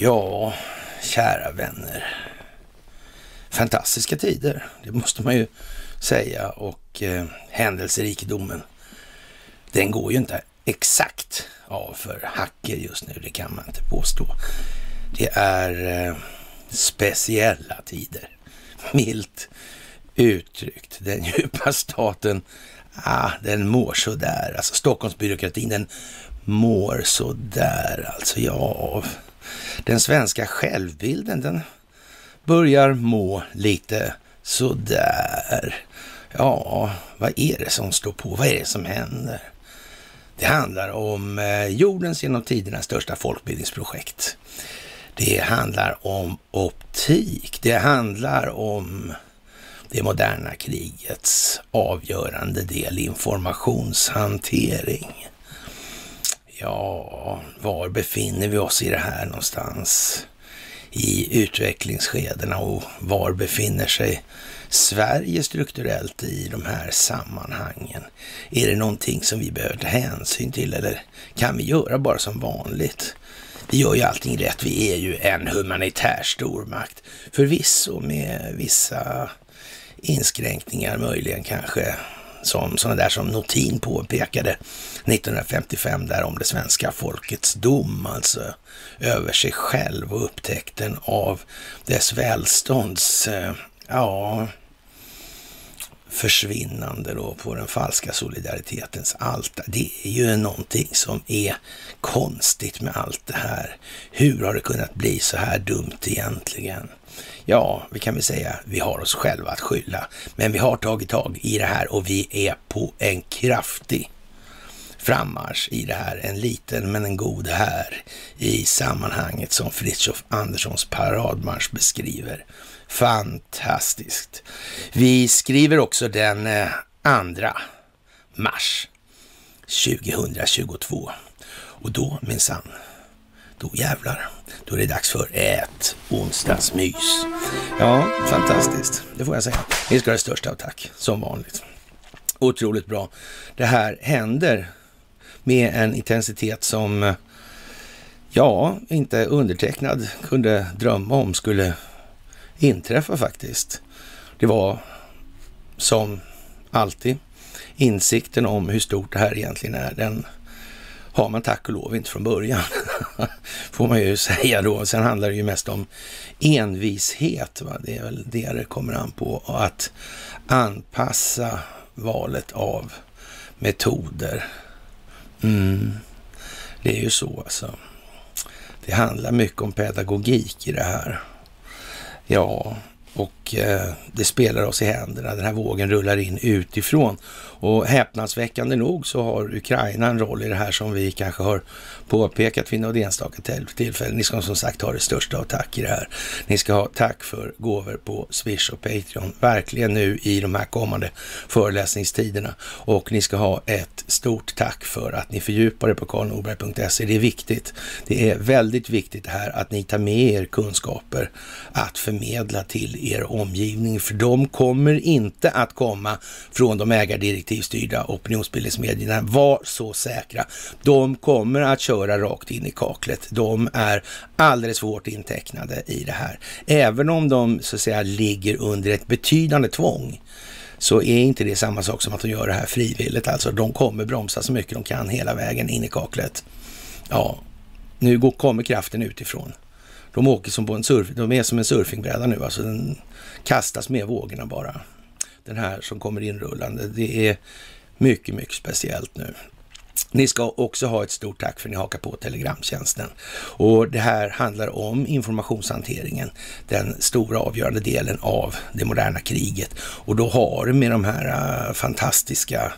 Ja, kära vänner. Fantastiska tider, det måste man ju säga. Och eh, händelserikedomen, den går ju inte exakt av för hacker just nu, det kan man inte påstå. Det är eh, speciella tider, milt uttryckt. Den djupa staten, ah, den mår sådär. Alltså Stockholmsbyråkratin, den mår sådär. Alltså ja, den svenska självbilden, den börjar må lite sådär. Ja, vad är det som står på? Vad är det som händer? Det handlar om eh, jordens genom tiderna största folkbildningsprojekt. Det handlar om optik. Det handlar om det moderna krigets avgörande del, informationshantering. Ja, var befinner vi oss i det här någonstans? I utvecklingsskedena och var befinner sig Sverige strukturellt i de här sammanhangen? Är det någonting som vi behöver ta hänsyn till eller kan vi göra bara som vanligt? Vi gör ju allting rätt. Vi är ju en humanitär stormakt. Förvisso med vissa inskränkningar möjligen kanske som sådana där som Notin påpekade 1955 där om det svenska folkets dom, alltså över sig själv och upptäckten av dess välstånds, eh, ja, försvinnande då på den falska solidaritetens altare. Det är ju någonting som är konstigt med allt det här. Hur har det kunnat bli så här dumt egentligen? Ja, vi kan väl säga vi har oss själva att skylla. Men vi har tagit tag i det här och vi är på en kraftig frammarsch i det här. En liten men en god här i sammanhanget som Fritiof Anderssons paradmarsch beskriver. Fantastiskt. Vi skriver också den eh, andra mars 2022 och då minsann då jävlar, då är det dags för ett onsdagsmys. Ja, fantastiskt, det får jag säga. Ni ska ha det största av tack, som vanligt. Otroligt bra. Det här händer med en intensitet som, ja, inte undertecknad kunde drömma om skulle inträffa faktiskt. Det var som alltid insikten om hur stort det här egentligen är. Den har man tack och lov inte från början, får man ju säga då. Sen handlar det ju mest om envishet. Va? Det är väl det det kommer an på. Att anpassa valet av metoder. Mm. Det är ju så alltså. Det handlar mycket om pedagogik i det här. Ja, och eh, det spelar oss i händerna. Den här vågen rullar in utifrån och häpnadsväckande nog så har Ukraina en roll i det här som vi kanske har påpekat vid något enstaka tillfälle. Ni ska som sagt ha det största av tack i det här. Ni ska ha tack för gåvor på Swish och Patreon. Verkligen nu i de här kommande föreläsningstiderna. Och ni ska ha ett stort tack för att ni fördjupar er på karlnorberg.se. Det är viktigt. Det är väldigt viktigt det här att ni tar med er kunskaper att förmedla till er omgivning. För de kommer inte att komma från de ägardirektiv kollektivstyrda opinionsbildningsmedierna. Var så säkra. De kommer att köra rakt in i kaklet. De är alldeles för hårt intecknade i det här. Även om de så att säga ligger under ett betydande tvång så är inte det samma sak som att de gör det här frivilligt. Alltså de kommer bromsa så mycket de kan hela vägen in i kaklet. Ja, nu går, kommer kraften utifrån. De åker som på en surf, de är som en surfingbräda nu, alltså den kastas med vågorna bara den här som kommer inrullande. Det är mycket, mycket speciellt nu. Ni ska också ha ett stort tack för att ni hakar på Telegramtjänsten. Och det här handlar om informationshanteringen, den stora avgörande delen av det moderna kriget. Och då har det med de här äh, fantastiska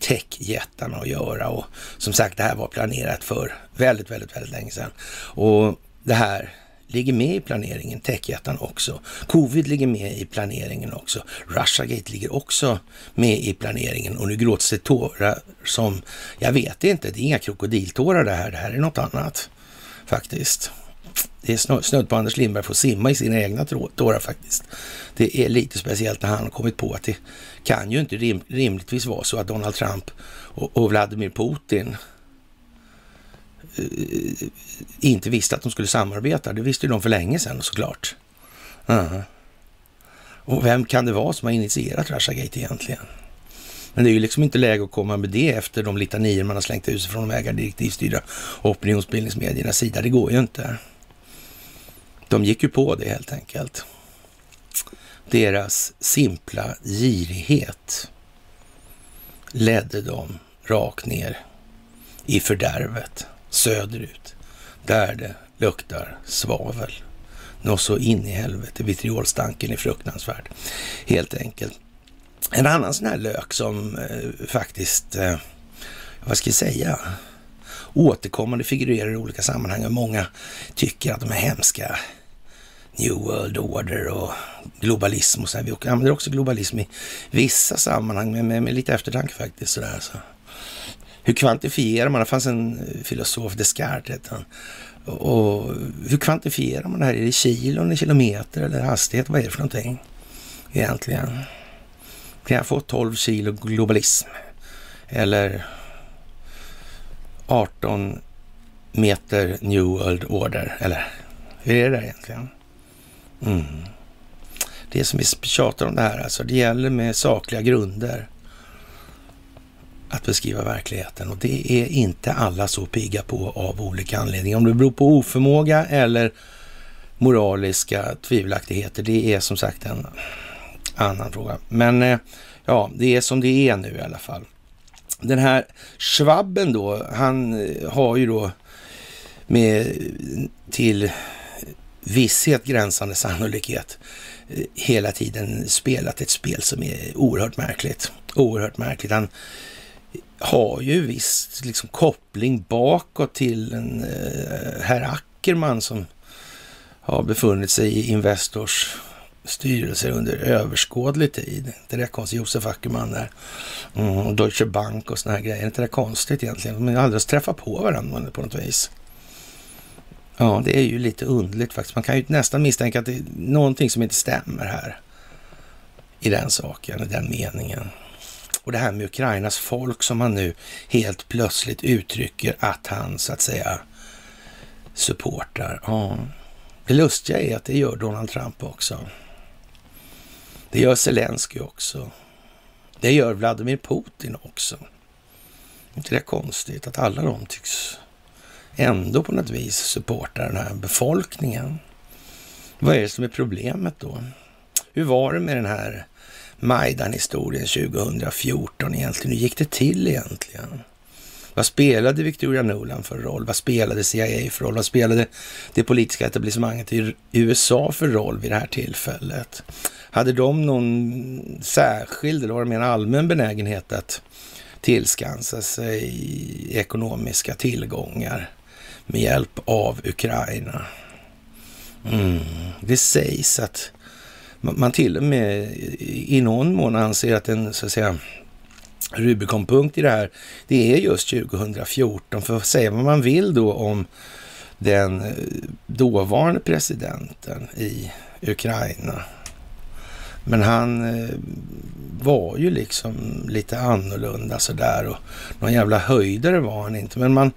techjättarna att göra. Och som sagt, det här var planerat för väldigt, väldigt, väldigt länge sedan. Och det här ligger med i planeringen, techjättarna också. Covid ligger med i planeringen också. Russiagate ligger också med i planeringen och nu gråts det tårar som, jag vet inte, det är inga krokodiltårar det här, det här är något annat faktiskt. det är snudd på Anders Lindberg får simma i sina egna tårar faktiskt. Det är lite speciellt när han har kommit på att det kan ju inte rim, rimligtvis vara så att Donald Trump och, och Vladimir Putin Eh, inte visste att de skulle samarbeta. Det visste ju de för länge sedan såklart. Uh. Och vem kan det vara som har initierat Russiagate egentligen? Men det är ju liksom inte läge att komma med det efter de litanier man har slängt ut sig från de ägardirektivstyrda opinionsbildningsmediernas sida. Det går ju inte. De gick ju på det helt enkelt. Deras simpla girighet ledde dem rakt ner i fördärvet söderut, där det luktar svavel. Något så in i helvete, vitriolstanken är fruktansvärd, helt enkelt. En annan sån här lök som eh, faktiskt, eh, vad ska jag säga, återkommande figurerar i olika sammanhang och många tycker att de är hemska. New World Order och globalism och så här. Vi använder också globalism i vissa sammanhang, men med, med lite eftertanke faktiskt. Så där, så. Hur kvantifierar man? Det fanns en eh, filosof, Descartes hette han. Och hur kvantifierar man det här? Är det kilon, i kilometer eller hastighet? Vad är det för någonting egentligen? Kan jag få 12 kilo globalism? Eller 18 meter New World Order? Eller hur är det där egentligen? Mm. Det som vi tjatar om det här, alltså det gäller med sakliga grunder att beskriva verkligheten och det är inte alla så pigga på av olika anledningar. Om det beror på oförmåga eller moraliska tvivelaktigheter, det är som sagt en annan fråga. Men eh, ja, det är som det är nu i alla fall. Den här Schwabben då, han eh, har ju då med till visshet gränsande sannolikhet eh, hela tiden spelat ett spel som är oerhört märkligt. Oerhört märkligt. Han har ju viss liksom, koppling bakåt till en eh, herr Ackerman som har befunnit sig i Investors styrelse under överskådlig tid. Det där konstigt. Josef Ackerman där. Mm, Deutsche Bank och såna här grejer. Är inte det konstigt egentligen? De har aldrig träffat på varandra på något vis. Ja, det är ju lite underligt faktiskt. Man kan ju nästan misstänka att det är någonting som inte stämmer här. I den saken, i den meningen. Och det här med Ukrainas folk som han nu helt plötsligt uttrycker att han så att säga supportar. Ja, det lustiga är att det gör Donald Trump också. Det gör Zelensky också. Det gör Vladimir Putin också. inte det konstigt att alla de tycks ändå på något vis supporta den här befolkningen. Vad är det som är problemet då? Hur var det med den här Majdan-historien 2014 egentligen? Hur gick det till egentligen? Vad spelade Victoria Nuland för roll? Vad spelade CIA för roll? Vad spelade det politiska etablissemanget i USA för roll vid det här tillfället? Hade de någon särskild eller var det mer allmän benägenhet att tillskansa sig ekonomiska tillgångar med hjälp av Ukraina? Mm. Det sägs att man till och med i någon mån anser att en så att säga Rubikonpunkt i det här, det är just 2014. För att säga vad man vill då om den eh, dåvarande presidenten i Ukraina. Men han eh, var ju liksom lite annorlunda sådär och någon jävla höjdare var han inte. Men man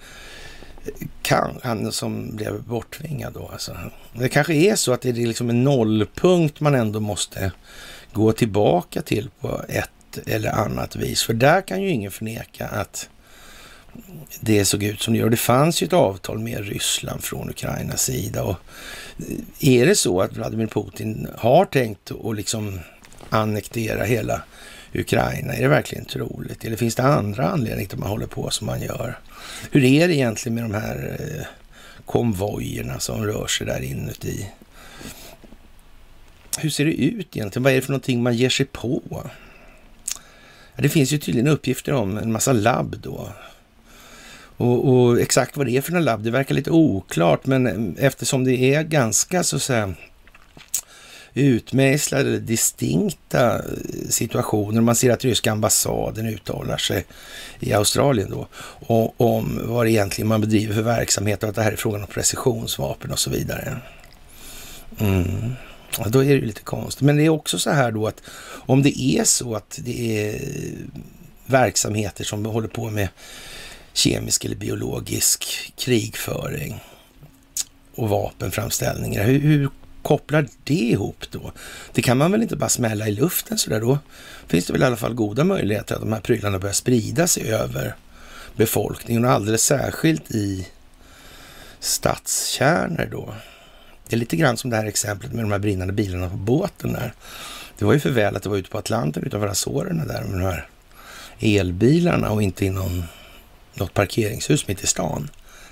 kan, han som blev bortvingad då alltså. Det kanske är så att det är liksom en nollpunkt man ändå måste gå tillbaka till på ett eller annat vis. För där kan ju ingen förneka att det såg ut som det gör. Det fanns ju ett avtal med Ryssland från Ukrainas sida. Och eh, är det så att Vladimir Putin har tänkt att liksom annektera hela Ukraina? Är det verkligen troligt? Eller finns det andra anledningar till att man håller på som man gör? Hur är det egentligen med de här eh, konvojerna som rör sig där inuti? Hur ser det ut egentligen? Vad är det för någonting man ger sig på? Det finns ju tydligen uppgifter om en massa labb då. Och, och, exakt vad det är för några labb, det verkar lite oklart, men eh, eftersom det är ganska så att säga utmejslade distinkta eh, situationer. Man ser att ryska ambassaden uttalar sig i Australien då och, om vad det egentligen man bedriver för verksamhet och att det här är frågan om precisionsvapen och så vidare. Mm. Ja, då är det ju lite konstigt. Men det är också så här då att om det är så att det är verksamheter som håller på med kemisk eller biologisk krigföring och vapenframställningar. Hur, hur kopplar det ihop då? Det kan man väl inte bara smälla i luften sådär då? Finns det väl i alla fall goda möjligheter att de här prylarna börjar sprida sig över befolkningen och alldeles särskilt i stadskärnor då. Det är lite grann som det här exemplet med de här brinnande bilarna på båten där. Det var ju för väl att det var ute på Atlanten utanför Azorerna där med de här elbilarna och inte i någon, något parkeringshus mitt i stan.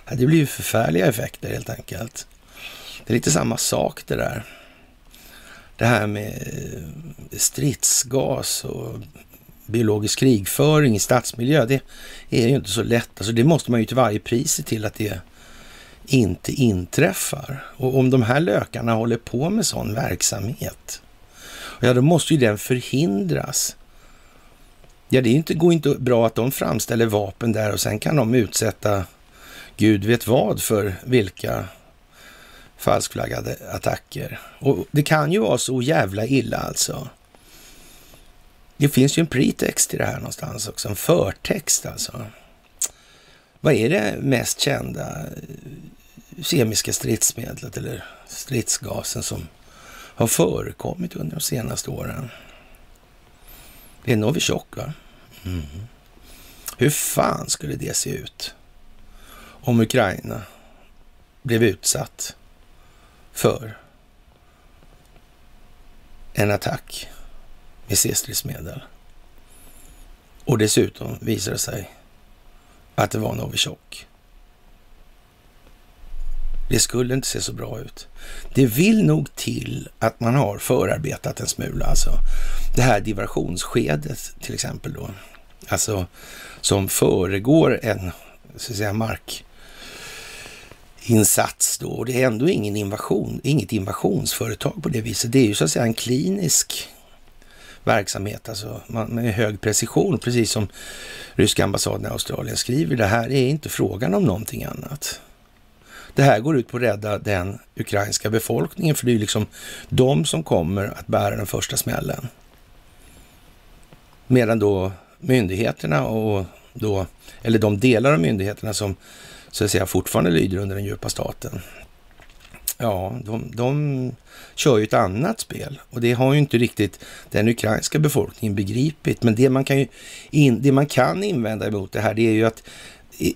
Det blir ju förfärliga effekter helt enkelt. Det är lite samma sak det där. Det här med eh, stridsgas och biologisk krigföring i stadsmiljö, det är ju inte så lätt. Alltså det måste man ju till varje pris se till att det inte inträffar. Och om de här lökarna håller på med sån verksamhet, ja då måste ju den förhindras. Ja, det är inte, går inte bra att de framställer vapen där och sen kan de utsätta Gud vet vad för vilka falskflaggade attacker. Och det kan ju vara så jävla illa alltså. Det finns ju en pretext i det här någonstans också, en förtext alltså. Vad är det mest kända eh, kemiska stridsmedlet eller stridsgasen som har förekommit under de senaste åren? Det är Novichok, va? Mm. Hur fan skulle det se ut om Ukraina blev utsatt för en attack med C-stridsmedel. Och dessutom visade det sig att det var Novichok. Det skulle inte se så bra ut. Det vill nog till att man har förarbetat en smula. Alltså det här diversionsskedet till exempel då. Alltså som föregår en så att säga, mark insats då. Och det är ändå ingen invasion, inget invasionsföretag på det viset. Det är ju så att säga en klinisk verksamhet, alltså med hög precision, precis som ryska ambassaden i Australien skriver. Det här är inte frågan om någonting annat. Det här går ut på att rädda den ukrainska befolkningen, för det är ju liksom de som kommer att bära den första smällen. Medan då myndigheterna och då, eller de delar av myndigheterna som så att säga fortfarande lyder under den djupa staten. Ja, de, de kör ju ett annat spel och det har ju inte riktigt den ukrainska befolkningen begripit. Men det man kan, ju in, det man kan invända emot det här, det är ju att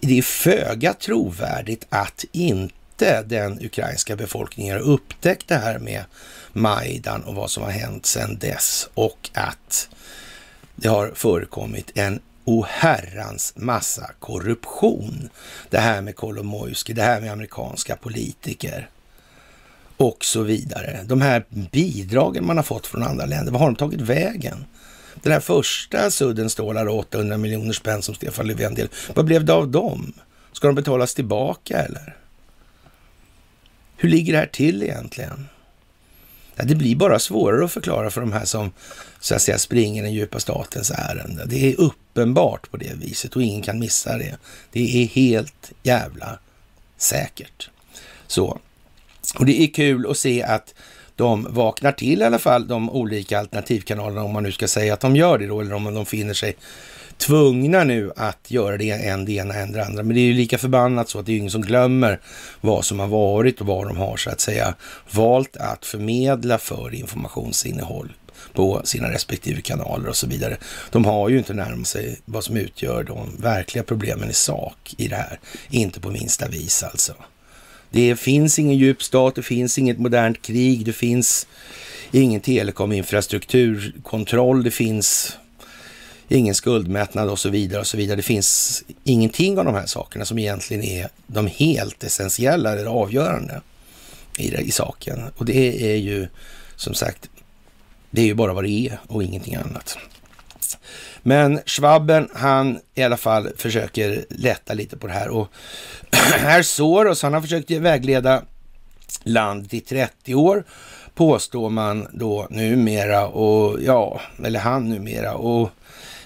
det är föga trovärdigt att inte den ukrainska befolkningen har upptäckt det här med Majdan och vad som har hänt sedan dess och att det har förekommit en oherrans massa korruption. Det här med Kolomojski, det här med amerikanska politiker och så vidare. De här bidragen man har fått från andra länder, vad har de tagit vägen? Den här första sudden stålar 800 miljoner spänn som Stefan Löfven del. Vad blev det av dem? Ska de betalas tillbaka eller? Hur ligger det här till egentligen? Ja, det blir bara svårare att förklara för de här som så att säga springer den djupa statens ärende. Det är uppenbart på det viset och ingen kan missa det. Det är helt jävla säkert. Så. Och det är kul att se att de vaknar till i alla fall, de olika alternativkanalerna, om man nu ska säga att de gör det då, eller om de finner sig tvungna nu att göra det en det ena, en det andra. Men det är ju lika förbannat så att det är ingen som glömmer vad som har varit och vad de har så att säga valt att förmedla för informationsinnehåll på sina respektive kanaler och så vidare. De har ju inte närmat sig vad som utgör de verkliga problemen i sak i det här. Inte på minsta vis alltså. Det finns ingen djup stat, det finns inget modernt krig, det finns ingen telekominfrastrukturkontroll, det finns ingen skuldmättnad och så vidare och så vidare. Det finns ingenting av de här sakerna som egentligen är de helt essentiella eller avgörande i, det, i saken. Och det är ju som sagt, det är ju bara vad det är och ingenting annat. Men Schwabben, han i alla fall försöker lätta lite på det här och här Soros, han har försökt vägleda landet i 30 år påstår man då numera och ja, eller han numera och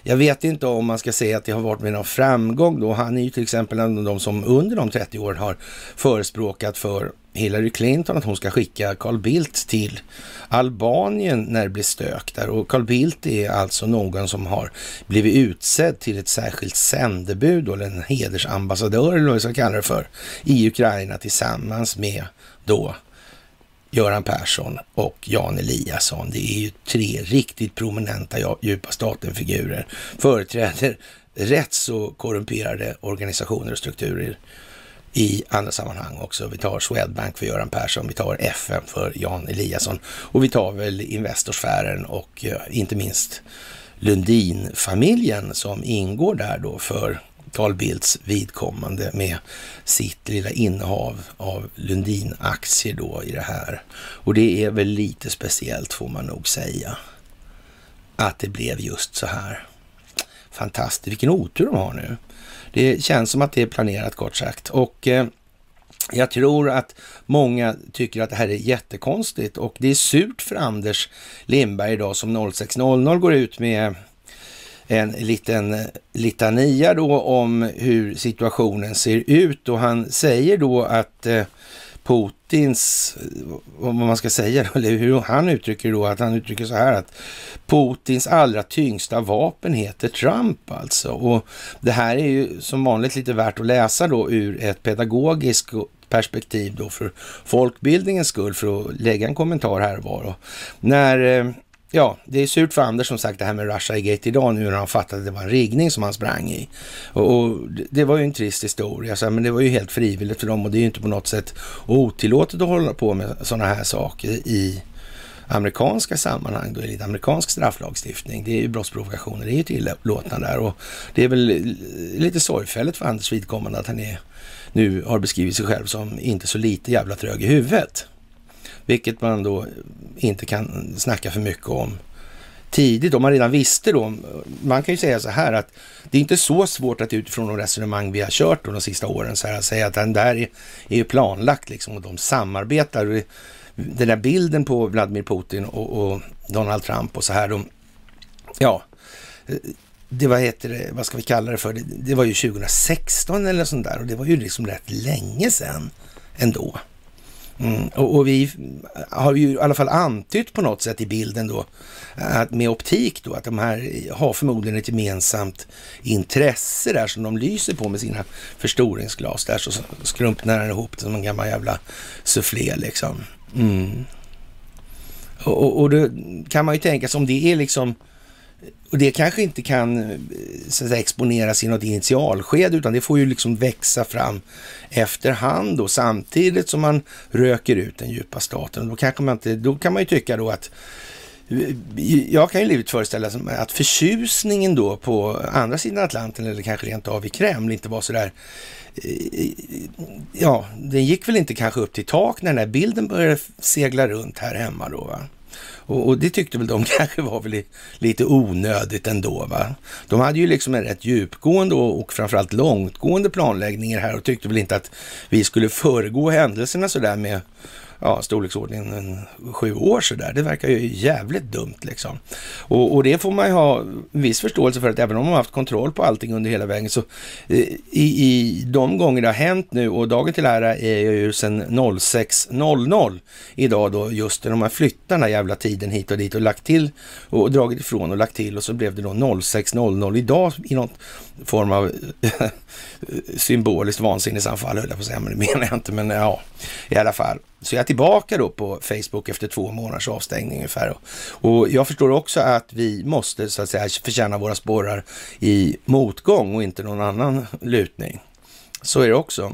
jag vet inte om man ska säga att det har varit med någon framgång då. Han är ju till exempel en av de som under de 30 åren har förespråkat för Hillary Clinton att hon ska skicka Carl Bildt till Albanien när det blir stök där. Och Carl Bildt är alltså någon som har blivit utsedd till ett särskilt sändebud eller en hedersambassadör eller vad vi ska kalla det för i Ukraina tillsammans med då Göran Persson och Jan Eliasson. Det är ju tre riktigt prominenta djupa staten-figurer. Företräder rätt så korrumperade organisationer och strukturer i andra sammanhang också. Vi tar Swedbank för Göran Persson, vi tar FN för Jan Eliasson och vi tar väl Investorsfären och inte minst Lundin-familjen som ingår där då för Carl Bildts vidkommande med sitt lilla innehav av Lundin-aktier då i det här. Och det är väl lite speciellt får man nog säga. Att det blev just så här. Fantastiskt, vilken otur de har nu. Det känns som att det är planerat kort sagt. Och eh, jag tror att många tycker att det här är jättekonstigt och det är surt för Anders Lindberg idag som 06.00 går ut med en liten litania då om hur situationen ser ut och han säger då att eh, Putins, eh, vad man ska säga, eller hur han uttrycker då, att han uttrycker så här att Putins allra tyngsta vapen heter Trump alltså. Och det här är ju som vanligt lite värt att läsa då ur ett pedagogiskt perspektiv då för folkbildningens skull för att lägga en kommentar här och var. Och när eh, ja, det är surt för Anders som sagt det här med Russia Gate idag nu när han fattade att det var en riggning som han sprang i. Och, och det var ju en trist historia, så, men det var ju helt frivilligt för dem och det är ju inte på något sätt otillåtet att hålla på med sådana här saker i amerikanska sammanhang, då enligt amerikansk strafflagstiftning. Det är ju brottsprovokationer, det är ju tillåtna där och det är väl lite sorgfälligt för Anders vidkommande att han är, nu har beskrivit sig själv som inte så lite jävla trög i huvudet. Vilket man då inte kan snacka för mycket om tidigt, om man redan visste då. Man kan ju säga så här att det är inte så svårt att utifrån de resonemang vi har kört då de sista åren så här, att säga att den där är, är ju planlagt liksom och de samarbetar. Den där bilden på Vladimir Putin och, och Donald Trump och så här, de, ja, det vad heter det, vad ska vi kalla det för, det, det var ju 2016 eller sånt där och det var ju liksom rätt länge sedan ändå. Mm, och, och, vi har ju i alla fall antytt på något sätt i bilden då, att med optik då, att de här har förmodligen ett gemensamt intresse där som de lyser på med sina förstoringsglas. Där så skrumpnar den ihop som en gammal jävla soufflé liksom. Mm. Och, och, och då kan man ju tänka sig om det är liksom och det kanske inte kan eh, så säga, exponeras i något initialskede, utan det får ju liksom växa fram efterhand och samtidigt som man röker ut den djupa staten. Då, kanske man inte, då kan man ju tycka då att eh, jag kan ju livet föreställa mig att förtjusningen då på andra sidan Atlanten eller kanske rent av i Kreml inte var så där eh, ja, den gick väl inte kanske upp till tak när den här bilden började segla runt här hemma då. Va? Och, och, det tyckte väl de kanske var väl lite onödigt ändå. Va? De hade ju liksom en rätt djupgående och, och framförallt långtgående planläggningar här och tyckte väl inte att vi skulle föregå händelserna sådär med ja, storleksordningen sju år sådär. Det verkar ju jävligt dumt liksom. Och, och, det får man ju ha viss förståelse för att även om man har haft kontroll på allting under hela vägen så eh, i, i de gånger det har hänt nu och dagen till ära är ju sedan 06.00 idag då just när de har flyttat den här jävla tiden hit och dit och lagt till och dragit ifrån och lagt till och så blev det då 06.00 idag i något form av symboliskt vansinnesanfall höll jag på att säga, men det menar jag inte, men ja, i alla fall. Så jag är tillbaka då på Facebook efter två månaders avstängning ungefär. Och jag förstår också att vi måste så att säga förtjäna våra spårar i motgång och inte någon annan lutning. Så är det också.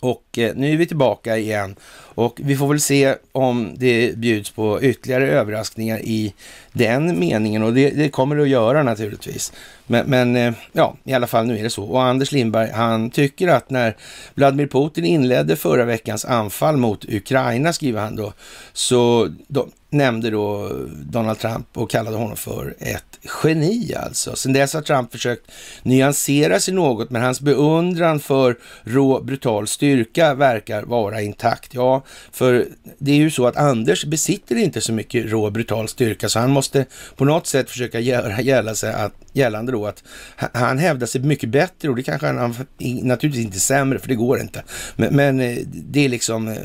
Och eh, nu är vi tillbaka igen och vi får väl se om det bjuds på ytterligare överraskningar i den meningen och det, det kommer det att göra naturligtvis. Men, men, eh, ja, i alla fall nu är det så. Och Anders Lindberg, han tycker att när Vladimir Putin inledde förra veckans anfall mot Ukraina, skriver han då, så då, nämnde då Donald Trump och kallade honom för ett geni alltså. Sen dess har Trump försökt nyansera sig något, men hans beundran för rå, brutal styrka verkar vara intakt. Ja, för det är ju så att Anders besitter inte så mycket rå, brutal styrka, så han måste på något sätt försöka göra gälla sig att, gällande då att han hävdar sig mycket bättre och det kanske han naturligtvis inte sämre, för det går inte. Men, men eh, det är liksom, eh,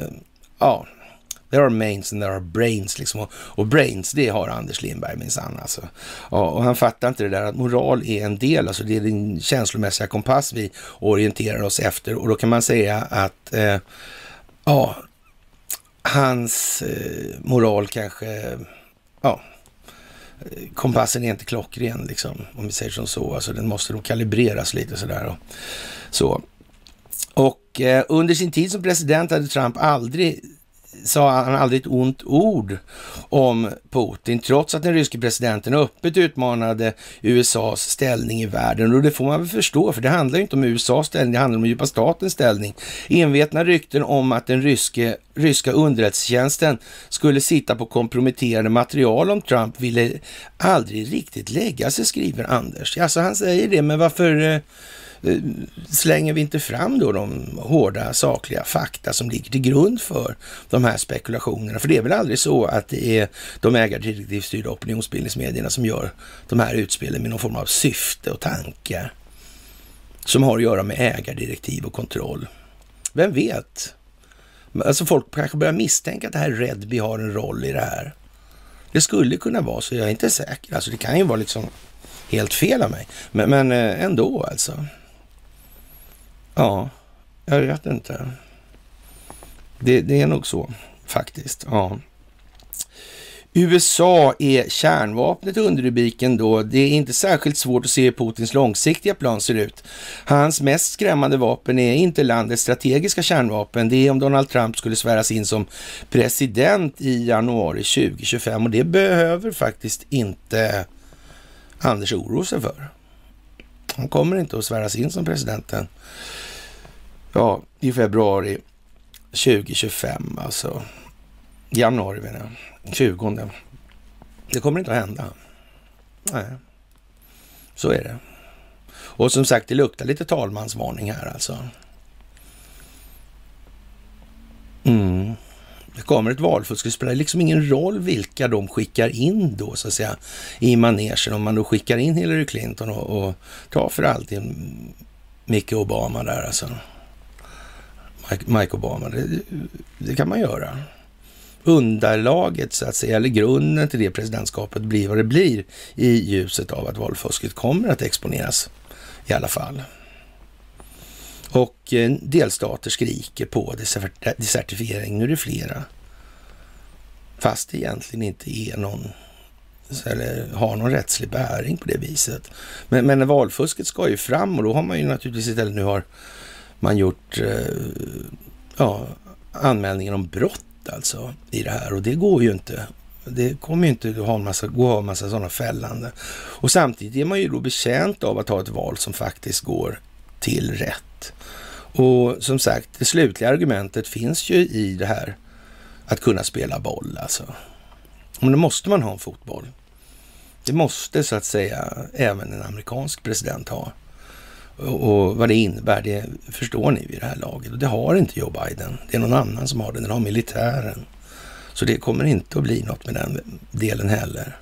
ja, There are mains and there are brains liksom. Och, och brains, det har Anders Lindberg minsann alltså. Ja, och han fattar inte det där att moral är en del, alltså det är den känslomässiga kompass vi orienterar oss efter. Och då kan man säga att, eh, ja, hans eh, moral kanske, ja, kompassen är inte klockren liksom, om vi säger som så. Alltså den måste nog kalibreras lite sådär och så. Och eh, under sin tid som president hade Trump aldrig sa han aldrig ett ont ord om Putin, trots att den ryske presidenten öppet utmanade USAs ställning i världen. Och det får man väl förstå, för det handlar ju inte om USAs ställning, det handlar om djupa statens ställning. Envetna rykten om att den ryske, ryska underrättelsetjänsten skulle sitta på komprometterande material om Trump ville aldrig riktigt lägga sig, skriver Anders. Alltså han säger det, men varför Eh, Eh, slänger vi inte fram då de hårda sakliga fakta som ligger till grund för de här spekulationerna? För det är väl aldrig så att det är de ägardirektivstyrda opinionsbildningsmedierna som gör de här utspelen med någon form av syfte och tanke som har att göra med ägardirektiv och kontroll. Vem vet? Alltså folk kanske börjar misstänka att det här Redby har en roll i det här. Det skulle kunna vara så, jag är inte säker. Alltså det kan ju vara liksom helt fel av mig. Men, men eh, ändå alltså. Ja, jag vet inte. Det, det är nog så faktiskt. Ja. USA är kärnvapnet under rubriken då. Det är inte särskilt svårt att se hur Putins långsiktiga plan ser ut. Hans mest skrämmande vapen är inte landets strategiska kärnvapen. Det är om Donald Trump skulle sväras in som president i januari 2025 och det behöver faktiskt inte Anders oroa sig för. Han kommer inte att sväras in som presidenten ja, i februari 2025 alltså. Januari menar jag. 20. Det kommer inte att hända. Nej, så är det. Och som sagt, det luktar lite talmansvarning här alltså. Mm. Det kommer ett valfusk. Det spelar liksom ingen roll vilka de skickar in då, så att säga, i manegen. Om man då skickar in Hillary Clinton och, och tar för alltid Micke Obama där alltså. Mike Obama. Det, det, kan man göra. Underlaget, så att säga, eller grunden till det presidentskapet blir vad det blir i ljuset av att valfusket kommer att exponeras i alla fall. Och eh, delstater skriker på desertifiering. Nu är det flera. Fast det egentligen inte är någon eller har någon rättslig bäring på det viset. Men, men valfusket ska ju fram och då har man ju naturligtvis istället nu har man gjort eh, ja, anmälningar om brott alltså i det här och det går ju inte. Det kommer ju inte att ha en massa, gå av en massa sådana fällande. Och samtidigt är man ju då betjänt av att ha ett val som faktiskt går till rätt. Och som sagt, det slutliga argumentet finns ju i det här att kunna spela boll alltså. Men då måste man ha en fotboll. Det måste så att säga även en amerikansk president ha. Och vad det innebär, det förstår ni vid det här laget. Och det har inte Joe Biden. Det är någon annan som har det. Den har militären. Så det kommer inte att bli något med den delen heller.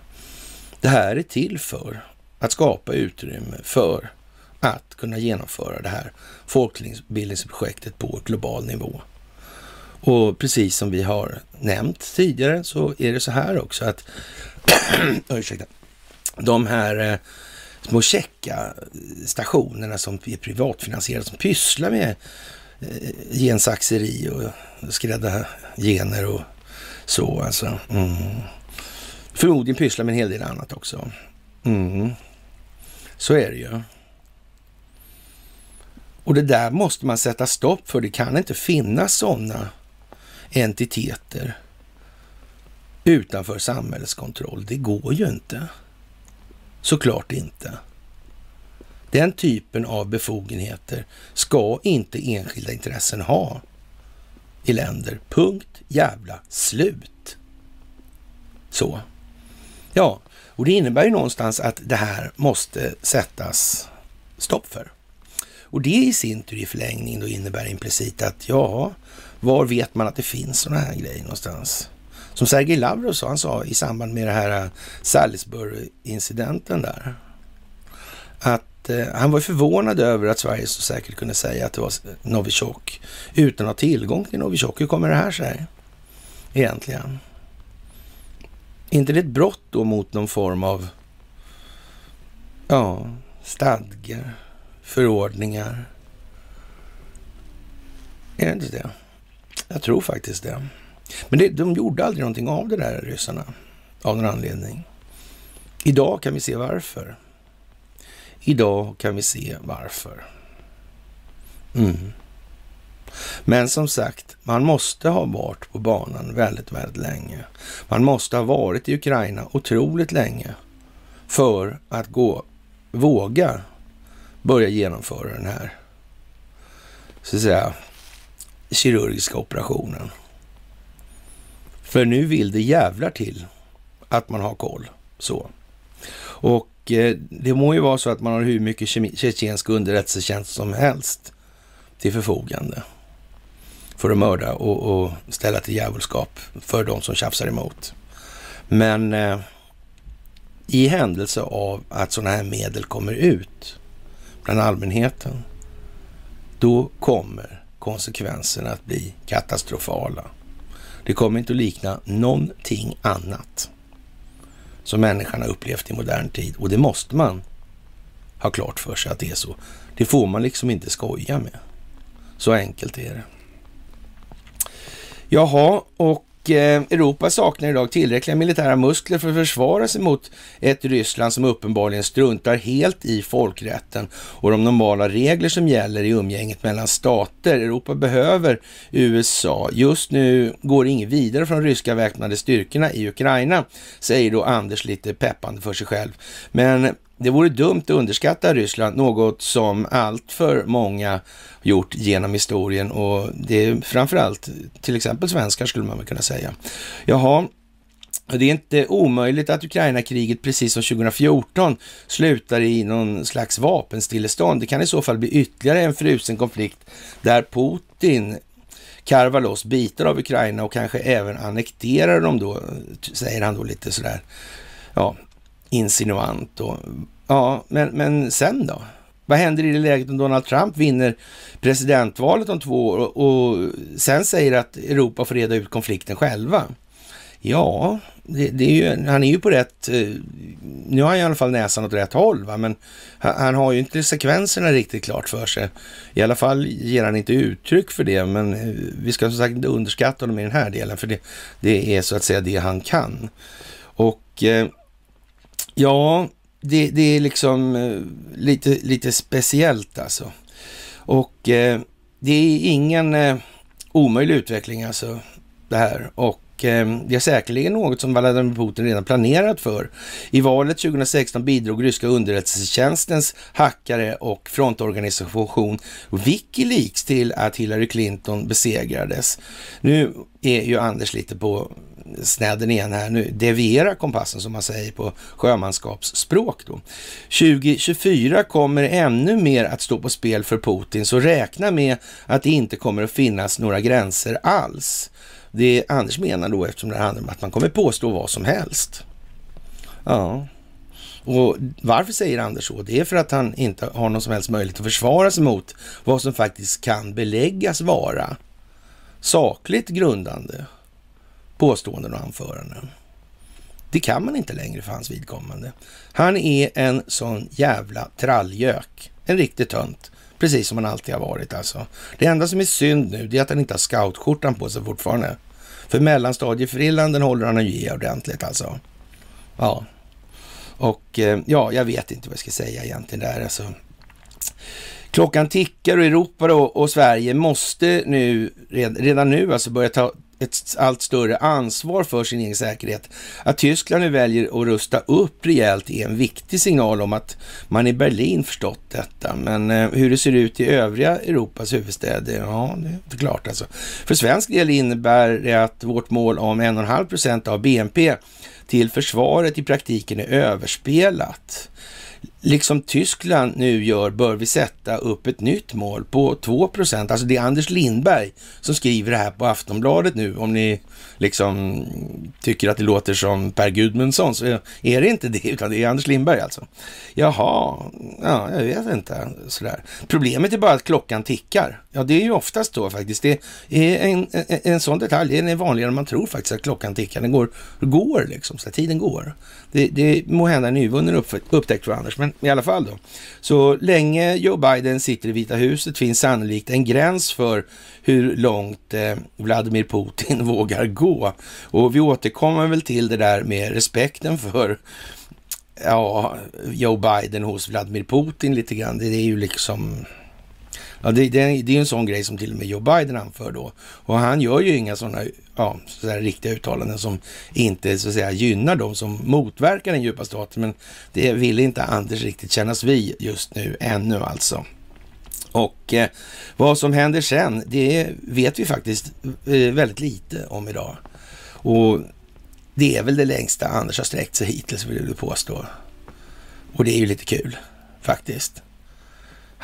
Det här är till för att skapa utrymme för att kunna genomföra det här folkbildningsprojektet på global nivå. Och precis som vi har nämnt tidigare så är det så här också att ursäkta, de här eh, små käcka eh, stationerna som är privatfinansierade som pysslar med eh, gensaxeri och skrädda gener och så alltså. Mm. Förmodligen pysslar med en hel del annat också. Mm. Så är det ju. Och det där måste man sätta stopp för. Det kan inte finnas sådana entiteter utanför samhällets kontroll. Det går ju inte. Såklart inte. Den typen av befogenheter ska inte enskilda intressen ha i länder. Punkt jävla slut. Så. Ja, och det innebär ju någonstans att det här måste sättas stopp för. Och det i sin tur i förlängningen då innebär implicit att ja, var vet man att det finns sådana här grejer någonstans? Som Sergej Lavrov sa, han sa i samband med det här eh, Salisbury-incidenten där, att eh, han var förvånad över att Sverige så säkert kunde säga att det var Novichok utan att ha tillgång till Novichok. Hur kommer det här sig egentligen? inte det ett brott då mot någon form av ja, stadgar, förordningar? Är det inte det? Jag tror faktiskt det. Men det, de gjorde aldrig någonting av det där, ryssarna, av någon anledning. Idag kan vi se varför. Idag kan vi se varför. Mm. Men som sagt, man måste ha varit på banan väldigt, väldigt länge. Man måste ha varit i Ukraina otroligt länge för att gå, våga börja genomföra den här, så att säga, kirurgiska operationen. För nu vill det jävlar till att man har koll. Så. Och eh, det må ju vara så att man har hur mycket tjetjensk underrättelsetjänst som helst till förfogande för att mörda och, och ställa till djävulskap för de som tjafsar emot. Men eh, i händelse av att sådana här medel kommer ut bland allmänheten, då kommer konsekvenserna att bli katastrofala. Det kommer inte att likna någonting annat som människan har upplevt i modern tid. Och det måste man ha klart för sig att det är så. Det får man liksom inte skoja med. Så enkelt är det. Jaha, och eh, Europa saknar idag tillräckliga militära muskler för att försvara sig mot ett Ryssland som uppenbarligen struntar helt i folkrätten och de normala regler som gäller i umgänget mellan stater. Europa behöver USA. Just nu går inget vidare från ryska väpnade styrkorna i Ukraina, säger då Anders lite peppande för sig själv. Men det vore dumt att underskatta Ryssland, något som allt för många gjort genom historien och det är framförallt till exempel svenskar skulle man väl kunna säga. Jaha, det är inte omöjligt att Ukraina-kriget, precis som 2014, slutar i någon slags vapenstillestånd. Det kan i så fall bli ytterligare en frusen konflikt där Putin karvar loss bitar av Ukraina och kanske även annekterar dem då, säger han då lite sådär, ja, insinuant. Och, ja, men, men sen då? Vad händer i det läget om Donald Trump vinner presidentvalet om två år och, och sen säger att Europa får reda ut konflikten själva? Ja, det, det är ju, han är ju på rätt... Eh, nu har han i alla fall näsan åt rätt håll, va? men han, han, har ju inte sekvenserna riktigt klart för sig. I alla fall ger han inte uttryck för det, men eh, vi ska som sagt inte underskatta honom i den här delen, för det, det är så att säga det han kan. Och eh, Ja, det, det är liksom eh, lite, lite speciellt alltså. Och eh, det är ingen eh, omöjlig utveckling alltså det här. Och eh, det är säkerligen något som Vladimir Putin redan planerat för. I valet 2016 bidrog ryska underrättelsetjänstens hackare och frontorganisation Wikileaks till att Hillary Clinton besegrades. Nu är ju Anders lite på snedden igen här nu, deviera kompassen som man säger på sjömanskapsspråk då. 2024 kommer ännu mer att stå på spel för Putin, så räkna med att det inte kommer att finnas några gränser alls. Det Anders menar då, eftersom det handlar om att man kommer påstå vad som helst. Ja. Och varför säger Anders så? Det är för att han inte har någon som helst möjlighet att försvara sig mot vad som faktiskt kan beläggas vara sakligt grundande påståenden och anföranden. Det kan man inte längre för hans vidkommande. Han är en sån jävla trallgök. En riktig tönt. Precis som han alltid har varit alltså. Det enda som är synd nu, det är att han inte har scoutskjortan på sig fortfarande. För mellanstadiefrillan, den håller han ju i ordentligt alltså. Ja. Och eh, ja, jag vet inte vad jag ska säga egentligen där alltså. Klockan tickar och Europa och, och Sverige måste nu, redan nu alltså börja ta ett allt större ansvar för sin egen säkerhet. Att Tyskland nu väljer att rusta upp rejält är en viktig signal om att man i Berlin förstått detta. Men eh, hur det ser ut i övriga Europas huvudstäder, ja, det är inte klart alltså. För svensk del innebär det att vårt mål om 1,5 procent av BNP till försvaret i praktiken är överspelat liksom Tyskland nu gör, bör vi sätta upp ett nytt mål på 2 procent. Alltså det är Anders Lindberg som skriver det här på Aftonbladet nu. Om ni liksom tycker att det låter som Per Gudmundsson så är det inte det, utan det är Anders Lindberg alltså. Jaha, ja, jag vet inte. Sådär. Problemet är bara att klockan tickar. Ja, det är ju oftast då faktiskt. Det är en, en, en sån detalj, den är vanligare än man tror faktiskt att klockan tickar. Den går, går liksom, så tiden går. Det, det må hända en nyvunnen upptäckt för Anders, men i alla fall då. Så länge Joe Biden sitter i Vita huset finns sannolikt en gräns för hur långt eh, Vladimir Putin vågar gå. Och vi återkommer väl till det där med respekten för ja, Joe Biden hos Vladimir Putin lite grann. Det är ju liksom Ja, det, det, det är en sån grej som till och med Joe Biden anför då. Och han gör ju inga sådana ja, så riktiga uttalanden som inte så att säga gynnar dem som motverkar den djupa staten. Men det vill inte Anders riktigt kännas vid just nu, ännu alltså. Och eh, vad som händer sen, det vet vi faktiskt eh, väldigt lite om idag. Och det är väl det längsta Anders har sträckt sig hittills, vill jag påstå. Och det är ju lite kul, faktiskt.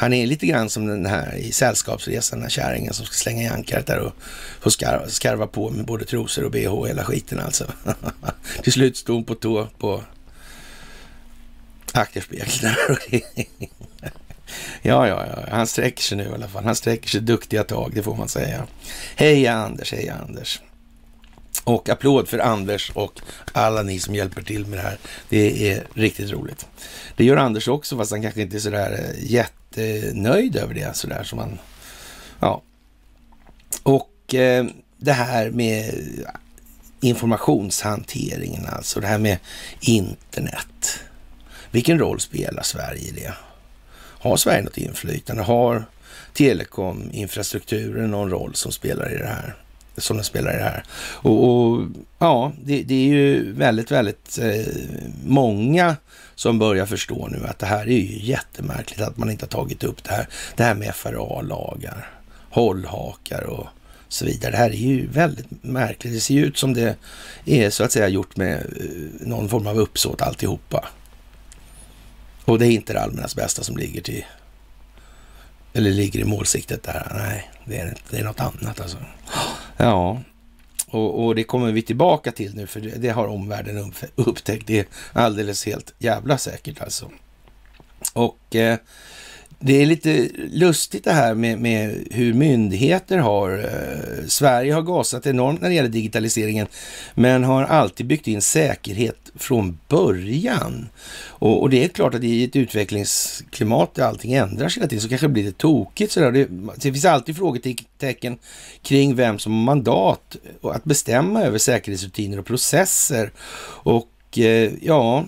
Han är lite grann som den här i Sällskapsresan, den här kärringen som ska slänga i ankaret där och få skarva, skarva på med både trosor och bh och hela skiten alltså. Till slut stod hon på tå på akterspegeln. ja, ja, ja, han sträcker sig nu i alla fall. Han sträcker sig duktiga tag, det får man säga. Heja Anders, heja Anders. Och applåd för Anders och alla ni som hjälper till med det här. Det är riktigt roligt. Det gör Anders också, fast han kanske inte är sådär eh, jätte jättenöjd över det. Sådär som man, ja. Och eh, det här med informationshanteringen, alltså det här med internet. Vilken roll spelar Sverige i det? Har Sverige något inflytande? Har telekominfrastrukturen någon roll som spelar i det här? som den spelar i det här. Och, och ja, det, det, är ju väldigt, väldigt eh, många som börjar förstå nu att det här är ju jättemärkligt att man inte har tagit upp det här. Det här med FRA-lagar, hållhakar och så vidare. Det här är ju väldigt märkligt. Det ser ju ut som det är så att säga gjort med eh, någon form av uppsåt alltihopa. Och det är inte det allmännas bästa som ligger till eller ligger i målsiktet där. Nej, det är, det är något annat alltså. Ja, och, och, det kommer vi tillbaka till nu, för det, det har omvärlden upptäckt. Det är alldeles helt jävla säkert alltså. Och eh, det är lite lustigt det här med, med hur myndigheter har... Eh, Sverige har gasat enormt när det gäller digitaliseringen, men har alltid byggt in säkerhet från början. Och, och det är klart att i ett utvecklingsklimat där allting ändras hela tiden så kanske det blir lite tokigt. Sådär. Det, det finns alltid frågetecken kring vem som har mandat att bestämma över säkerhetsrutiner och processer. Och eh, ja,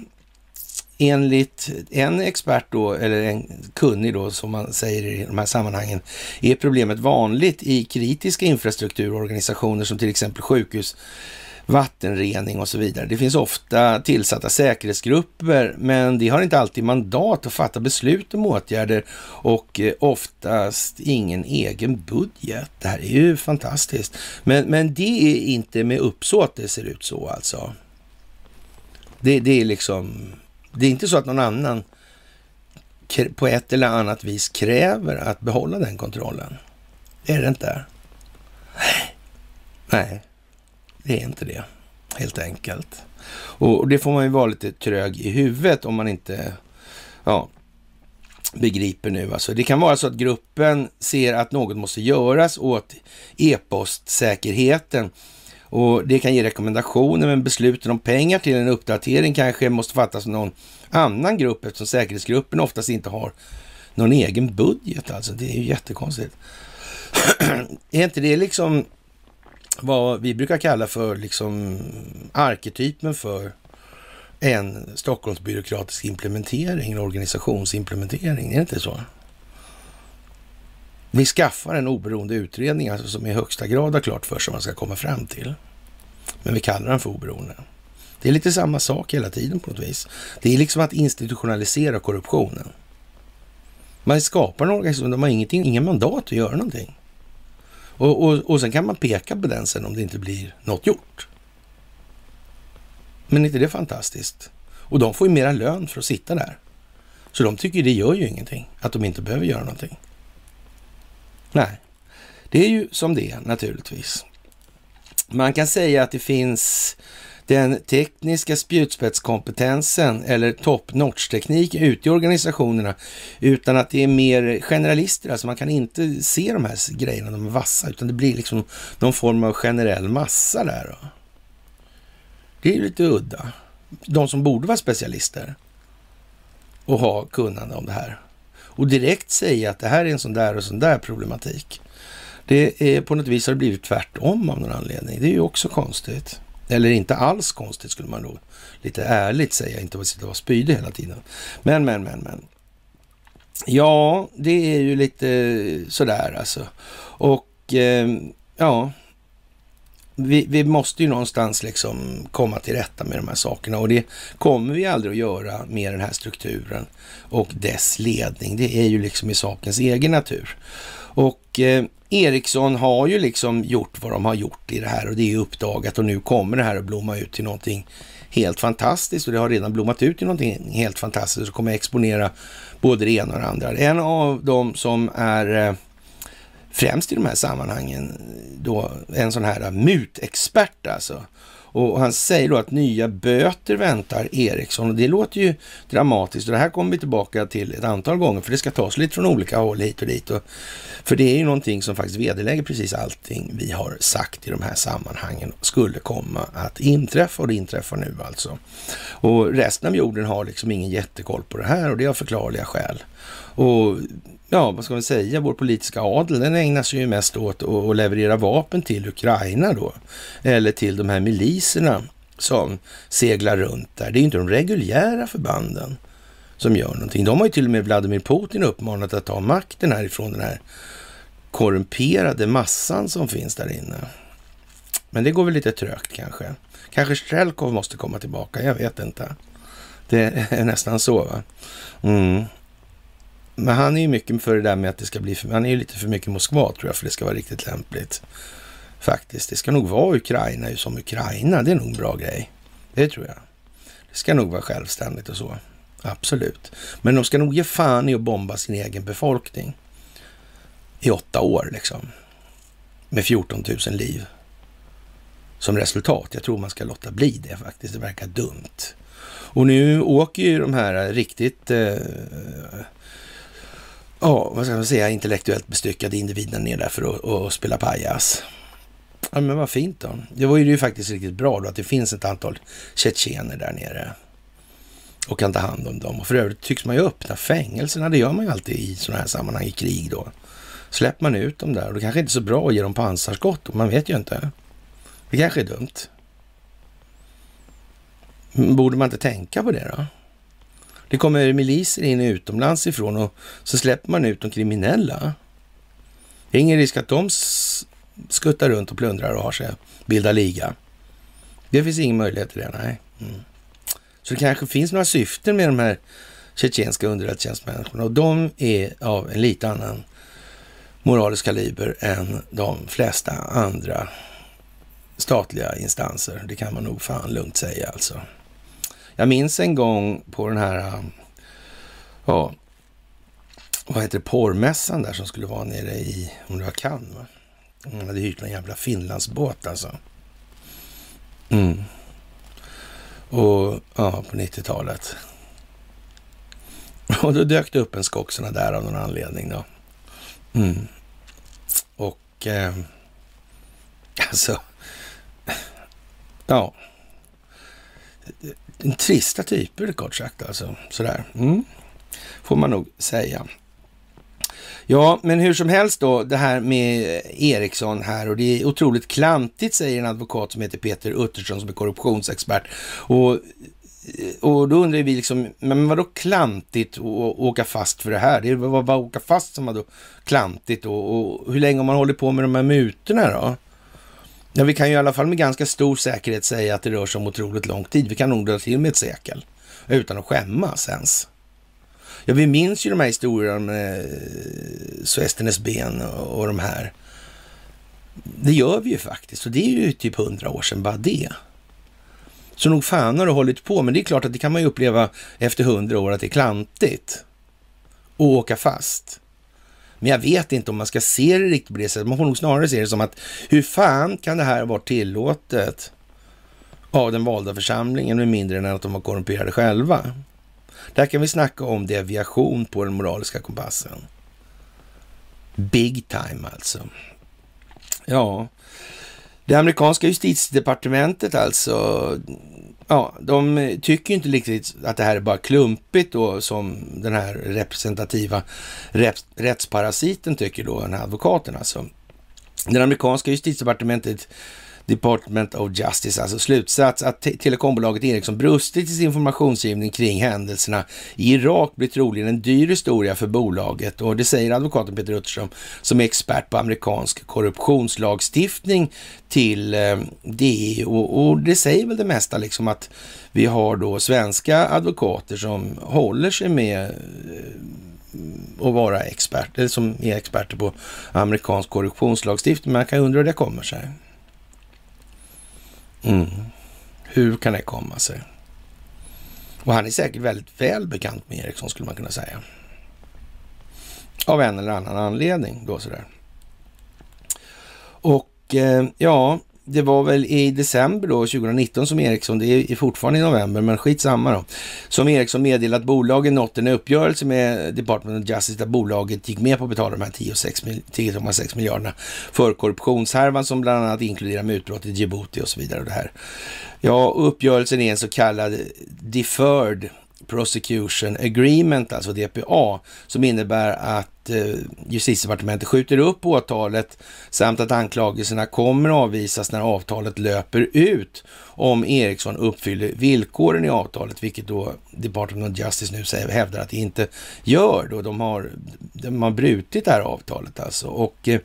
enligt en expert då, eller en kunnig då, som man säger i de här sammanhangen, är problemet vanligt i kritiska infrastrukturorganisationer som till exempel sjukhus, vattenrening och så vidare. Det finns ofta tillsatta säkerhetsgrupper, men de har inte alltid mandat att fatta beslut om åtgärder och eh, oftast ingen egen budget. Det här är ju fantastiskt. Men, men det är inte med uppsåt det ser ut så alltså. Det, det är liksom det är inte så att någon annan på ett eller annat vis kräver att behålla den kontrollen. Det är det inte. Nej, det är inte det, helt enkelt. Och det får man ju vara lite trög i huvudet om man inte ja, begriper nu. Alltså, det kan vara så att gruppen ser att något måste göras åt e-postsäkerheten och det kan ge rekommendationer, men besluten om pengar till en uppdatering kanske måste fattas av någon annan grupp eftersom säkerhetsgruppen oftast inte har någon egen budget. Alltså, det är ju jättekonstigt. är inte det liksom vad vi brukar kalla för liksom arketypen för en Stockholmsbyråkratisk implementering, en organisationsimplementering? Är det inte så? Vi skaffar en oberoende utredning alltså, som i högsta grad har klart för sig vad man ska komma fram till. Men vi kallar den för oberoende. Det är lite samma sak hela tiden på något vis. Det är liksom att institutionalisera korruptionen. Man skapar en organisation, de har ingenting, ingen mandat att göra någonting. Och, och, och sen kan man peka på den sen om det inte blir något gjort. Men inte det är fantastiskt? Och de får ju mera lön för att sitta där. Så de tycker det gör ju ingenting, att de inte behöver göra någonting. Nej, det är ju som det är naturligtvis. Man kan säga att det finns den tekniska spjutspetskompetensen eller top notch-teknik ute i organisationerna utan att det är mer generalister. Alltså man kan inte se de här grejerna, de är vassa, utan det blir liksom någon form av generell massa där. Då. Det är lite udda. De som borde vara specialister och ha kunnande om det här. Och direkt säga att det här är en sån där och sån där problematik. Det är på något vis har det blivit tvärtom av någon anledning. Det är ju också konstigt. Eller inte alls konstigt skulle man då lite ärligt säga, inte bara sitta och vara spydig hela tiden. Men, men, men, men. Ja, det är ju lite sådär alltså. Och eh, ja, vi, vi, måste ju någonstans liksom komma till rätta med de här sakerna och det kommer vi aldrig att göra med den här strukturen och dess ledning. Det är ju liksom i sakens egen natur. Och eh, Ericsson har ju liksom gjort vad de har gjort i det här och det är uppdagat och nu kommer det här att blomma ut till någonting helt fantastiskt och det har redan blommat ut till någonting helt fantastiskt och kommer exponera både det ena och det andra. En av dem som är eh, främst i de här sammanhangen då en sån här mutexpert alltså och han säger då att nya böter väntar Ericsson och det låter ju dramatiskt. Och det här kommer vi tillbaka till ett antal gånger för det ska tas lite från olika håll hit och dit. Och, för det är ju någonting som faktiskt vederlägger precis allting vi har sagt i de här sammanhangen skulle komma att inträffa och det inträffar nu alltså. Och resten av jorden har liksom ingen jättekoll på det här och det är av förklarliga skäl. Och ja, vad ska man säga, vår politiska adel, den ägnar sig ju mest åt att leverera vapen till Ukraina då. Eller till de här miliserna som seglar runt där. Det är ju inte de reguljära förbanden som gör någonting. De har ju till och med Vladimir Putin uppmanat att ta makten härifrån den här korrumperade massan som finns där inne. Men det går väl lite trögt kanske. Kanske Strelkov måste komma tillbaka, jag vet inte. Det är nästan så va. Mm. Men han är ju mycket för det där med att det ska bli, för, han är ju lite för mycket Moskva tror jag för det ska vara riktigt lämpligt. Faktiskt. Det ska nog vara Ukraina ju som Ukraina. Det är nog en bra grej. Det tror jag. Det ska nog vara självständigt och så. Absolut. Men de ska nog ge fan i att bomba sin egen befolkning. I åtta år liksom. Med 14 000 liv. Som resultat. Jag tror man ska låta bli det faktiskt. Det verkar dumt. Och nu åker ju de här riktigt eh, ja, vad ska man säga, intellektuellt bestyckade individerna ner där för att, spela pajas. Ja, men vad fint då. Det var ju faktiskt riktigt bra då att det finns ett antal tjetjener där nere och kan ta hand om dem. Och för övrigt tycks man ju öppna fängelserna. Det gör man ju alltid i sådana här sammanhang i krig då. Släpper man ut dem där och det kanske inte är så bra att ge dem pansarskott. Man vet ju inte. Det kanske är dumt. Borde man inte tänka på det då? Det kommer miliser in utomlands ifrån och så släpper man ut de kriminella. Det är ingen risk att de skuttar runt och plundrar och har sig, bildar liga. Det finns ingen möjlighet till det, nej. Mm. Så det kanske finns några syften med de här tjetjenska underrättelsetjänstmänniskorna och de är av en lite annan moralisk kaliber än de flesta andra statliga instanser. Det kan man nog fan lugnt säga alltså. Jag minns en gång på den här, um, ja, vad heter det, porrmässan där som skulle vara nere i, om det var Cannes va? Man hade hyrt en jävla Finlandsbåt alltså. Mm. Och ja, på 90-talet. Och då dök det upp en skock sådana där av någon anledning då. Mm. Och eh, alltså, ja trista typer kort sagt alltså. Sådär. Mm. Får man nog säga. Ja, men hur som helst då, det här med Eriksson här och det är otroligt klantigt säger en advokat som heter Peter Uttersson som är korruptionsexpert. Och och då undrar vi liksom, men vadå klantigt att åka fast för det här? Det var bara att åka fast som var då klantigt och, och hur länge har man hållit på med de här mutorna då? Ja, vi kan ju i alla fall med ganska stor säkerhet säga att det rör sig om otroligt lång tid. Vi kan nog dra till med ett sekel utan att skämmas ens. Ja, vi minns ju de här historierna med eh, ben och, och de här. Det gör vi ju faktiskt och det är ju typ hundra år sedan bara det. Så nog fan har det hållit på, men det är klart att det kan man ju uppleva efter hundra år att det är klantigt att åka fast. Men jag vet inte om man ska se det riktigt på det sättet. Man får nog snarare se det som att hur fan kan det här vara tillåtet av den valda församlingen med mindre än att de var korrumperade själva? Där kan vi snacka om deviation på den moraliska kompassen. Big time alltså. Ja, det amerikanska justitiedepartementet alltså, ja, de tycker inte riktigt att det här är bara klumpigt då som den här representativa rättsparasiten tycker då, den här advokaten alltså. Det amerikanska justitiedepartementet Department of Justice, alltså slutsats att telekombolaget Ericsson brustit i sin informationsgivning kring händelserna i Irak blir troligen en dyr historia för bolaget och det säger advokaten Peter Utterström som är expert på amerikansk korruptionslagstiftning till eh, DI och, och, det säger väl det mesta liksom att vi har då svenska advokater som håller sig med eh, att vara experter, eller som är experter på amerikansk korruptionslagstiftning. Man kan undra hur det kommer sig. Mm. Hur kan det komma sig? Och han är säkert väldigt väl bekant med Ericsson skulle man kunna säga. Av en eller annan anledning då sådär. Och eh, ja, det var väl i december då, 2019 som Ericsson, det är fortfarande i november, men skitsamma då, som Ericsson meddelade att bolagen nått en uppgörelse med Department of Justice där bolaget gick med på att betala de här 10,6 miljarderna för korruptionshärvan som bland annat inkluderar mutbrott i Djibouti och så vidare. Och det här. Ja, uppgörelsen är en så kallad deferred Prosecution Agreement, alltså DPA, som innebär att Eh, justitiedepartementet skjuter upp åtalet samt att anklagelserna kommer avvisas när avtalet löper ut om Ericsson uppfyller villkoren i avtalet, vilket då Department of Justice nu säger, hävdar att det inte gör. Då. De, har, de har brutit det här avtalet alltså. Och eh,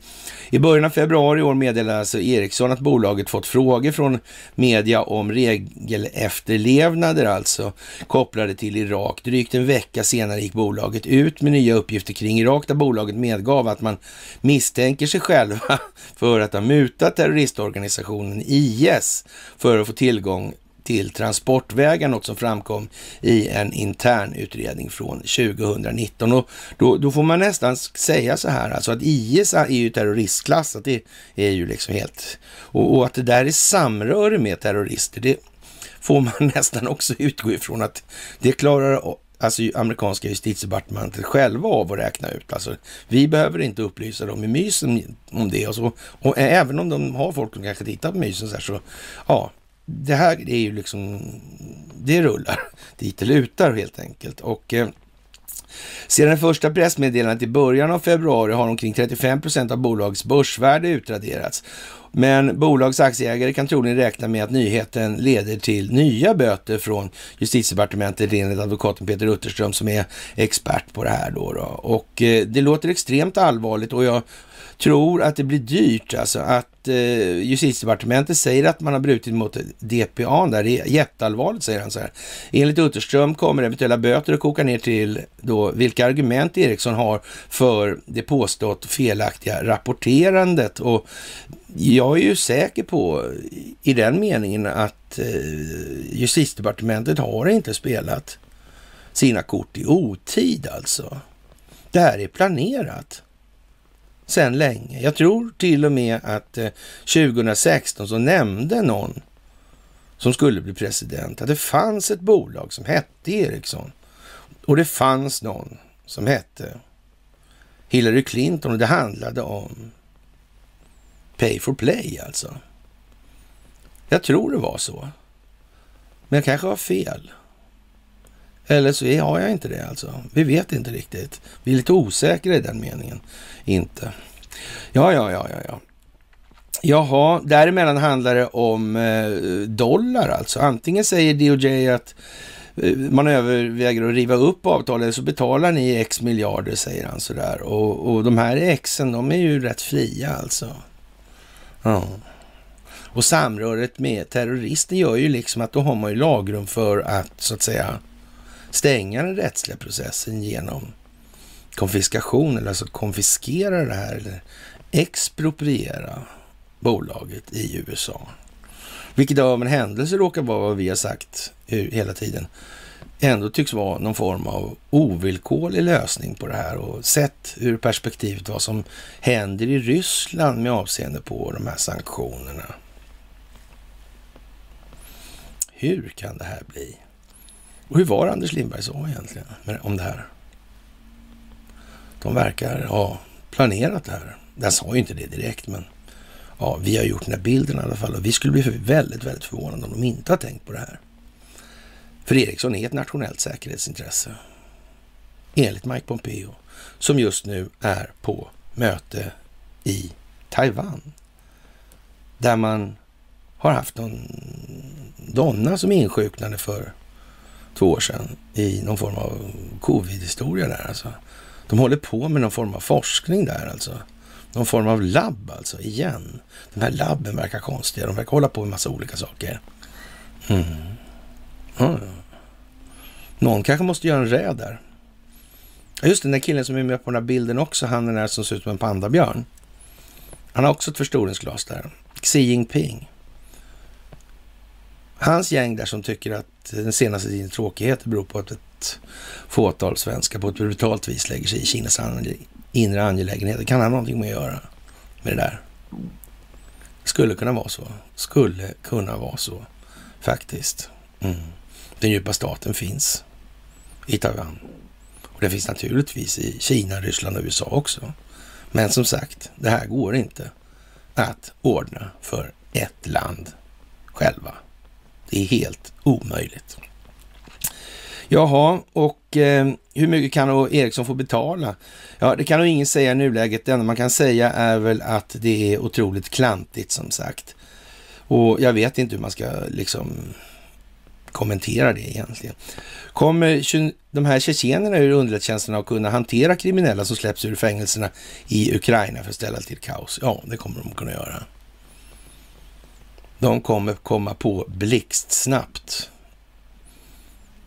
i början av februari i år meddelade alltså Ericsson att bolaget fått frågor från media om regelefterlevnader alltså kopplade till Irak. Drygt en vecka senare gick bolaget ut med nya uppgifter kring Irak där bolaget medgav att man misstänker sig själva för att ha mutat terroristorganisationen IS för att få tillgång till transportvägar, något som framkom i en intern utredning från 2019. Och då, då får man nästan säga så här, alltså att IS är ju terroristklassat, det är ju liksom helt... Och, och att det där är samröre med terrorister, det får man nästan också utgå ifrån att det klarar alltså amerikanska justitiedepartementet själva av att räkna ut. Alltså, vi behöver inte upplysa dem i mysen om det. Och, så, och även om de har folk som kanske tittar på mysen så här, så ja, det här är ju liksom, det rullar dit det lutar helt enkelt. Och eh, sedan det första pressmeddelandet i början av februari har omkring 35 procent av bolagets börsvärde utraderats. Men bolagsaktieägare kan troligen räkna med att nyheten leder till nya böter från justitiedepartementet enligt advokaten Peter Utterström som är expert på det här. Då, då. Och eh, det låter extremt allvarligt och jag tror att det blir dyrt. Alltså att eh, justitiedepartementet säger att man har brutit mot DPA där. Det är jätteallvarligt, säger han så här. Enligt Utterström kommer eventuella böter att koka ner till då vilka argument Ericsson har för det påstått felaktiga rapporterandet. Och jag är ju säker på i den meningen att eh, justitiedepartementet har inte spelat sina kort i otid alltså. Det här är planerat sedan länge. Jag tror till och med att eh, 2016 så nämnde någon som skulle bli president att det fanns ett bolag som hette Ericsson och det fanns någon som hette Hillary Clinton och det handlade om pay for play alltså. Jag tror det var så. Men jag kanske har fel. Eller så har jag inte det alltså. Vi vet inte riktigt. Vi är lite osäkra i den meningen. Inte. Ja, ja, ja, ja, ja. Jaha, däremellan handlar det om eh, dollar alltså. Antingen säger DOJ att eh, man överväger att riva upp avtalet så betalar ni x miljarder, säger han sådär. Och, och de här Xen, de är ju rätt fria alltså. Ja. Och samröret med terrorister gör ju liksom att då har man ju lagrum för att så att säga stänga den rättsliga processen genom konfiskation, eller alltså konfiskera det här, eller expropriera bolaget i USA. Vilket av en händelse råkar vara vad vi har sagt hela tiden. Ändå tycks vara någon form av ovillkorlig lösning på det här och sett ur perspektivet vad som händer i Ryssland med avseende på de här sanktionerna. Hur kan det här bli? Och hur var Anders Lindberg så egentligen om det här? De verkar ha planerat det här. Den sa ju inte det direkt, men ja, vi har gjort den här bilden i alla fall och vi skulle bli väldigt, väldigt förvånade om de inte har tänkt på det här. För Ericsson är ett nationellt säkerhetsintresse. Enligt Mike Pompeo, som just nu är på möte i Taiwan. Där man har haft någon donna som insjuknade för två år sedan i någon form av covid-historia där alltså. De håller på med någon form av forskning där alltså. Någon form av labb alltså, igen. De här labben verkar konstiga. De verkar hålla på med massa olika saker. Mm. Mm. Någon kanske måste göra en räd där. Just den där killen som är med på den här bilden också, han den där som ser ut som en pandabjörn. Han har också ett förstoringsglas där. Xi Jinping. Hans gäng där som tycker att den senaste tidens tråkigheter beror på att ett fåtal svenskar på ett brutalt vis lägger sig i Kinas inre angelägenheter. Kan han någonting med att göra med det där? Skulle kunna vara så. Skulle kunna vara så, faktiskt. Mm. Den djupa staten finns i Taiwan. Och det finns naturligtvis i Kina, Ryssland och USA också. Men som sagt, det här går inte att ordna för ett land själva. Det är helt omöjligt. Jaha, och eh, hur mycket kan då Ericsson få betala? Ja, det kan nog ingen säga i nuläget. Det enda man kan säga är väl att det är otroligt klantigt som sagt. Och jag vet inte hur man ska liksom kommentera det egentligen. Kommer de här tjetjenerna ur underrättelsetjänsterna att kunna hantera kriminella som släpps ur fängelserna i Ukraina för att ställa till kaos? Ja, det kommer de kunna göra. De kommer komma på blixtsnabbt.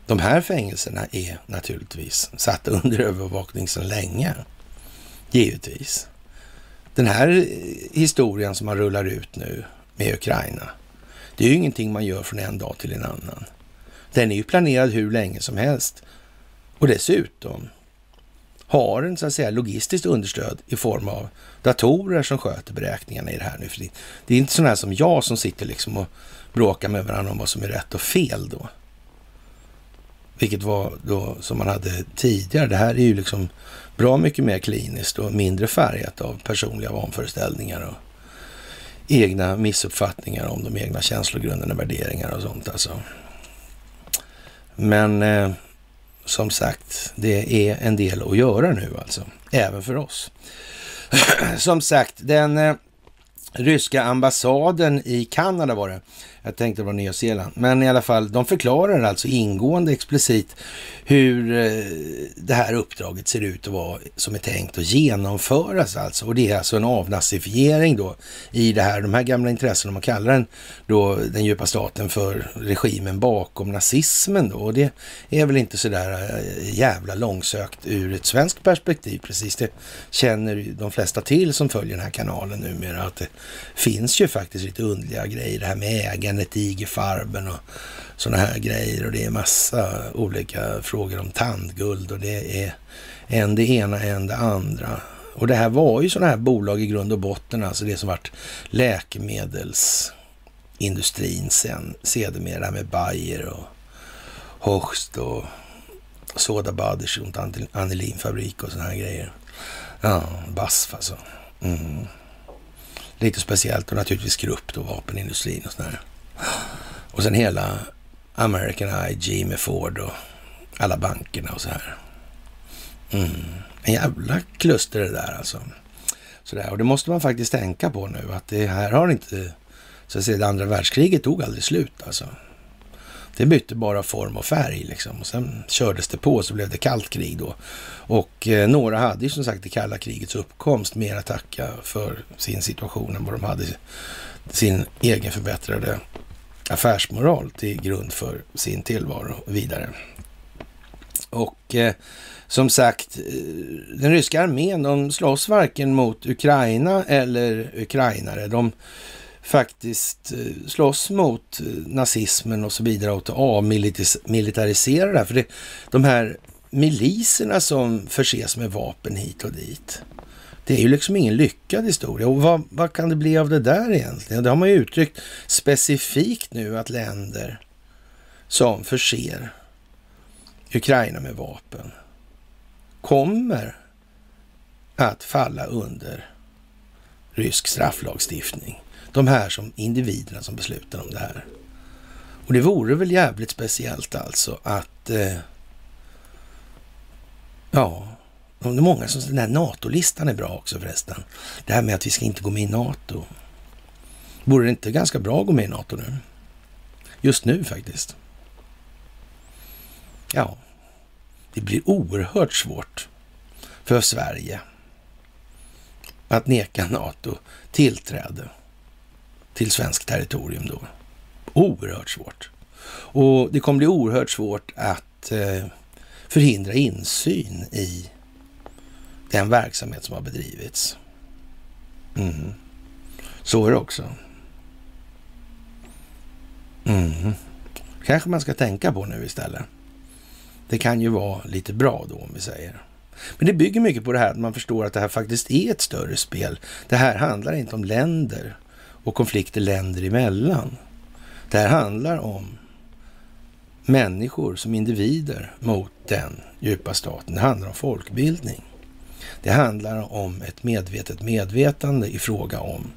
De här fängelserna är naturligtvis satta under övervakning sedan länge. Givetvis. Den här eh, historien som man rullar ut nu med Ukraina, det är ju ingenting man gör från en dag till en annan. Den är ju planerad hur länge som helst. Och dessutom har en så att säga logistiskt understöd i form av datorer som sköter beräkningarna i det här nu. För det är inte sådana här som jag som sitter liksom och bråkar med varandra om vad som är rätt och fel då. Vilket var då som man hade tidigare. Det här är ju liksom bra mycket mer kliniskt och mindre färgat av personliga vanföreställningar och egna missuppfattningar om de egna känslogrunderna, värderingar och sånt alltså. Men eh, som sagt, det är en del att göra nu alltså, även för oss. som sagt, den eh, ryska ambassaden i Kanada var det. Jag tänkte det var Nya Zeeland. Men i alla fall, de förklarar alltså ingående explicit hur eh, det här uppdraget ser ut att vara som är tänkt att genomföras alltså. Och det är alltså en avnazifiering då i det här, de här gamla intressena, man kallar den då den djupa staten för regimen bakom nazismen då. Och det är väl inte sådär eh, jävla långsökt ur ett svenskt perspektiv precis. Det känner de flesta till som följer den här kanalen numera att det finns ju faktiskt lite underliga grejer. Det här med ägandet, Farben och sådana här grejer och det är massa olika frågor om tandguld och det är en det ena, en det andra. Och det här var ju sådana här bolag i grund och botten, alltså det som vart läkemedelsindustrin sen, sedermera det här med Bayer och Hochst och Soda Baders och anilinfabrik och sådana här grejer. Ja, BASF alltså. Mm. Lite speciellt och naturligtvis Krupp då, vapenindustrin och sådär. Och sen hela American IG med Ford och alla bankerna och så här. Mm. En jävla kluster det där alltså. Sådär. Och det måste man faktiskt tänka på nu, att det här har inte, så att säga, det andra världskriget tog aldrig slut alltså. Det bytte bara form och färg liksom. Och sen kördes det på så blev det kallt krig då. Och eh, några hade ju som sagt det kalla krigets uppkomst mer att tacka för sin situation än vad de hade sin egen förbättrade affärsmoral till grund för sin tillvaro vidare. Och eh, som sagt, eh, den ryska armén, de slåss varken mot Ukraina eller ukrainare. De faktiskt eh, slåss mot eh, nazismen och så vidare och avmilitarisera det här. För det, de här miliserna som förses med vapen hit och dit. Det är ju liksom ingen lyckad historia. Och vad, vad kan det bli av det där egentligen? Det har man ju uttryckt specifikt nu att länder som förser Ukraina med vapen kommer att falla under rysk strafflagstiftning. De här som individerna som beslutar om det här. Och det vore väl jävligt speciellt alltså att eh, ja, det är många som, den här NATO-listan är bra också förresten. Det här med att vi ska inte gå med i NATO. Vore det inte ganska bra att gå med i NATO nu? Just nu faktiskt. Ja, det blir oerhört svårt för Sverige att neka NATO tillträde till svenskt territorium då. Oerhört svårt. Och det kommer bli oerhört svårt att eh, förhindra insyn i den verksamhet som har bedrivits. Mm. Så är det också. Mm. kanske man ska tänka på nu istället. Det kan ju vara lite bra då om vi säger. Men det bygger mycket på det här att man förstår att det här faktiskt är ett större spel. Det här handlar inte om länder och konflikter länder emellan. Det här handlar om människor som individer mot den djupa staten. Det handlar om folkbildning. Det handlar om ett medvetet medvetande i fråga om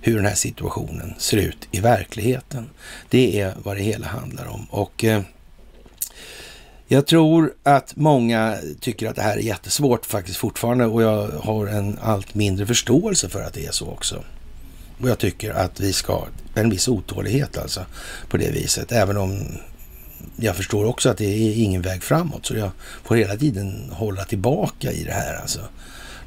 hur den här situationen ser ut i verkligheten. Det är vad det hela handlar om. Och eh, jag tror att många tycker att det här är jättesvårt faktiskt fortfarande och jag har en allt mindre förståelse för att det är så också. Och jag tycker att vi ska, en viss otålighet alltså på det viset, även om jag förstår också att det är ingen väg framåt, så jag får hela tiden hålla tillbaka i det här alltså.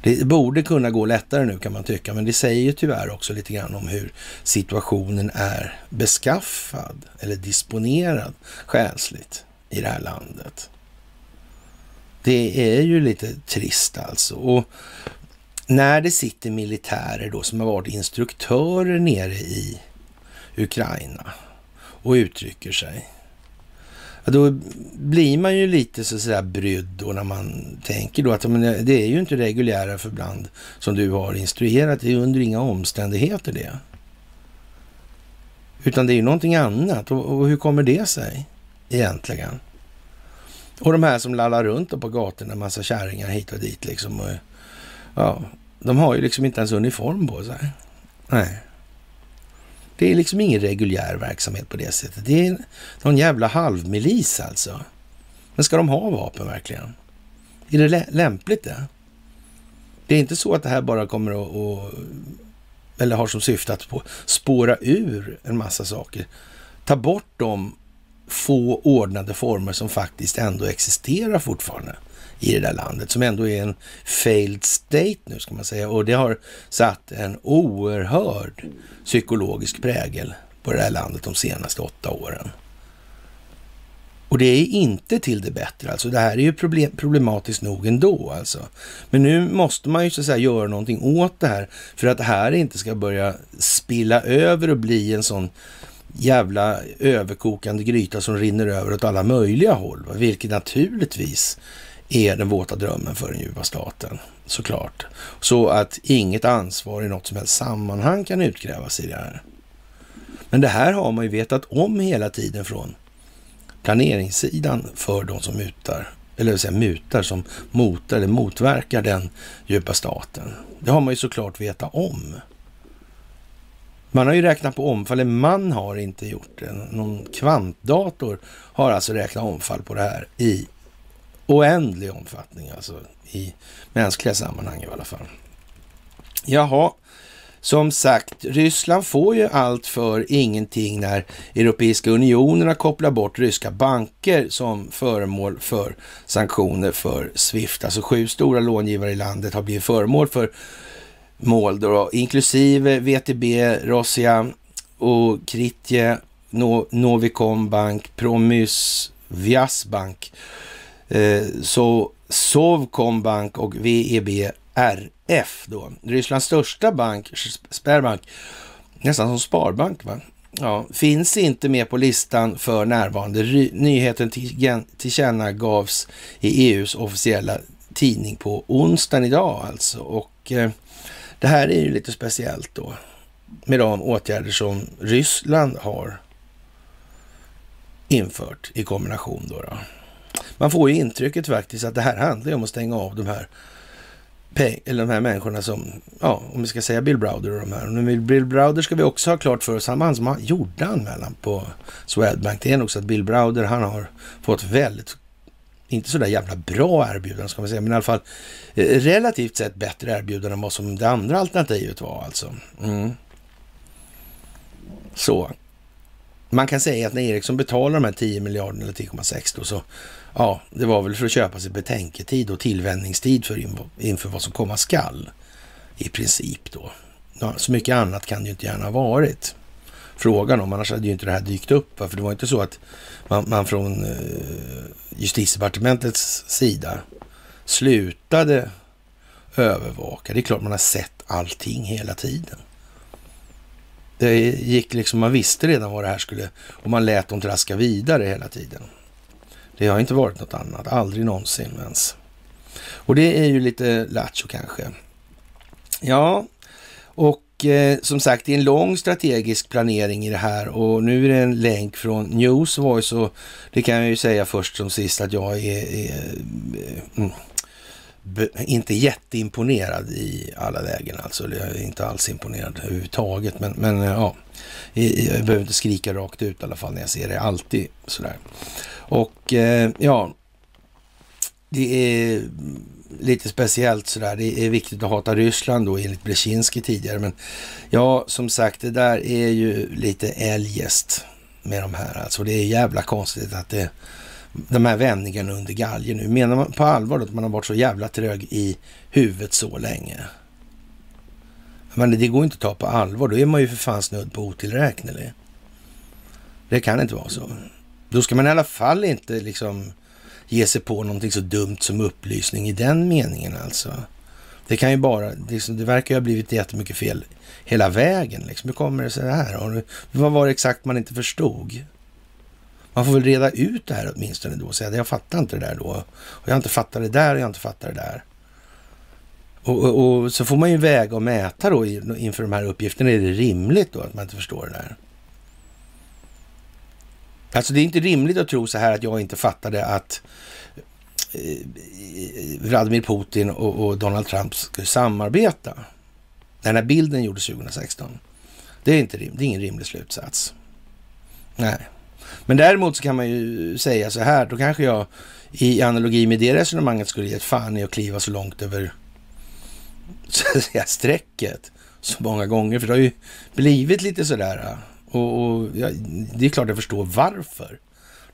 Det borde kunna gå lättare nu kan man tycka, men det säger ju tyvärr också lite grann om hur situationen är beskaffad eller disponerad själsligt i det här landet. Det är ju lite trist alltså. Och när det sitter militärer då som har varit instruktörer nere i Ukraina och uttrycker sig, då blir man ju lite så sådär brydd då när man tänker då att men, det är ju inte reguljära förband som du har instruerat, det är under inga omständigheter det. Utan det är ju någonting annat och, och hur kommer det sig egentligen? Och de här som lallar runt på gatorna, massa kärringar hit och dit liksom. Och, ja, de har ju liksom inte ens uniform på sig. Nej. Det är liksom ingen reguljär verksamhet på det sättet. Det är någon jävla halvmilis alltså. Men ska de ha vapen verkligen? Är det lämpligt det? Det är inte så att det här bara kommer att, att eller har som syfte att spåra ur en massa saker. Ta bort de få ordnade former som faktiskt ändå existerar fortfarande i det där landet, som ändå är en failed state nu ska man säga. Och det har satt en oerhörd psykologisk prägel på det här landet de senaste åtta åren. Och det är inte till det bättre. Alltså det här är ju problem, problematiskt nog ändå. Alltså. Men nu måste man ju så att säga göra någonting åt det här för att det här inte ska börja spilla över och bli en sån jävla överkokande gryta som rinner över åt alla möjliga håll. Vilket naturligtvis är den våta drömmen för den djupa staten, såklart. Så att inget ansvar i något som helst sammanhang kan utkrävas i det här. Men det här har man ju vetat om hela tiden från planeringssidan för de som mutar, eller säga mutar, som motar eller motverkar den djupa staten. Det har man ju såklart vetat om. Man har ju räknat på omfall, eller man har inte gjort det. Någon kvantdator har alltså räknat omfall på det här i oändlig omfattning, alltså i mänskliga sammanhang i alla fall. Jaha, som sagt, Ryssland får ju allt för ingenting när Europeiska unionen har kopplat bort ryska banker som föremål för sanktioner för Swift. Alltså sju stora långivare i landet har blivit föremål för mål, då, inklusive VTB, Rossia och Kritje, Novikom Bank, Promys, Viasbank, Eh, så Sovcombank och VEB RF då. Rysslands största bank, Sperbank, nästan som sparbank va? Ja, finns inte med på listan för närvarande. Nyheten tillkännagavs i EUs officiella tidning på onsdagen idag alltså. Och eh, det här är ju lite speciellt då med de åtgärder som Ryssland har infört i kombination då. då. Man får ju intrycket faktiskt att det här handlar om att stänga av de här eller de här människorna som, ja, om vi ska säga Bill Browder och de här. Men Bill Browder ska vi också ha klart för oss, han han som gjorde anmälan på Swedbank. Det är nog så att Bill Browder, han har fått väldigt, inte sådär jävla bra erbjudanden ska man säga, men i alla fall eh, relativt sett bättre erbjudanden än vad som det andra alternativet var alltså. Mm. Så. Man kan säga att när Ericsson betalar de här 10 miljarderna eller 10,6 då så Ja, det var väl för att köpa sig betänketid och tillvänjningstid för inför vad som komma skall. I princip då. Ja, så mycket annat kan det ju inte gärna ha varit. Frågan om, annars hade ju inte det här dykt upp. För det var inte så att man, man från eh, justitiedepartementets sida slutade övervaka. Det är klart man har sett allting hela tiden. Det gick liksom, man visste redan vad det här skulle, och man lät dem traska vidare hela tiden. Det har inte varit något annat, aldrig någonsin ens. Och det är ju lite lattjo kanske. Ja, och eh, som sagt, det är en lång strategisk planering i det här och nu är det en länk från Newsvoice och det kan jag ju säga först som sist att jag är, är eh, mm, inte jätteimponerad i alla lägen alltså. Jag är inte alls imponerad överhuvudtaget. Men, men eh, ja, jag behöver inte skrika rakt ut i alla fall när jag ser det. Alltid sådär. Och eh, ja, det är lite speciellt sådär. Det är viktigt att hata Ryssland då enligt Brzezinski tidigare. Men ja, som sagt, det där är ju lite eljest med de här. Alltså det är jävla konstigt att det de här vändningarna under galgen nu. Menar man på allvar att man har varit så jävla trög i huvudet så länge? Men det går inte att ta på allvar. Då är man ju för fan snudd på otillräknelig. Det kan inte vara så. Då ska man i alla fall inte liksom ge sig på någonting så dumt som upplysning i den meningen alltså. Det kan ju bara, liksom, det verkar ju ha blivit jättemycket fel hela vägen. Liksom. Hur kommer det sig det här? Och vad var det exakt man inte förstod? Man får väl reda ut det här åtminstone då och säga att jag fattar inte det där då. Och jag har inte fattat det där och jag har inte fattat det där. Och, och, och, så får man ju väga och mäta då inför de här uppgifterna. Är det rimligt då att man inte förstår det där? Alltså det är inte rimligt att tro så här att jag inte fattade att eh, Vladimir Putin och, och, Donald Trump skulle samarbeta. Den här bilden gjordes 2016. Det är, inte, det är ingen rimlig slutsats. Nej. Men däremot så kan man ju säga så här, då kanske jag i analogi med det resonemanget skulle ge ett fan i att kliva så långt över så att säga, strecket så många gånger. För det har ju blivit lite sådär. Äh, och, och ja, det är klart jag förstår varför.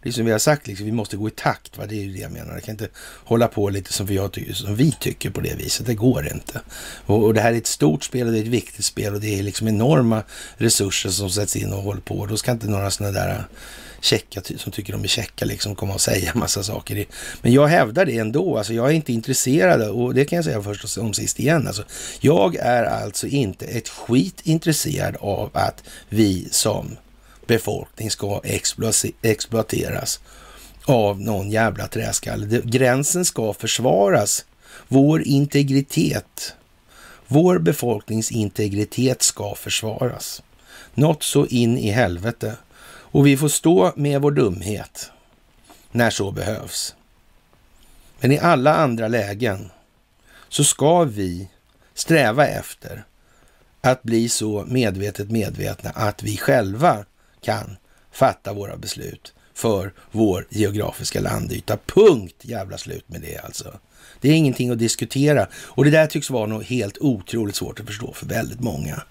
Det är som vi har sagt, liksom, vi måste gå i takt. Va? Det är ju det jag menar. Jag kan inte hålla på lite som, jag som vi tycker på det viset. Det går inte. Och, och, det här är ett stort spel och det är ett viktigt spel och det är liksom enorma resurser som sätts in och håller på. Då ska inte några sådana där checka, som tycker de är checka, liksom komma och säga massa saker. Men jag hävdar det ändå. Alltså, jag är inte intresserad och det kan jag säga först och sist igen. Alltså, jag är alltså inte ett skit intresserad av att vi som befolkning ska exploateras av någon jävla träskalle. Gränsen ska försvaras. Vår integritet, vår befolknings integritet ska försvaras. Något så in i helvete. Och vi får stå med vår dumhet när så behövs. Men i alla andra lägen så ska vi sträva efter att bli så medvetet medvetna att vi själva kan fatta våra beslut för vår geografiska landyta. Punkt jävla slut med det alltså. Det är ingenting att diskutera. Och det där tycks vara något helt otroligt svårt att förstå för väldigt många.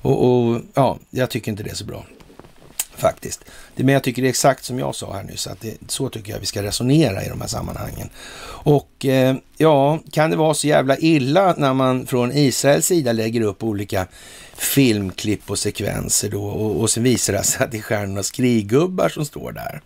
Och, och ja, jag tycker inte det är så bra. Faktiskt. Men jag tycker det är exakt som jag sa här nyss, att det, så tycker jag vi ska resonera i de här sammanhangen. Och eh, ja, kan det vara så jävla illa när man från Israels sida lägger upp olika filmklipp och sekvenser då och, och sen visar det sig att det är stjärnornas kriggubbar som står där.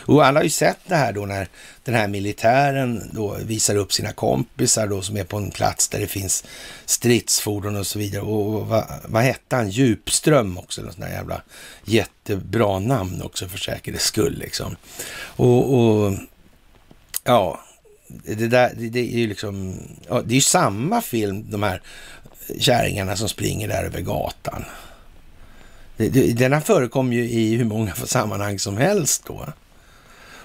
Och alla har ju sett det här då när den här militären då visar upp sina kompisar då som är på en plats där det finns stridsfordon och så vidare. Och vad, vad hette han? Djupström också, något sånt där jävla jättebra namn också för säkerhets skull liksom. Och, och ja, det där, det, det är ju liksom, ja, det är ju samma film, de här kärringarna som springer där över gatan. Denna förekommer ju i hur många sammanhang som helst då.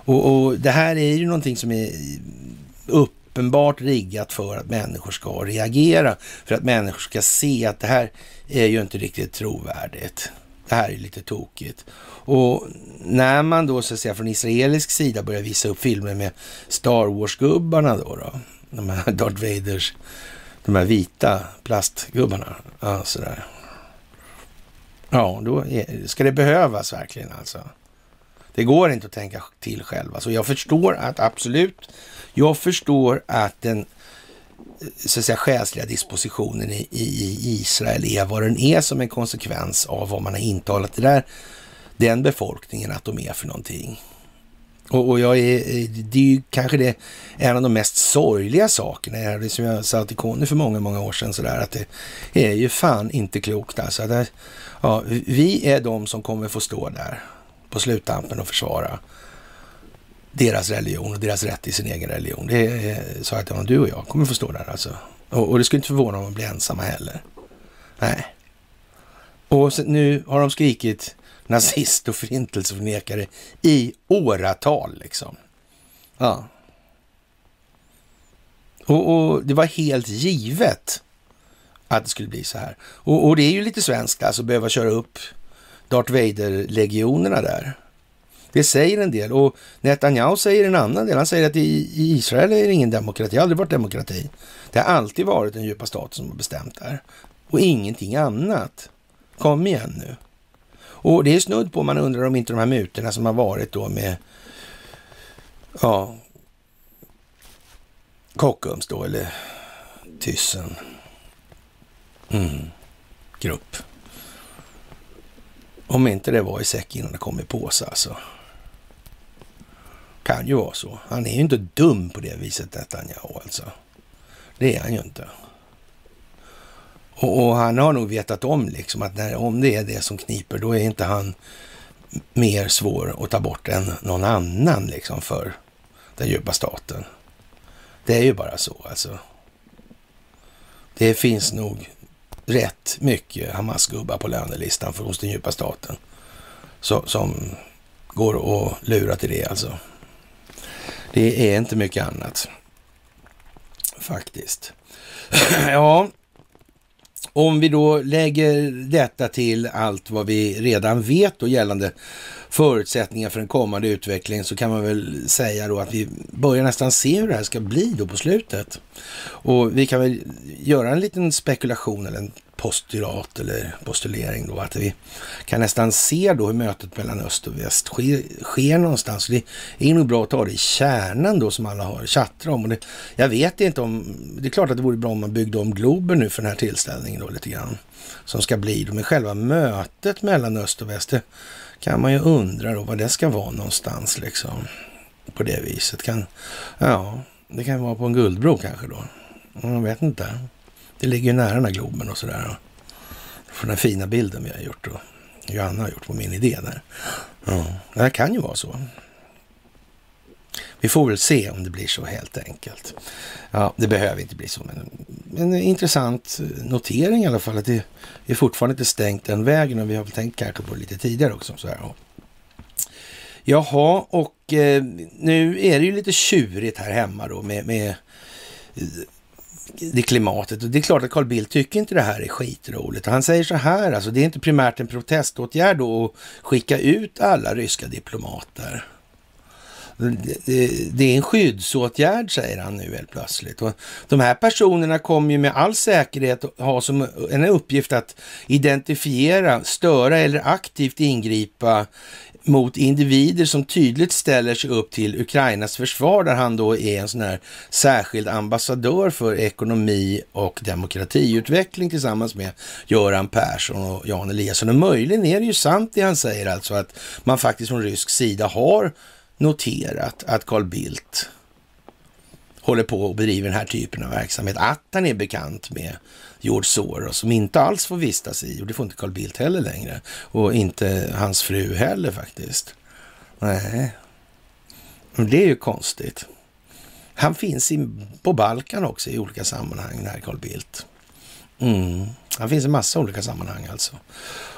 Och, och, det här är ju någonting som är uppenbart riggat för att människor ska reagera. För att människor ska se att det här är ju inte riktigt trovärdigt. Det här är lite tokigt. Och när man då så att säga från israelisk sida börjar visa upp filmer med Star Wars-gubbarna då, då, de här Darth Vaders, de här vita plastgubbarna, ja sådär. Ja, då är, ska det behövas verkligen alltså. Det går inte att tänka till själv. Alltså jag förstår att absolut, jag förstår att den eh, så att säga, själsliga dispositionen i, i, Israel är vad den är som en konsekvens av vad man har intalat det där, den befolkningen att de är för någonting. Och, och jag är, eh, det är ju kanske det, en av de mest sorgliga sakerna, det som jag sa till Conny för många, många år sedan, sådär, att det är ju fan inte klokt alltså. Det, ja, vi är de som kommer få stå där på sluttampen och försvara deras religion och deras rätt i sin egen religion. Det sa jag till honom, du och jag kommer få stå där alltså. Och, och det skulle inte förvåna om de blir ensamma heller. Nej. Och så, nu har de skrikit nazist och förintelseförnekare i åratal liksom. Ja. Och, och, det var helt givet att det skulle bli så här. Och, och det är ju lite svenskt alltså, att behöva köra upp Darth Vader-legionerna där. Det säger en del och Netanyahu säger en annan del. Han säger att i, Israel är det ingen demokrati, det har aldrig varit demokrati. Det har alltid varit den djupa staten som har bestämt där och ingenting annat. Kom igen nu. Och det är snudd på man undrar om inte de här mutorna som har varit då med ja, Kockums då, eller Thyssen. Mm. Grupp. Om inte det var i säck innan det kom i påse alltså. Kan ju vara så. Han är ju inte dum på det viset Netanyahu alltså. Det är han ju inte. Och, och, han har nog vetat om liksom att när, om det är det som kniper, då är inte han mer svår att ta bort än någon annan liksom för den djupa staten. Det är ju bara så alltså. Det finns nog rätt mycket Hamas-gubbar på lönelistan för hos den djupa staten. Så, som går att lura till det alltså. Det är inte mycket annat. Faktiskt. ja, om vi då lägger detta till allt vad vi redan vet och gällande förutsättningar för en kommande utveckling så kan man väl säga då att vi börjar nästan se hur det här ska bli då på slutet. Och vi kan väl göra en liten spekulation eller en postulat eller postulering då att vi kan nästan se då hur mötet mellan öst och väst sker, sker någonstans. Det är nog bra att ta det i kärnan då som alla har chattrat om. Och det, jag vet inte om, det är klart att det vore bra om man byggde om Globen nu för den här tillställningen då lite grann. Som ska bli då, men själva mötet mellan öst och väst, det kan man ju undra då vad det ska vara någonstans liksom. På det viset. Kan, ja, det kan vara på en guldbro kanske då. Jag vet inte. Det ligger ju nära den här Globen och sådär. För den fina bilden vi har gjort och Johanna har gjort på min idé där. Ja, det här kan ju vara så. Vi får väl se om det blir så helt enkelt. Ja, det behöver inte bli så, men en intressant notering i alla fall att det är fortfarande inte stängt den vägen och vi har väl tänkt kanske på det lite tidigare också. Så här. Jaha, och eh, nu är det ju lite tjurigt här hemma då med, med det klimatet. Och det är klart att Carl Bildt tycker inte det här är skitroligt. Han säger så här, alltså det är inte primärt en proteståtgärd då att skicka ut alla ryska diplomater. det är en skyddsåtgärd, säger han nu helt plötsligt. Och de här personerna kommer ju med all säkerhet ha som en uppgift att identifiera, störa eller aktivt ingripa mot individer som tydligt ställer sig upp till Ukrainas försvar, där han då är en sån här särskild ambassadör för ekonomi och demokratiutveckling tillsammans med Göran Persson och Jan Eliasson. Och möjligen är det ju sant det han säger, alltså att man faktiskt från rysk sida har noterat att Carl Bildt håller på och bedriver den här typen av verksamhet, att han är bekant med George Soros som inte alls får vistas i, och det får inte Carl Bildt heller längre, och inte hans fru heller faktiskt. Nej, men det är ju konstigt. Han finns i, på Balkan också i olika sammanhang, den här Carl Bildt. Mm. Han finns i massa olika sammanhang alltså.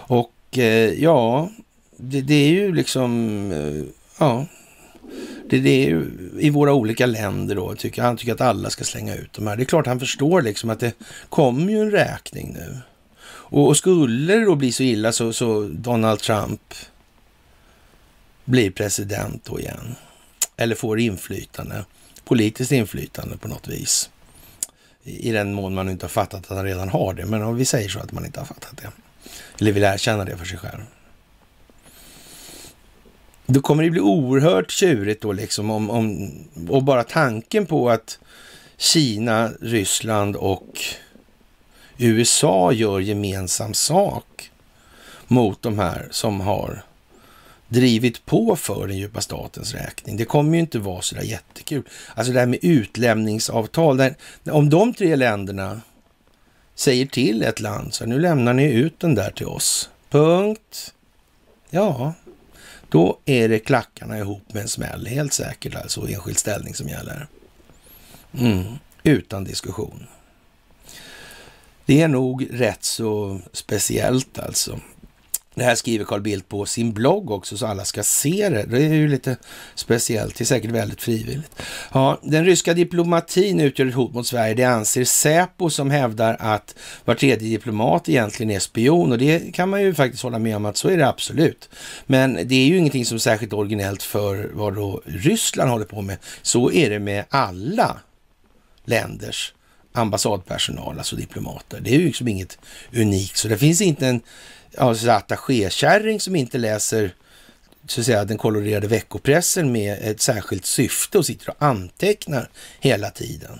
Och eh, ja, det, det, är ju liksom, eh, ja, det, det är ju i våra olika länder då, tycker, han tycker att alla ska slänga ut de här. Det är klart han förstår liksom att det kommer ju en räkning nu. Och, och skulle det då bli så illa så, så Donald Trump blir president då igen. Eller får inflytande, politiskt inflytande på något vis. I, I den mån man inte har fattat att han redan har det. Men om vi säger så att man inte har fattat det. Eller vill erkänna det för sig själv. Då kommer det bli oerhört tjurigt då liksom om, om, och bara tanken på att Kina, Ryssland och USA gör gemensam sak mot de här som har drivit på för den djupa statens räkning. Det kommer ju inte vara så där jättekul. Alltså det här med utlämningsavtal, där, om de tre länderna säger till ett land så nu lämnar ni ut den där till oss. Punkt. Ja, då är det klackarna ihop med en smäll, helt säkert alltså, enskild ställning som gäller. Mm, utan diskussion. Det är nog rätt så speciellt alltså. Det här skriver Carl Bildt på sin blogg också så alla ska se det. Det är ju lite speciellt. Det är säkert väldigt frivilligt. Ja, den ryska diplomatin utgör ett hot mot Sverige. Det anser Säpo som hävdar att var tredje diplomat egentligen är spion och det kan man ju faktiskt hålla med om att så är det absolut. Men det är ju ingenting som är särskilt originellt för vad då Ryssland håller på med. Så är det med alla länders ambassadpersonal, alltså diplomater. Det är ju liksom inget unikt, så det finns inte en alltså, attachékärring som inte läser så att säga, den kolorerade veckopressen med ett särskilt syfte och sitter och antecknar hela tiden.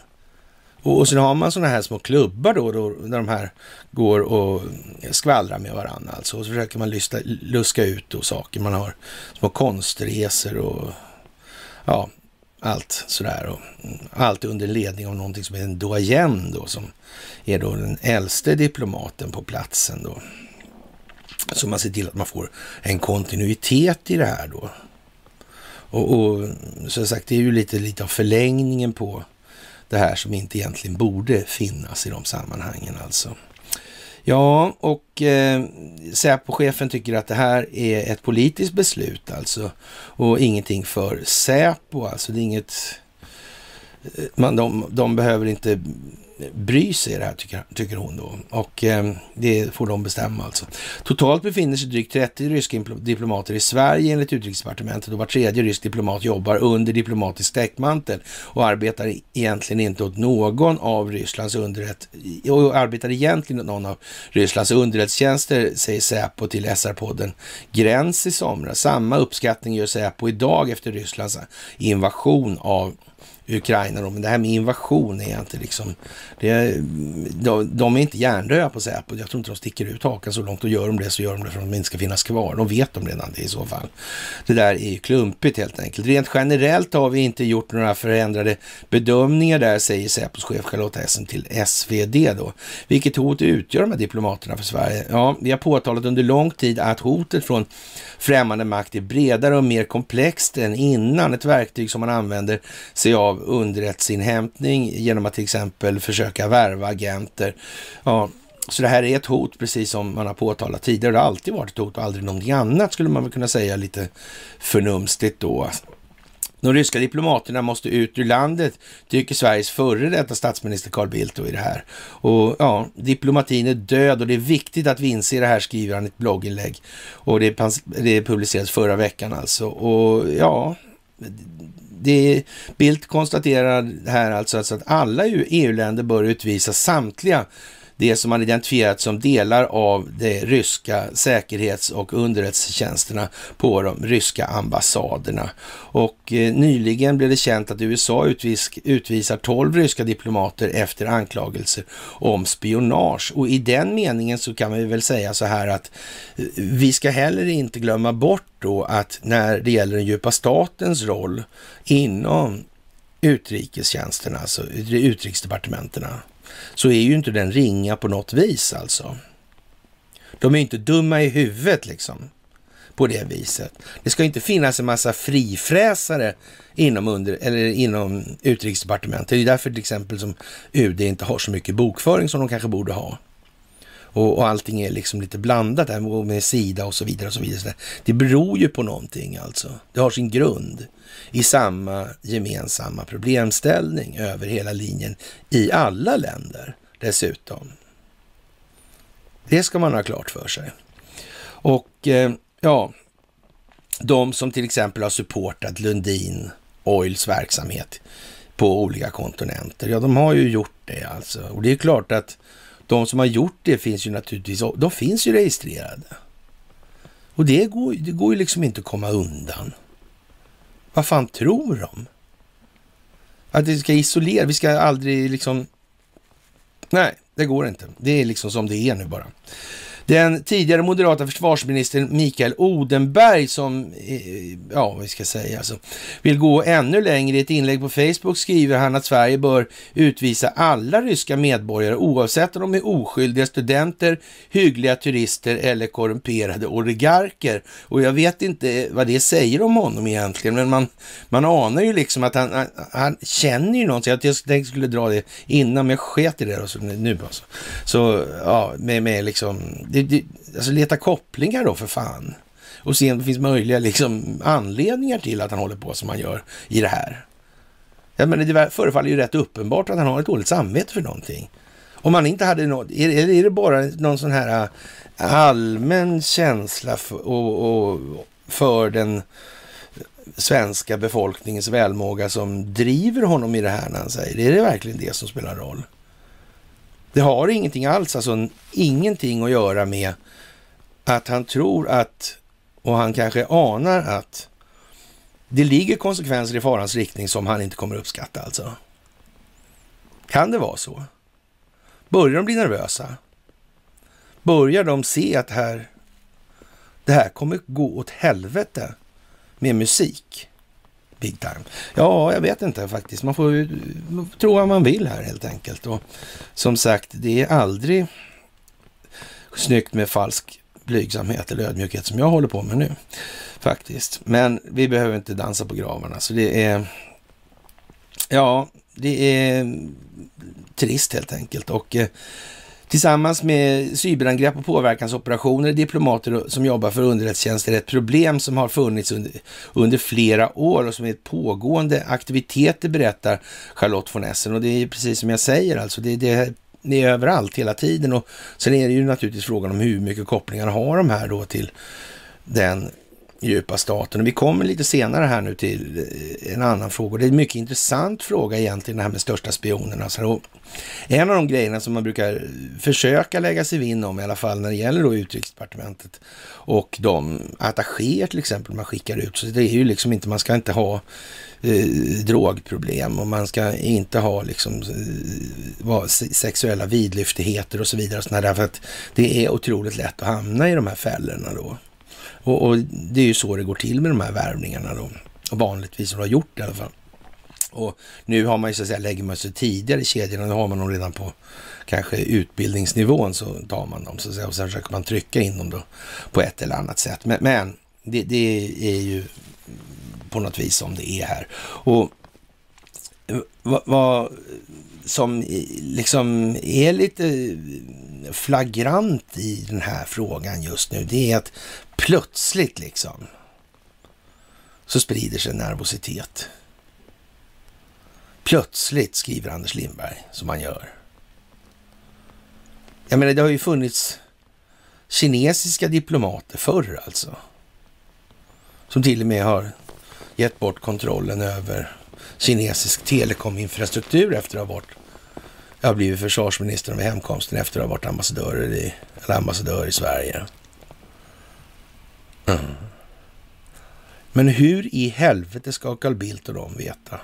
Och, och sen har man sådana här små klubbar då, då, där de här går och skvallrar med varandra alltså. Och så försöker man lysta, luska ut då saker. Man har små konstresor och ja, allt sådär. Och allt under ledning av någonting som är en doyen då, som är då den äldste diplomaten på platsen då. Så man ser till att man får en kontinuitet i det här då. Och, och som sagt, det är ju lite, lite av förlängningen på det här som inte egentligen borde finnas i de sammanhangen alltså. Ja, och eh, Säpo-chefen tycker att det här är ett politiskt beslut alltså och ingenting för Säpo. Alltså det är inget... Man, de, de behöver inte bry sig i det här, tycker, tycker hon då. Och eh, det får de bestämma alltså. Totalt befinner sig drygt 30 ryska diplomater i Sverige enligt utrikesdepartementet och var tredje rysk diplomat jobbar under diplomatisk täckmantel och arbetar egentligen inte åt någon av Rysslands underrätt och arbetar egentligen åt någon av Rysslands underrättelsetjänster, säger Säpo till SR-podden Gräns i somras. Samma uppskattning gör Säpo idag efter Rysslands invasion av Ukraina då, men det här med invasion är inte liksom, det, de, de är inte hjärndöda på Säpo. Jag tror inte de sticker ut hakan så långt och gör de det så gör de det för att de inte ska finnas kvar. De vet de redan det i så fall. Det där är ju klumpigt helt enkelt. Rent generellt har vi inte gjort några förändrade bedömningar där, säger Säpos chef Charlotta Essen till SvD då. Vilket hot utgör de här diplomaterna för Sverige? Ja, vi har påtalat under lång tid att hotet från främmande makt är bredare och mer komplext än innan. Ett verktyg som man använder sig av underrättelseinhämtning genom att till exempel försöka värva agenter. Ja, så det här är ett hot, precis som man har påtalat tidigare. Det har alltid varit ett hot och aldrig någonting annat, skulle man väl kunna säga lite förnumstigt då. De ryska diplomaterna måste ut ur landet, tycker Sveriges före detta statsminister Carl Bildt då i det här. Och ja, diplomatin är död och det är viktigt att vi inser det här, skriver han i ett blogginlägg. Och det, det publicerades förra veckan alltså. Och ja, det, Bildt konstaterar här alltså att alla EU-länder bör utvisa samtliga det som man identifierat som delar av de ryska säkerhets och underrättelsetjänsterna på de ryska ambassaderna. Och eh, nyligen blev det känt att USA utvis utvisar 12 ryska diplomater efter anklagelser om spionage. Och i den meningen så kan vi väl säga så här att eh, vi ska heller inte glömma bort då att när det gäller den djupa statens roll inom utrikestjänsterna, alltså utrikesdepartementerna, så är ju inte den ringa på något vis alltså. De är ju inte dumma i huvudet liksom på det viset. Det ska inte finnas en massa frifräsare inom, under, eller inom utrikesdepartementet. Det är därför till exempel som UD inte har så mycket bokföring som de kanske borde ha. Och, och allting är liksom lite blandat där med Sida och så vidare. och så vidare. Det beror ju på någonting alltså. Det har sin grund i samma gemensamma problemställning över hela linjen i alla länder dessutom. Det ska man ha klart för sig. Och eh, ja, de som till exempel har supportat Lundin Oils verksamhet på olika kontinenter, ja de har ju gjort det alltså. Och det är klart att de som har gjort det finns ju naturligtvis, de finns ju registrerade. Och det går, det går ju liksom inte att komma undan. Vad fan tror de? Att vi ska isolera, vi ska aldrig liksom... Nej, det går inte. Det är liksom som det är nu bara. Den tidigare moderata försvarsministern Mikael Odenberg som, eh, ja vad ska säga, alltså, vill gå ännu längre. I ett inlägg på Facebook skriver han att Sverige bör utvisa alla ryska medborgare oavsett om de är oskyldiga studenter, hyggliga turister eller korrumperade oligarker. Och jag vet inte vad det säger om honom egentligen, men man, man anar ju liksom att han, han, han känner ju någonting. Jag tänkte jag skulle dra det innan, men jag sket i det då, så nu alltså. Så ja, med, med liksom det, det, alltså leta kopplingar då för fan. Och se om det finns möjliga liksom, anledningar till att han håller på som han gör i det här. Ja, men det förefaller ju rätt uppenbart att han har ett dåligt samvete för någonting. Om han inte hade något, är, är det bara någon sån här äh, allmän känsla för, och, och för den svenska befolkningens välmåga som driver honom i det här när han säger det? Är det verkligen det som spelar roll? Det har ingenting alls, alltså ingenting att göra med att han tror att, och han kanske anar att det ligger konsekvenser i farans riktning som han inte kommer uppskatta alltså. Kan det vara så? Börjar de bli nervösa? Börjar de se att det här, det här kommer gå åt helvete med musik? Big time? Ja, jag vet inte faktiskt. Man får ju tro vad man vill här helt enkelt. Och som sagt, det är aldrig snyggt med falsk blygsamhet eller ödmjukhet som jag håller på med nu faktiskt. Men vi behöver inte dansa på gravarna, så det är Ja, det är trist helt enkelt och eh, Tillsammans med cyberangrepp och påverkansoperationer, diplomater som jobbar för underrättelsetjänster ett problem som har funnits under, under flera år och som är ett pågående aktiviteter berättar Charlotte von Essen. Och det är precis som jag säger, alltså det, det, det är överallt hela tiden. Och sen är det ju naturligtvis frågan om hur mycket kopplingar har de här då till den djupa staten. Och vi kommer lite senare här nu till eh, en annan fråga. Det är en mycket intressant fråga egentligen, det här med största spionerna. En av de grejerna som man brukar försöka lägga sig vinn om, i alla fall när det gäller då utrikesdepartementet och de attachéer till exempel man skickar ut. Så det är ju liksom inte, man ska inte ha eh, drogproblem och man ska inte ha liksom eh, sexuella vidlyftigheter och så vidare. Och sådär, därför att det är otroligt lätt att hamna i de här fällorna då. Och, och, det är ju så det går till med de här värvningarna då. Och vanligtvis har gjort i alla fall. Och nu har man ju så att säga, lägger man sig tidigare i kedjorna, nu har man dem redan på kanske utbildningsnivån så tar man dem så att säga och sen försöker man trycka in dem då på ett eller annat sätt. Men, men det, det, är ju på något vis som det är här. Och eh, vad, vad som eh, liksom är lite flagrant i den här frågan just nu, det är att plötsligt liksom så sprider sig nervositet. Plötsligt, skriver Anders Lindberg, som han gör. Jag menar, det har ju funnits kinesiska diplomater förr alltså. Som till och med har gett bort kontrollen över kinesisk telekominfrastruktur efter att ha varit jag har blivit försvarsminister med hemkomsten efter att ha varit ambassadör i, eller ambassadör i Sverige. Mm. Men hur i helvete ska Carl Bildt och de veta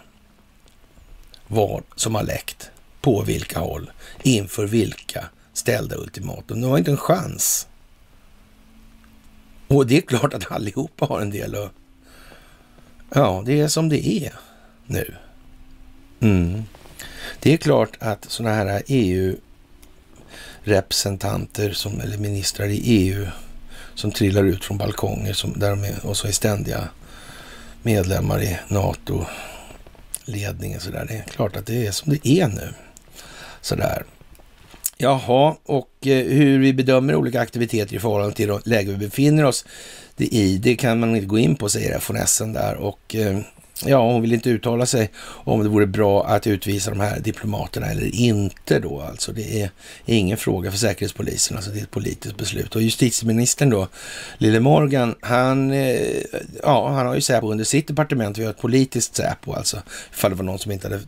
vad som har läckt, på vilka håll, inför vilka ställda ultimatum? De har inte en chans. Och det är klart att allihopa har en del att... Ja, det är som det är nu. Mm. Det är klart att sådana här EU-representanter, som, eller ministrar i EU, som trillar ut från balkonger som, där de är, och så är ständiga medlemmar i NATO-ledningen. Det är klart att det är som det är nu. Sådär. Jaha, och eh, hur vi bedömer olika aktiviteter i förhållande till läge vi befinner oss i, det kan man inte gå in på, säger FNSen där. Och eh, ja, hon vill inte uttala sig om det vore bra att utvisa de här diplomaterna eller inte då. Alltså det är ingen fråga för Säkerhetspolisen, alltså det är ett politiskt beslut. Och justitieministern då, Lille Morgan, han, eh, ja, han har ju Säpo under sitt departement. Vi har ett politiskt Säpo alltså, ifall det var någon som inte hade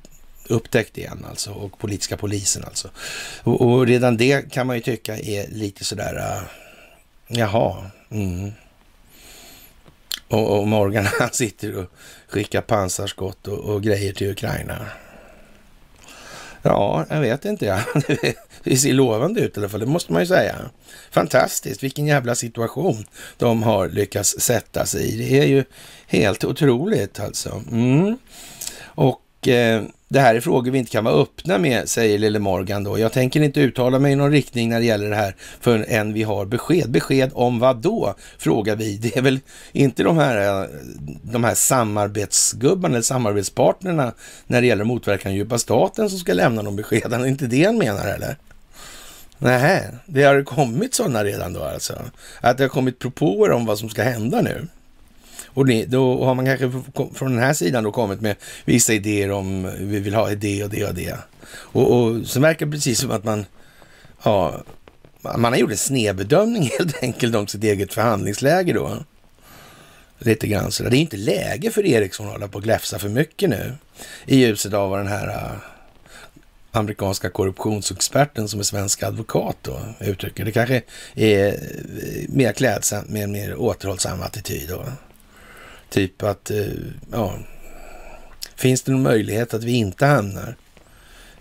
upptäckt det än alltså, och politiska polisen alltså. Och, och, redan det kan man ju tycka är lite sådär, uh, jaha, mm. Och, och Morgan han sitter och skicka pansarskott och, och grejer till Ukraina. Ja, jag vet inte. Ja. Det ser lovande ut i alla fall, det måste man ju säga. Fantastiskt, vilken jävla situation de har lyckats sätta sig i. Det är ju helt otroligt alltså. Mm. Och eh, det här är frågor vi inte kan vara öppna med, säger Lille Morgan då. Jag tänker inte uttala mig i någon riktning när det gäller det här förrän vi har besked. Besked om vad då? Frågar vi. Det är väl inte de här, eh, de här samarbetsgubbarna eller samarbetspartnerna när det gäller att motverka den djupa staten som ska lämna de beskeden. Är inte det han menar eller? Nej, det har kommit sådana redan då alltså. Att det har kommit propåer om vad som ska hända nu. Och det, då har man kanske från den här sidan då kommit med vissa idéer om eh, vi vill ha det och det och det. Och, och så verkar det precis som att man, ja, man har gjort en snedbedömning helt enkelt om sitt eget förhandlingsläge då. Lite grann sådär. Det är inte läge för Ericsson att hålla på och gläfsa för mycket nu i ljuset av vad den här eh, amerikanska korruptionsexperten som är svensk advokat då uttrycker. Det kanske är eh, mer klädsamt med en mer återhållsam attityd. Då. Typ att, eh, ja, finns det någon möjlighet att vi inte hamnar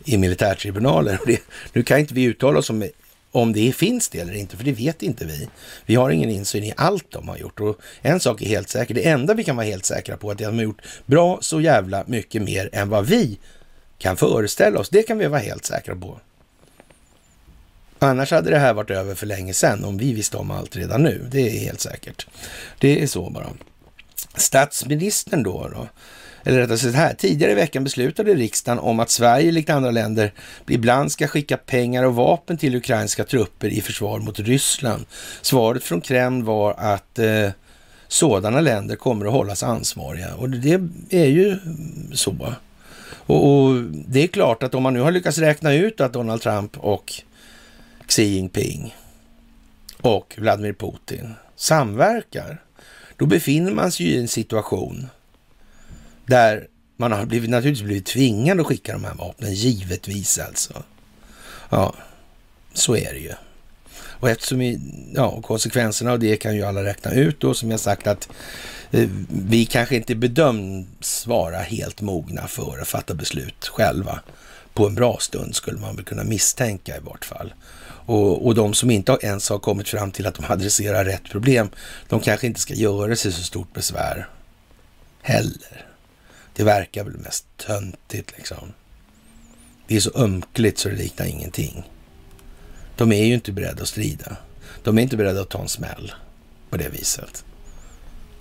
i militärtribunaler? nu kan inte vi uttala oss om, om det finns det eller inte, för det vet inte vi. Vi har ingen insyn i allt de har gjort och en sak är helt säker. Det enda vi kan vara helt säkra på är att de har gjort bra så jävla mycket mer än vad vi kan föreställa oss. Det kan vi vara helt säkra på. Annars hade det här varit över för länge sedan om vi visste om allt redan nu. Det är helt säkert. Det är så bara. Statsministern då, då eller rättare sagt här, tidigare i veckan beslutade riksdagen om att Sverige, likt andra länder, ibland ska skicka pengar och vapen till ukrainska trupper i försvar mot Ryssland. Svaret från Kreml var att eh, sådana länder kommer att hållas ansvariga och det är ju så. Och, och, det är klart att om man nu har lyckats räkna ut att Donald Trump och Xi Jinping och Vladimir Putin samverkar då befinner man sig i en situation där man har blivit, naturligtvis blivit tvingad att skicka de här vapnen, givetvis alltså. Ja, så är det ju. Och eftersom vi, ja, konsekvenserna av det kan ju alla räkna ut då, som jag sagt att eh, vi kanske inte bedöms vara helt mogna för att fatta beslut själva på en bra stund, skulle man väl kunna misstänka i vart fall. Och, och de som inte ens har kommit fram till att de adresserar rätt problem, de kanske inte ska göra sig så stort besvär heller. Det verkar väl mest töntigt liksom. Det är så ömkligt så det liknar ingenting. De är ju inte beredda att strida. De är inte beredda att ta en smäll på det viset.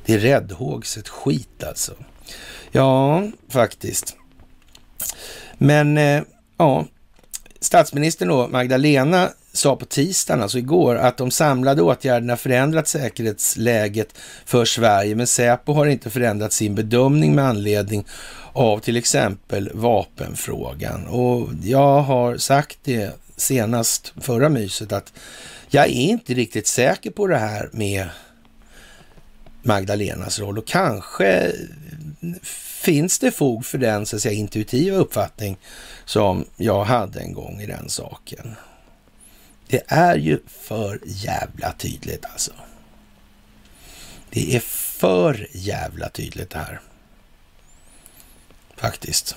Det är räddhågset skit alltså. Ja, faktiskt. Men eh, ja, statsministern då, Magdalena, sa på tisdagen, alltså igår, att de samlade åtgärderna förändrat säkerhetsläget för Sverige, men Säpo har inte förändrat sin bedömning med anledning av till exempel vapenfrågan. Och jag har sagt det senast förra myset att jag är inte riktigt säker på det här med Magdalenas roll och kanske finns det fog för den så att säga, intuitiva uppfattning som jag hade en gång i den saken? Det är ju för jävla tydligt alltså. Det är för jävla tydligt det här. Faktiskt.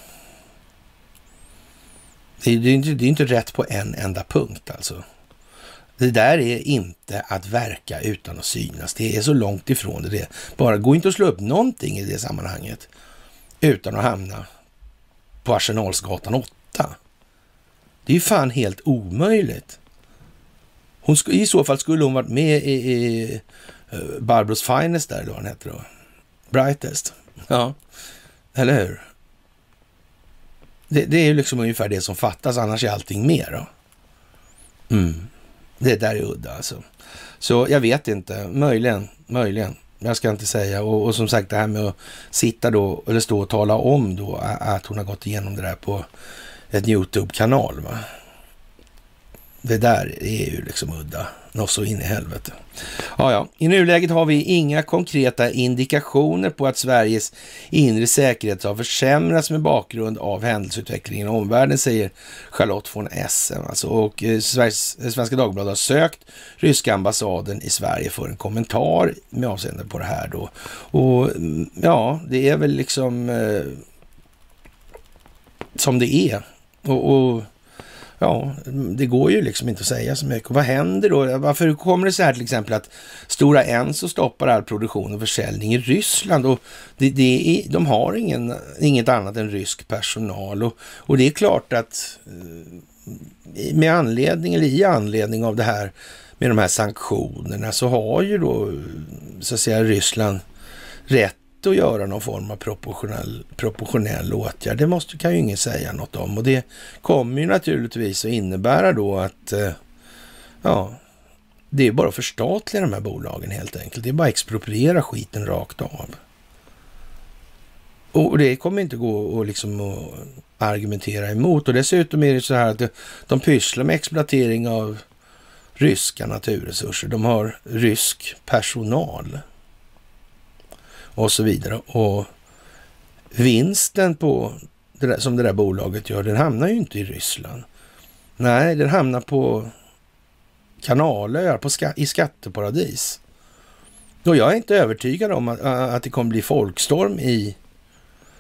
Det är, det, är inte, det är inte rätt på en enda punkt alltså. Det där är inte att verka utan att synas. Det är så långt ifrån det. det. Bara gå inte att slå upp någonting i det sammanhanget utan att hamna på Arsenalsgatan 8. Det är ju fan helt omöjligt. Hon, I så fall skulle hon varit med i, i uh, Barbros Finest där, eller vad han heter då. Brightest. Ja, eller hur? Det, det, är ju liksom ungefär det som fattas, annars är allting mer då. Mm. Det där är udda alltså. Så jag vet inte, möjligen, möjligen. Jag ska inte säga. Och, och, som sagt det här med att sitta då, eller stå och tala om då att hon har gått igenom det där på ett YouTube-kanal. Va? Det där är ju liksom udda. Något så in i helvete. Ja, ja. I nuläget har vi inga konkreta indikationer på att Sveriges inre säkerhet har försämrats med bakgrund av händelseutvecklingen i omvärlden, säger Charlotte von Essen. Alltså, och eh, Sveriges, eh, Svenska Dagbladet har sökt ryska ambassaden i Sverige för en kommentar med avseende på det här då. Och mm, ja, det är väl liksom eh, som det är. och, och ja, det går ju liksom inte att säga så mycket. Och vad händer då? Varför kommer det så här till exempel att Stora Enso stoppar all produktion och försäljning i Ryssland? Och det, det är, de har ingen, inget annat än rysk personal. Och, och det är klart att eh, med anledning, eller i anledning av det här med de här sanktionerna så har ju då så att säga Ryssland rätt att göra någon form av proportionell, proportionell åtgärd. Det måste, kan ju ingen säga något om och det kommer ju naturligtvis att innebära då att eh, ja, det är bara att förstatliga de här bolagen helt enkelt. Det är bara att expropriera skiten rakt av. Och det kommer inte gå att liksom argumentera emot. Och dessutom är det så här att de pysslar med exploatering av ryska naturresurser. De har rysk personal och så vidare. Och vinsten på det där, som det där bolaget gör, den hamnar ju inte i Ryssland. Nej, den hamnar på kanalöar på ska, i skatteparadis. Och jag är inte övertygad om att, att det kommer bli folkstorm i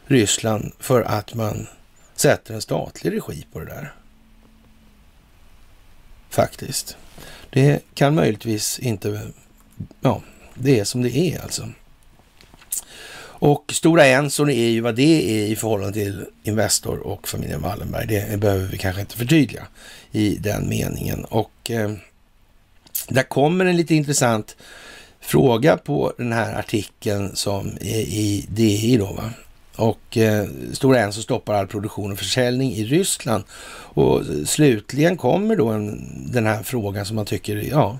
Ryssland för att man sätter en statlig regi på det där. Faktiskt. Det kan möjligtvis inte... Ja, det är som det är alltså. Och Stora Enson är ju vad det är i förhållande till Investor och familjen Wallenberg. Det behöver vi kanske inte förtydliga i den meningen. Och eh, där kommer en lite intressant fråga på den här artikeln som är i DI då. Va? Och eh, Stora Enso stoppar all produktion och försäljning i Ryssland. Och slutligen kommer då en, den här frågan som man tycker, ja,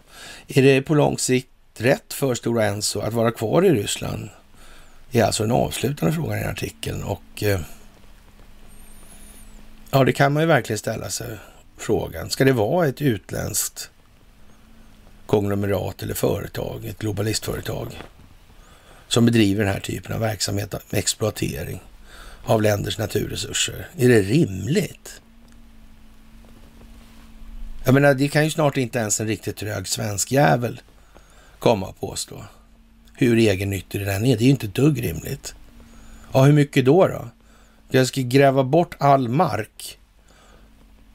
är det på lång sikt rätt för Stora Enso att vara kvar i Ryssland? Är alltså den avslutande frågan i artikeln. Och eh, ja, det kan man ju verkligen ställa sig frågan. Ska det vara ett utländskt konglomerat eller företag, ett globalistföretag, som bedriver den här typen av verksamhet med exploatering av länders naturresurser? Är det rimligt? Jag menar, det kan ju snart inte ens en riktigt trög svensk jävel komma och påstå hur egennyttig den är. Det är ju inte ett dugg rimligt. Ja, hur mycket då? då? Jag ska gräva bort all mark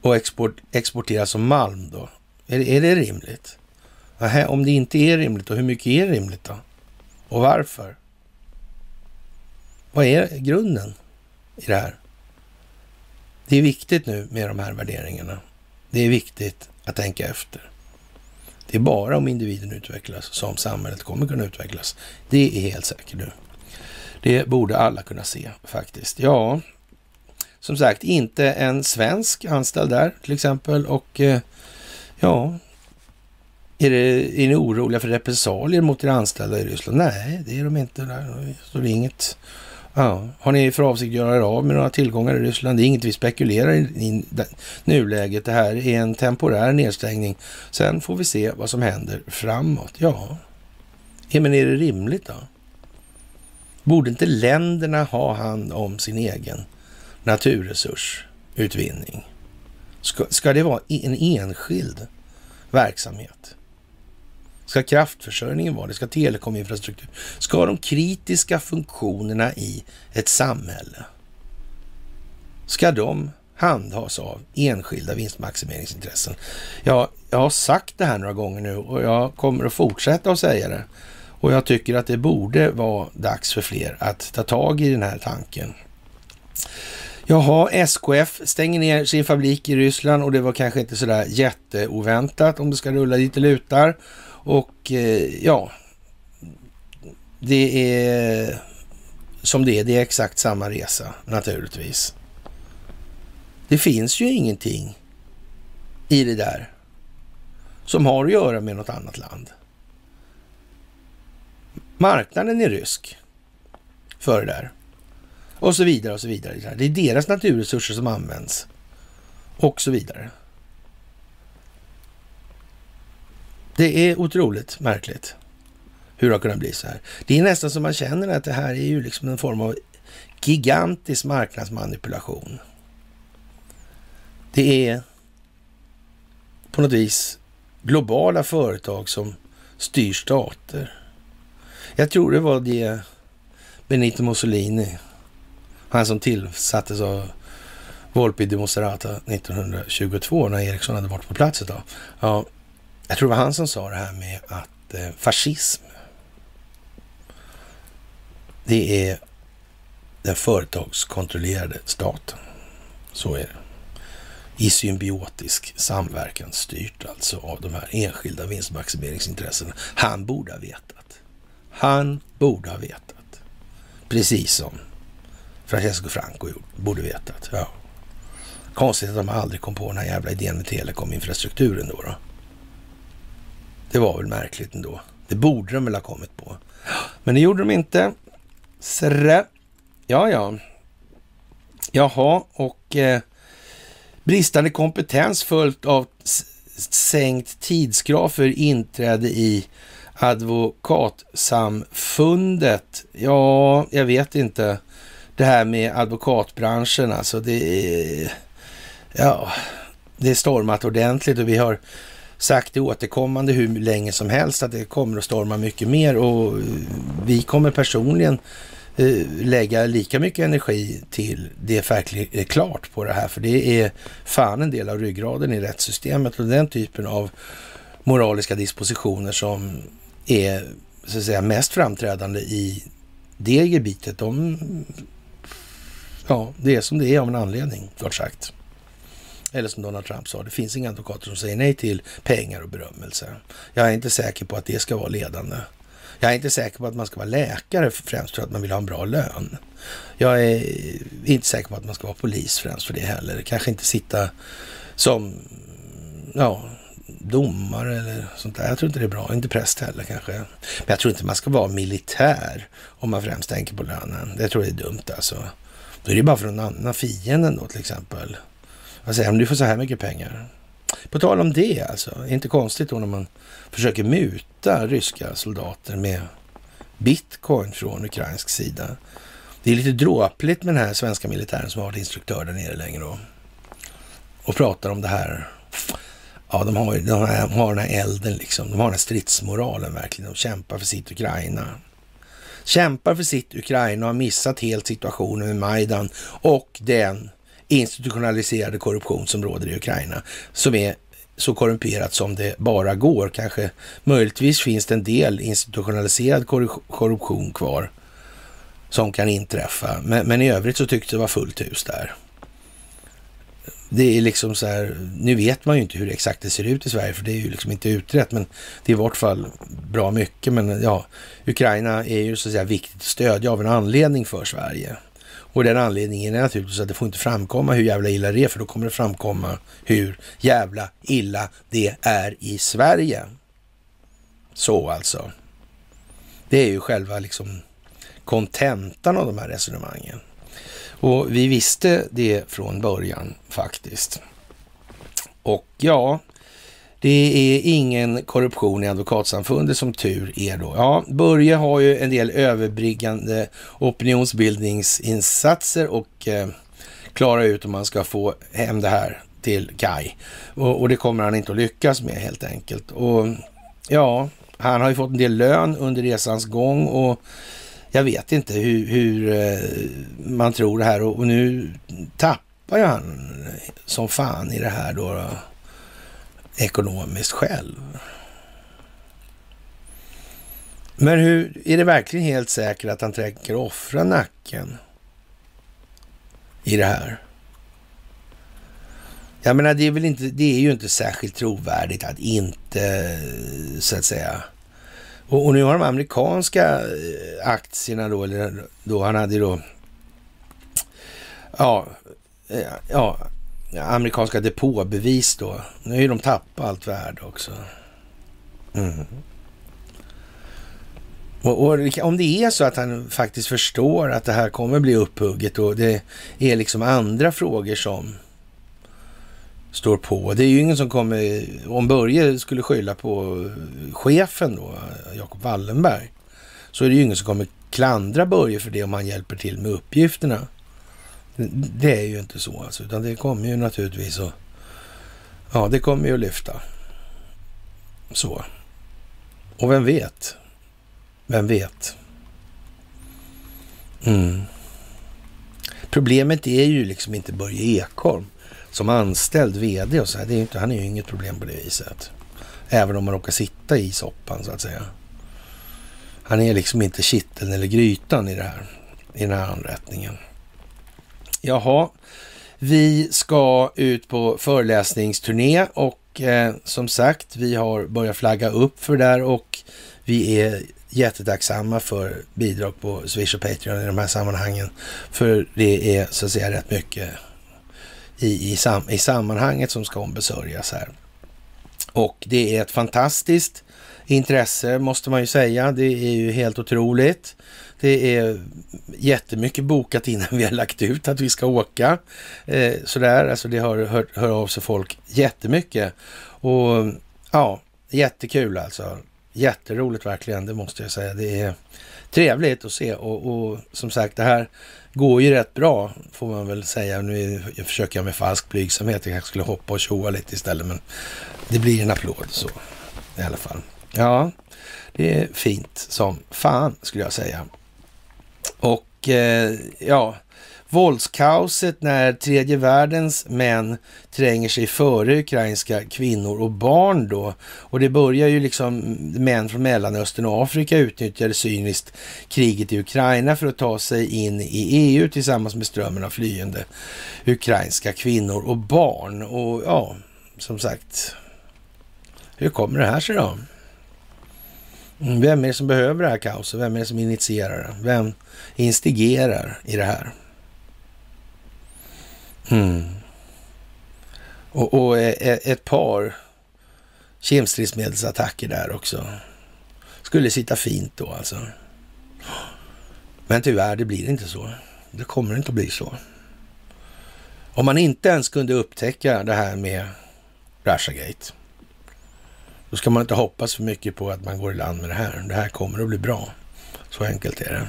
och export, exportera som malm då? Är, är det rimligt? Aha, om det inte är rimligt, då hur mycket är rimligt då? Och varför? Vad är grunden i det här? Det är viktigt nu med de här värderingarna. Det är viktigt att tänka efter. Det är bara om individen utvecklas som samhället kommer kunna utvecklas. Det är helt säkert nu. Det borde alla kunna se faktiskt. Ja, som sagt, inte en svensk anställd där till exempel. Och eh, ja, är, det, är ni oroliga för repressalier mot era anställda i Ryssland? Nej, det är de inte. Där Så det inget Ja. Har ni för avsikt att göra er av med några tillgångar i Ryssland? Det är inget vi spekulerar i, i nuläget. Det här är en temporär nedstängning. Sen får vi se vad som händer framåt. Ja, ja men är det rimligt då? Borde inte länderna ha hand om sin egen naturresursutvinning? Ska, ska det vara en enskild verksamhet? Ska kraftförsörjningen vara det? Ska telekominfrastruktur? Ska de kritiska funktionerna i ett samhälle, ska de handhas av enskilda vinstmaximeringsintressen? Ja, jag har sagt det här några gånger nu och jag kommer att fortsätta att säga det. Och jag tycker att det borde vara dags för fler att ta tag i den här tanken. Jaha, SKF stänger ner sin fabrik i Ryssland och det var kanske inte sådär jätteoväntat om det ska rulla dit det lutar. Och eh, ja, det är som det är. Det är exakt samma resa naturligtvis. Det finns ju ingenting i det där som har att göra med något annat land. Marknaden är rysk för det där. Och så vidare och så vidare. Det är deras naturresurser som används. Och så vidare. Det är otroligt märkligt hur det har kunnat bli så här. Det är nästan som man känner att det här är ju liksom en form av gigantisk marknadsmanipulation. Det är på något vis globala företag som styr stater. Jag tror det var det Benito Mussolini, han som tillsattes av Volpi di Moserata 1922 när Eriksson hade varit på plats ett tag. Ja, jag tror det var han som sa det här med att eh, fascism, det är den företagskontrollerade staten. Så är det. I symbiotisk samverkan styrt alltså av de här enskilda vinstmaximeringsintressena. Han borde ha vetat. Han borde ha vetat. Precis som Francesco Franco borde vetat. Ja. Konstigt att de aldrig kom på den här jävla idén med telekominfrastrukturen då. då. Det var väl märkligt ändå. Det borde de väl ha kommit på. Men det gjorde de inte. Srä. Ja, ja. Jaha, och eh, bristande kompetens följt av sänkt tidskrav för inträde i advokatsamfundet. Ja, jag vet inte. Det här med advokatbranschen, alltså det är... Ja, det är stormat ordentligt och vi har sagt det återkommande hur länge som helst att det kommer att storma mycket mer och eh, vi kommer personligen eh, lägga lika mycket energi till det verkligen är klart på det här. För det är fan en del av ryggraden i rättssystemet och den typen av moraliska dispositioner som är så att säga mest framträdande i det gebitet. De, ja, det är som det är av en anledning, kort sagt. Eller som Donald Trump sa, det finns inga advokater som säger nej till pengar och berömmelse. Jag är inte säker på att det ska vara ledande. Jag är inte säker på att man ska vara läkare främst för att man vill ha en bra lön. Jag är inte säker på att man ska vara polis främst för det heller. Kanske inte sitta som ja, domare eller sånt där. Jag tror inte det är bra. Inte präst heller kanske. Men jag tror inte man ska vara militär om man främst tänker på lönen. Det tror jag är dumt alltså. Då är det bara för någon annan fienden då till exempel. Vad säger om du får så här mycket pengar. På tal om det alltså, är inte konstigt då när man försöker muta ryska soldater med bitcoin från ukrainsk sida. Det är lite dråpligt med den här svenska militären som har varit instruktör där nere länge då. Och pratar om det här. Ja, de har, de har den här elden liksom. De har den här stridsmoralen verkligen. De kämpar för sitt Ukraina. Kämpar för sitt Ukraina och har missat helt situationen med Majdan och den institutionaliserade korruption som råder i Ukraina, som är så korrumperat som det bara går. Kanske möjligtvis finns det en del institutionaliserad korruption kvar som kan inträffa. Men, men i övrigt så tyckte det var fullt hus där. Det är liksom så här, nu vet man ju inte hur exakt det ser ut i Sverige, för det är ju liksom inte utrett, men det är i vart fall bra mycket. Men ja, Ukraina är ju så att säga viktigt att stödja av en anledning för Sverige. Och den anledningen är naturligtvis att det får inte framkomma hur jävla illa det är, för då kommer det framkomma hur jävla illa det är i Sverige. Så alltså. Det är ju själva liksom kontentan av de här resonemangen. Och vi visste det från början faktiskt. Och ja, det är ingen korruption i advokatsamfundet som tur är då. Ja, Börje har ju en del överbryggande opinionsbildningsinsatser och eh, klara ut om man ska få hem det här till Kai. Och, och, det kommer han inte att lyckas med helt enkelt. Och ja, han har ju fått en del lön under resans gång och jag vet inte hur, hur man tror det här och, och nu tappar ju han som fan i det här då. då ekonomiskt själv. Men hur, är det verkligen helt säkert att han tänker offra nacken i det här? Jag menar, det är, väl inte, det är ju inte särskilt trovärdigt att inte, så att säga... Och, och nu har de amerikanska eh, aktierna då, eller då han hade då... Ja, eh, ja, amerikanska depåbevis då. Nu har ju de tappat allt värde också. Mm. Och, och, om det är så att han faktiskt förstår att det här kommer bli upphugget och det är liksom andra frågor som står på. Det är ju ingen som kommer, om Börje skulle skylla på chefen då, Jacob Wallenberg, så är det ju ingen som kommer klandra Börje för det om han hjälper till med uppgifterna. Det är ju inte så alltså, utan det kommer ju naturligtvis att... Ja, det kommer ju att lyfta. Så. Och vem vet? Vem vet? Mm. Problemet är ju liksom inte Börje Ekholm som anställd vd och så här. Det är inte, han är ju inget problem på det viset. Även om man råkar sitta i soppan så att säga. Han är liksom inte kitteln eller grytan i det här, i den här anrättningen. Jaha, vi ska ut på föreläsningsturné och eh, som sagt, vi har börjat flagga upp för det där och vi är jättetacksamma för bidrag på Swish och Patreon i de här sammanhangen. För det är så att säga rätt mycket i, i, sam, i sammanhanget som ska ombesörjas här. Och det är ett fantastiskt intresse måste man ju säga. Det är ju helt otroligt. Det är jättemycket bokat innan vi har lagt ut att vi ska åka. Eh, sådär, alltså det har hört hör av sig folk jättemycket. Och ja, jättekul alltså. Jätteroligt verkligen, det måste jag säga. Det är trevligt att se och, och som sagt, det här går ju rätt bra får man väl säga. Nu jag försöker jag med falsk blygsamhet. Jag kanske skulle hoppa och tjoa lite istället, men det blir en applåd så i alla fall. Ja, det är fint som fan skulle jag säga. Och eh, ja, våldskaoset när tredje världens män tränger sig före ukrainska kvinnor och barn då. Och det börjar ju liksom män från Mellanöstern och Afrika utnyttjade cyniskt kriget i Ukraina för att ta sig in i EU tillsammans med strömmen av flyende ukrainska kvinnor och barn. Och ja, som sagt, hur kommer det här sig då? Mm, vem är det som behöver det här kaoset? Vem är det som initierar det? Vem instigerar i det här? Mm. Och, och ett par kemstridsmedelsattacker där också. Skulle sitta fint då alltså. Men tyvärr, det blir inte så. Det kommer inte att bli så. Om man inte ens kunde upptäcka det här med Russiagate då ska man inte hoppas för mycket på att man går i land med det här. Det här kommer att bli bra. Så enkelt är det.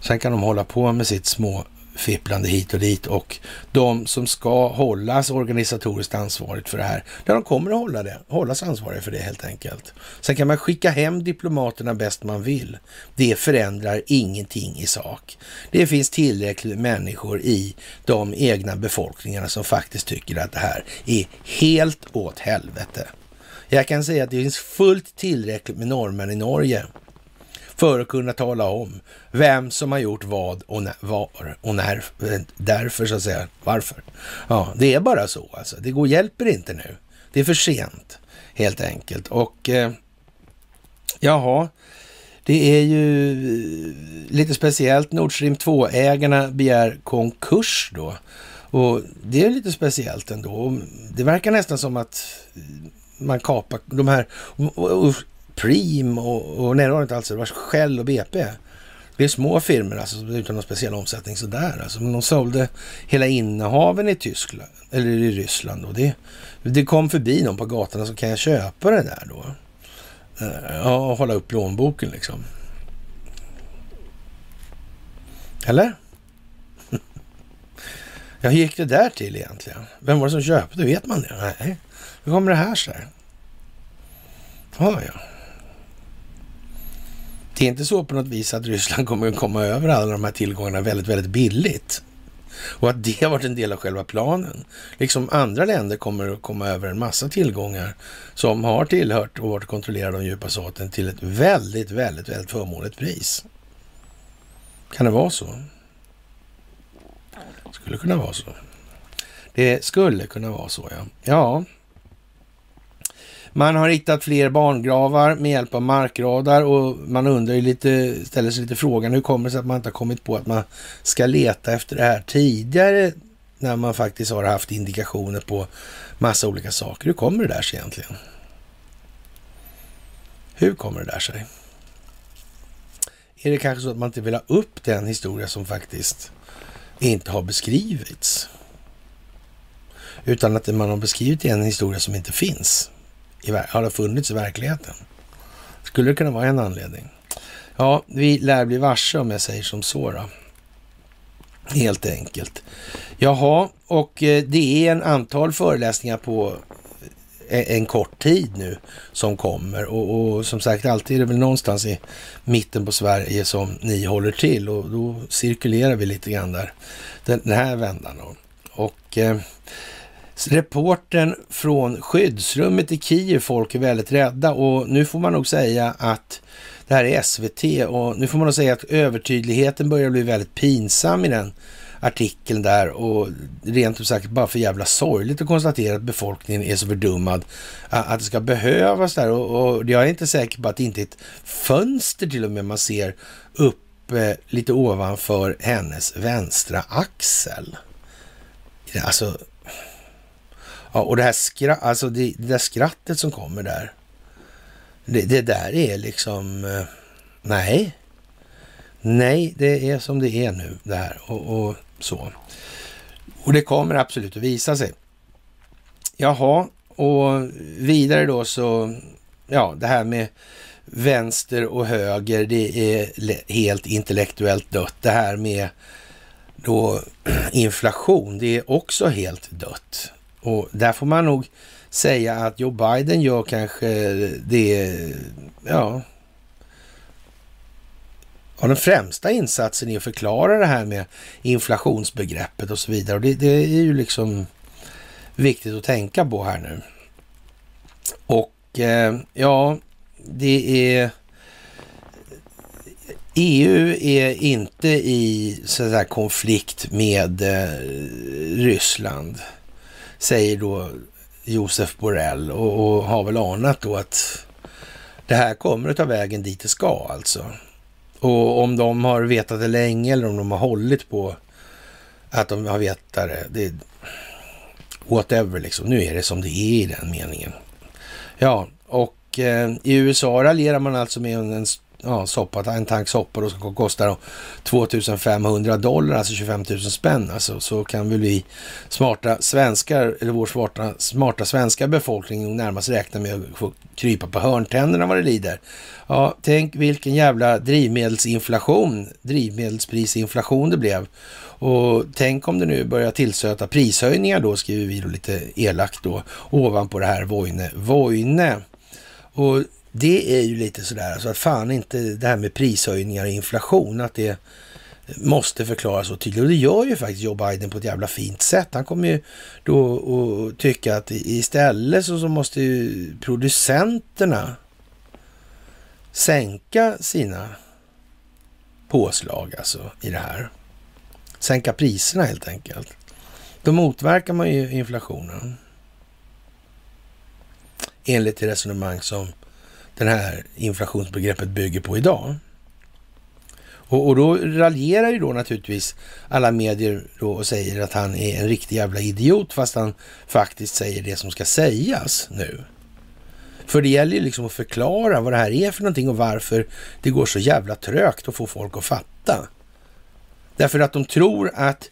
Sen kan de hålla på med sitt små fipplande hit och dit och de som ska hållas organisatoriskt ansvarigt för det här, där de kommer att hålla det, hållas ansvariga för det helt enkelt. Sen kan man skicka hem diplomaterna bäst man vill. Det förändrar ingenting i sak. Det finns tillräckligt människor i de egna befolkningarna som faktiskt tycker att det här är helt åt helvete. Jag kan säga att det finns fullt tillräckligt med norrmän i Norge för att kunna tala om vem som har gjort vad och när, var och när, eh, därför så att säga, varför. Ja, det är bara så alltså. Det går, hjälper inte nu. Det är för sent helt enkelt. Och eh, jaha, det är ju eh, lite speciellt. Nord Stream 2-ägarna begär konkurs då. Och det är lite speciellt ändå. Det verkar nästan som att eh, man kapar de här, och, och, Prim Preem och, och nej det var inte alls, det var Shell och BP. Det är små firmor alltså, utan någon speciell omsättning sådär. Alltså, men de sålde hela innehaven i Tyskland, eller i Ryssland. Då. Det, det kom förbi någon på gatan så kan jag köpa det där då? Eh, ja, och hålla upp plånboken liksom. Eller? Ja, hur gick det där till egentligen? Vem var det som köpte? Vet man det? Nej. Hur kommer det här sig? Ja, ja. Det är inte så på något vis att Ryssland kommer att komma över alla de här tillgångarna väldigt, väldigt billigt. Och att det har varit en del av själva planen. Liksom andra länder kommer att komma över en massa tillgångar som har tillhört och varit kontrollerade av djupa staten till ett väldigt, väldigt, väldigt förmånligt pris. Kan det vara så? Skulle kunna vara så. Det skulle kunna vara så, ja. Ja, man har hittat fler barngravar med hjälp av markradar och man undrar lite, ställer sig lite frågan hur kommer det sig att man inte har kommit på att man ska leta efter det här tidigare när man faktiskt har haft indikationer på massa olika saker. Hur kommer det där sig egentligen? Hur kommer det där sig? Är det kanske så att man inte vill ha upp den historia som faktiskt inte har beskrivits? Utan att man har beskrivit en historia som inte finns har det funnits i verkligheten? Skulle det kunna vara en anledning? Ja, vi lär bli varse om jag säger som så då. Helt enkelt. Jaha, och eh, det är en antal föreläsningar på eh, en kort tid nu som kommer och, och, som sagt alltid är det väl någonstans i mitten på Sverige som ni håller till och då cirkulerar vi lite grann där den, den här vändan. Då. Och eh, Reporten från skyddsrummet i Kiev, folk är väldigt rädda. Och nu får man nog säga att det här är SVT och nu får man nog säga att övertydligheten börjar bli väldigt pinsam i den artikeln där. Och rent ut sagt bara för jävla sorgligt att konstatera att befolkningen är så fördummad att det ska behövas där. Och, och jag är inte säker på att det inte är ett fönster till och med man ser uppe eh, lite ovanför hennes vänstra axel. Alltså Ja, och det här skra alltså det, det där skrattet som kommer där. Det, det där är liksom... Eh, nej. Nej, det är som det är nu det här och, och så. Och det kommer absolut att visa sig. Jaha, och vidare då så, ja, det här med vänster och höger, det är helt intellektuellt dött. Det här med då inflation, det är också helt dött. Och där får man nog säga att Joe Biden gör kanske det, ja, och den främsta insatsen är att förklara det här med inflationsbegreppet och så vidare. Och det, det är ju liksom viktigt att tänka på här nu. Och eh, ja, det är... EU är inte i så konflikt med eh, Ryssland säger då Josef Borrell och, och, har väl anat då att det här kommer att ta vägen dit det ska alltså. Och om de har vetat det länge eller om de har hållit på att de har vetat det, det whatever liksom. Nu är det som det är i den meningen. Ja, och eh, i USA raljerar man alltså med en ja, soppa, en tank soppa då som kostar 2500 dollar, alltså 25 000 spänn. Alltså, så kan väl vi smarta svenskar, eller vår smarta, smarta svenska befolkning närmast räkna med att få krypa på hörntänderna vad det lider. Ja, tänk vilken jävla drivmedelsinflation, drivmedelsprisinflation det blev. Och tänk om det nu börjar tillsöta prishöjningar då, skriver vi då lite elakt då, ovanpå det här Voine. Voine. Och det är ju lite sådär, alltså att fan inte det här med prishöjningar och inflation, att det måste förklaras så tydligt. Och det gör ju faktiskt Joe Biden på ett jävla fint sätt. Han kommer ju då att tycka att istället så, så måste ju producenterna sänka sina påslag alltså i det här. Sänka priserna helt enkelt. Då motverkar man ju inflationen. Enligt det resonemang som det här inflationsbegreppet bygger på idag. Och, och då raljerar ju då naturligtvis alla medier då och säger att han är en riktig jävla idiot fast han faktiskt säger det som ska sägas nu. För det gäller ju liksom att förklara vad det här är för någonting och varför det går så jävla trögt att få folk att fatta. Därför att de tror att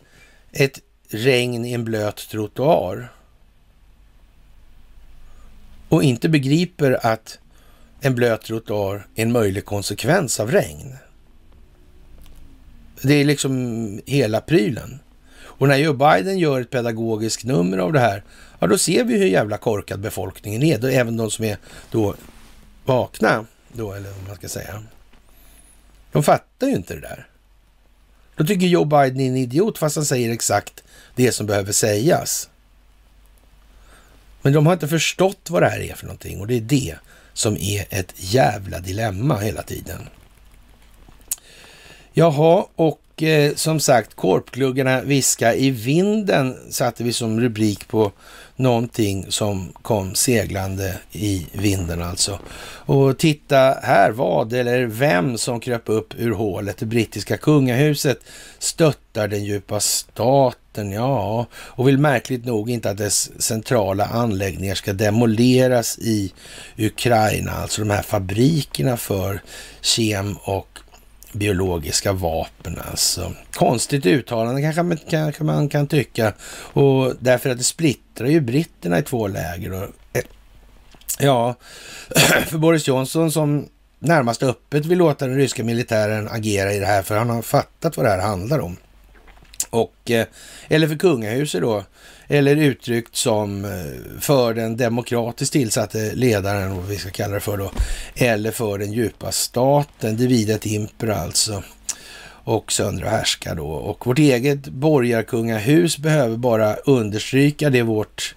ett regn i en blöt trottoar och inte begriper att en blöt trottoar är en möjlig konsekvens av regn. Det är liksom hela prylen. Och när Joe Biden gör ett pedagogiskt nummer av det här, ja då ser vi hur jävla korkad befolkningen är. Då, även de som är då vakna, då, eller vad man ska säga. De fattar ju inte det där. Då tycker Joe Biden är en idiot fast han säger exakt det som behöver sägas. Men de har inte förstått vad det här är för någonting och det är det som är ett jävla dilemma hela tiden. Jaha, och eh, som sagt, korpgluggarna viska i vinden satte vi som rubrik på någonting som kom seglande i vinden alltså. Och titta här vad eller vem som kröp upp ur hålet. Det brittiska kungahuset stöttar den djupa staten, ja, och vill märkligt nog inte att dess centrala anläggningar ska demoleras i Ukraina, alltså de här fabrikerna för kem och biologiska vapen alltså. Konstigt uttalande kanske man, kanske man kan tycka. Och därför att det splittrar ju britterna i två läger. Och, ja, för Boris Johnson som närmast öppet vill låta den ryska militären agera i det här, för han har fattat vad det här handlar om. Och, eh, eller för kungahuset då, eller uttryckt som eh, för den demokratiskt tillsatte ledaren, vad vi ska kalla det för då, eller för den djupa staten, dividet impera alltså, och söndra och härska då. Och vårt eget borgarkungahus behöver bara understryka det vårt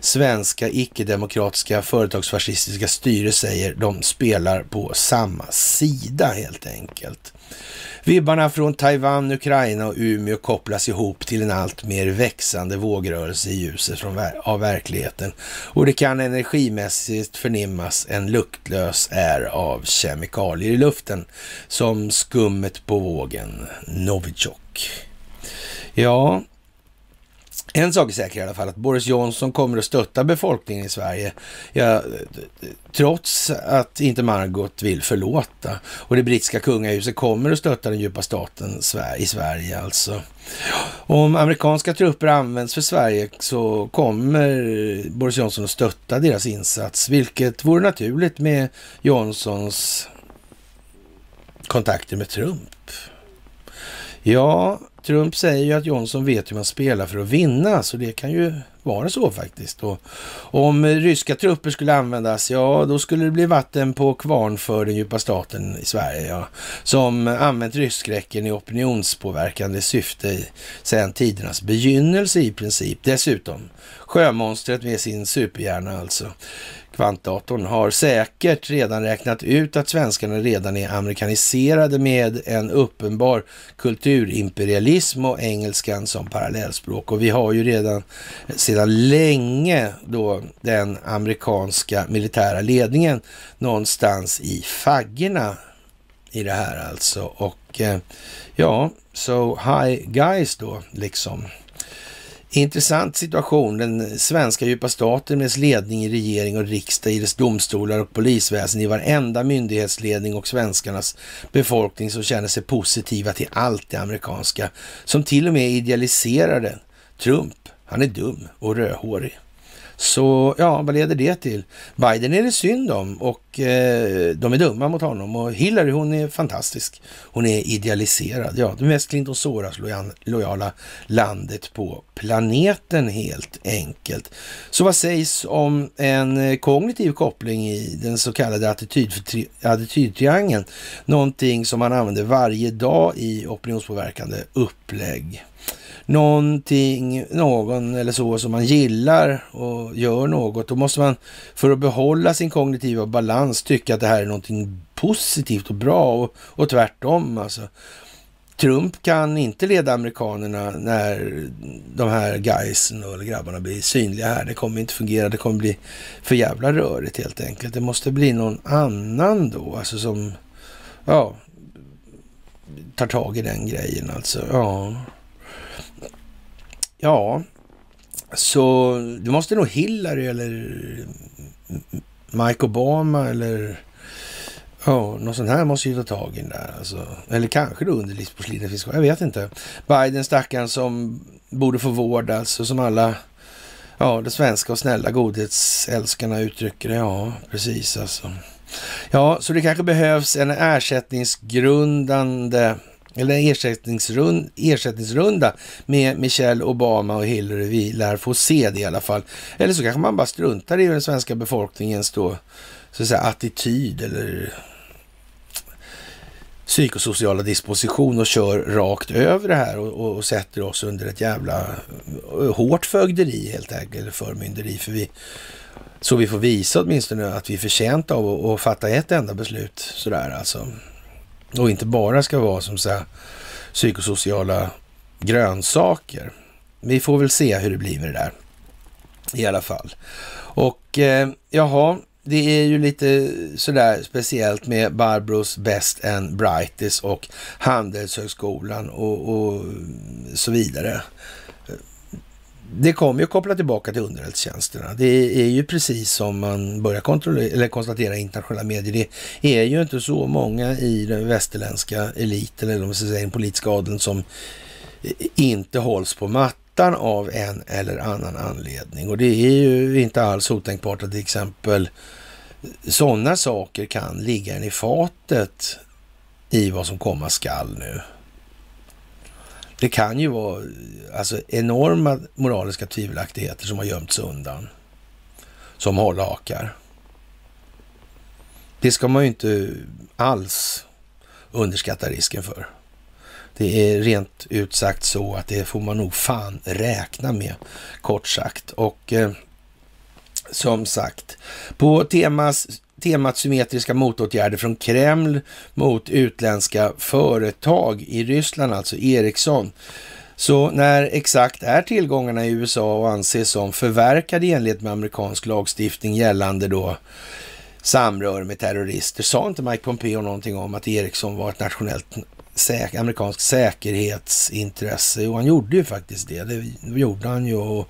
svenska icke-demokratiska företagsfascistiska styre säger. De spelar på samma sida helt enkelt. Vibbarna från Taiwan, Ukraina och Umeå kopplas ihop till en allt mer växande vågrörelse i ljuset från, av verkligheten. Och det kan energimässigt förnimmas en luktlös är av kemikalier i luften, som skummet på vågen, Novichok. Ja, en sak är säker i alla fall, att Boris Johnson kommer att stötta befolkningen i Sverige. Ja, trots att inte Margot vill förlåta. Och det brittiska kungahuset kommer att stötta den djupa staten i Sverige alltså. Om amerikanska trupper används för Sverige så kommer Boris Johnson att stötta deras insats, vilket vore naturligt med Johnsons kontakter med Trump. Ja, Trump säger ju att Johnson vet hur man spelar för att vinna, så det kan ju vara så faktiskt. Och om ryska trupper skulle användas, ja då skulle det bli vatten på kvarn för den djupa staten i Sverige, ja. Som använt rysskräcken i opinionspåverkande syfte sedan tidernas begynnelse i princip. Dessutom sjömonstret med sin superhjärna alltså kvantdatorn har säkert redan räknat ut att svenskarna redan är amerikaniserade med en uppenbar kulturimperialism och engelskan som parallellspråk. Och vi har ju redan sedan länge då den amerikanska militära ledningen någonstans i faggorna i det här alltså. Och eh, ja, so high guys då liksom. Intressant situation. Den svenska djupa staten med dess ledning i regering och riksdag, i dess domstolar och polisväsen, i varenda myndighetsledning och svenskarnas befolkning som känner sig positiva till allt det amerikanska, som till och med idealiserar det. Trump, han är dum och rödhårig. Så ja, vad leder det till? Biden är det synd om och eh, de är dumma mot honom och Hillary hon är fantastisk. Hon är idealiserad. Ja, det mest Clinton Soras lojala landet på planeten helt enkelt. Så vad sägs om en eh, kognitiv koppling i den så kallade attityd, attitydtriangeln? Någonting som man använder varje dag i opinionspåverkande upplägg någonting, någon eller så som man gillar och gör något, då måste man för att behålla sin kognitiva balans tycka att det här är någonting positivt och bra och, och tvärtom. Alltså. Trump kan inte leda amerikanerna när de här guysen eller grabbarna blir synliga här. Det kommer inte fungera. Det kommer bli för jävla rörigt helt enkelt. Det måste bli någon annan då, alltså som, ja, tar tag i den grejen alltså. Ja. Ja, så du måste nog Hillary eller Mike Obama eller Ja, något sånt här måste ju ta tag i där. Alltså. Eller kanske då underlivsporslinet finns kvar. Jag vet inte. Biden stackaren som borde få vård alltså, som alla, ja, de svenska och snälla godhetsälskarna uttrycker det. Ja, precis alltså. Ja, så det kanske behövs en ersättningsgrundande eller ersättningsrund, ersättningsrunda med Michelle Obama och Hillary. Vi lär få se det i alla fall. Eller så kanske man bara struntar i den svenska befolkningens då, så att säga, attityd eller psykosociala disposition och kör rakt över det här och, och, och sätter oss under ett jävla eh, hårt fögderi helt enkelt, eller förmynderi. För vi, så vi får visa åtminstone att vi är förtjänta av att, att fatta ett enda beslut sådär alltså. Och inte bara ska vara som så här, psykosociala grönsaker. Vi får väl se hur det blir med det där i alla fall. Och eh, jaha, det är ju lite sådär speciellt med Barbros Best and Brightest och Handelshögskolan och, och så vidare. Det kommer ju koppla tillbaka till underrättelsetjänsterna. Det är ju precis som man börjar kontrollera, eller konstatera i internationella medier. Det är ju inte så många i den västerländska eliten, eller om man ska säga den politiska adeln, som inte hålls på mattan av en eller annan anledning. Och det är ju inte alls otänkbart att till exempel sådana saker kan ligga en i fatet i vad som komma skall nu. Det kan ju vara alltså, enorma moraliska tvivelaktigheter som har gömts undan. Som hållhakar. Det ska man ju inte alls underskatta risken för. Det är rent ut sagt så att det får man nog fan räkna med, kort sagt. Och eh, som sagt, på temas, temat symmetriska motåtgärder från Kreml mot utländska företag i Ryssland, alltså Ericsson. Så när exakt är tillgångarna i USA och anses som förverkade i enlighet med amerikansk lagstiftning gällande då samröre med terrorister? Sa inte Mike Pompeo någonting om att Ericsson var ett nationellt säk amerikansk säkerhetsintresse. Jo, han gjorde ju faktiskt det. Det gjorde han ju. Och,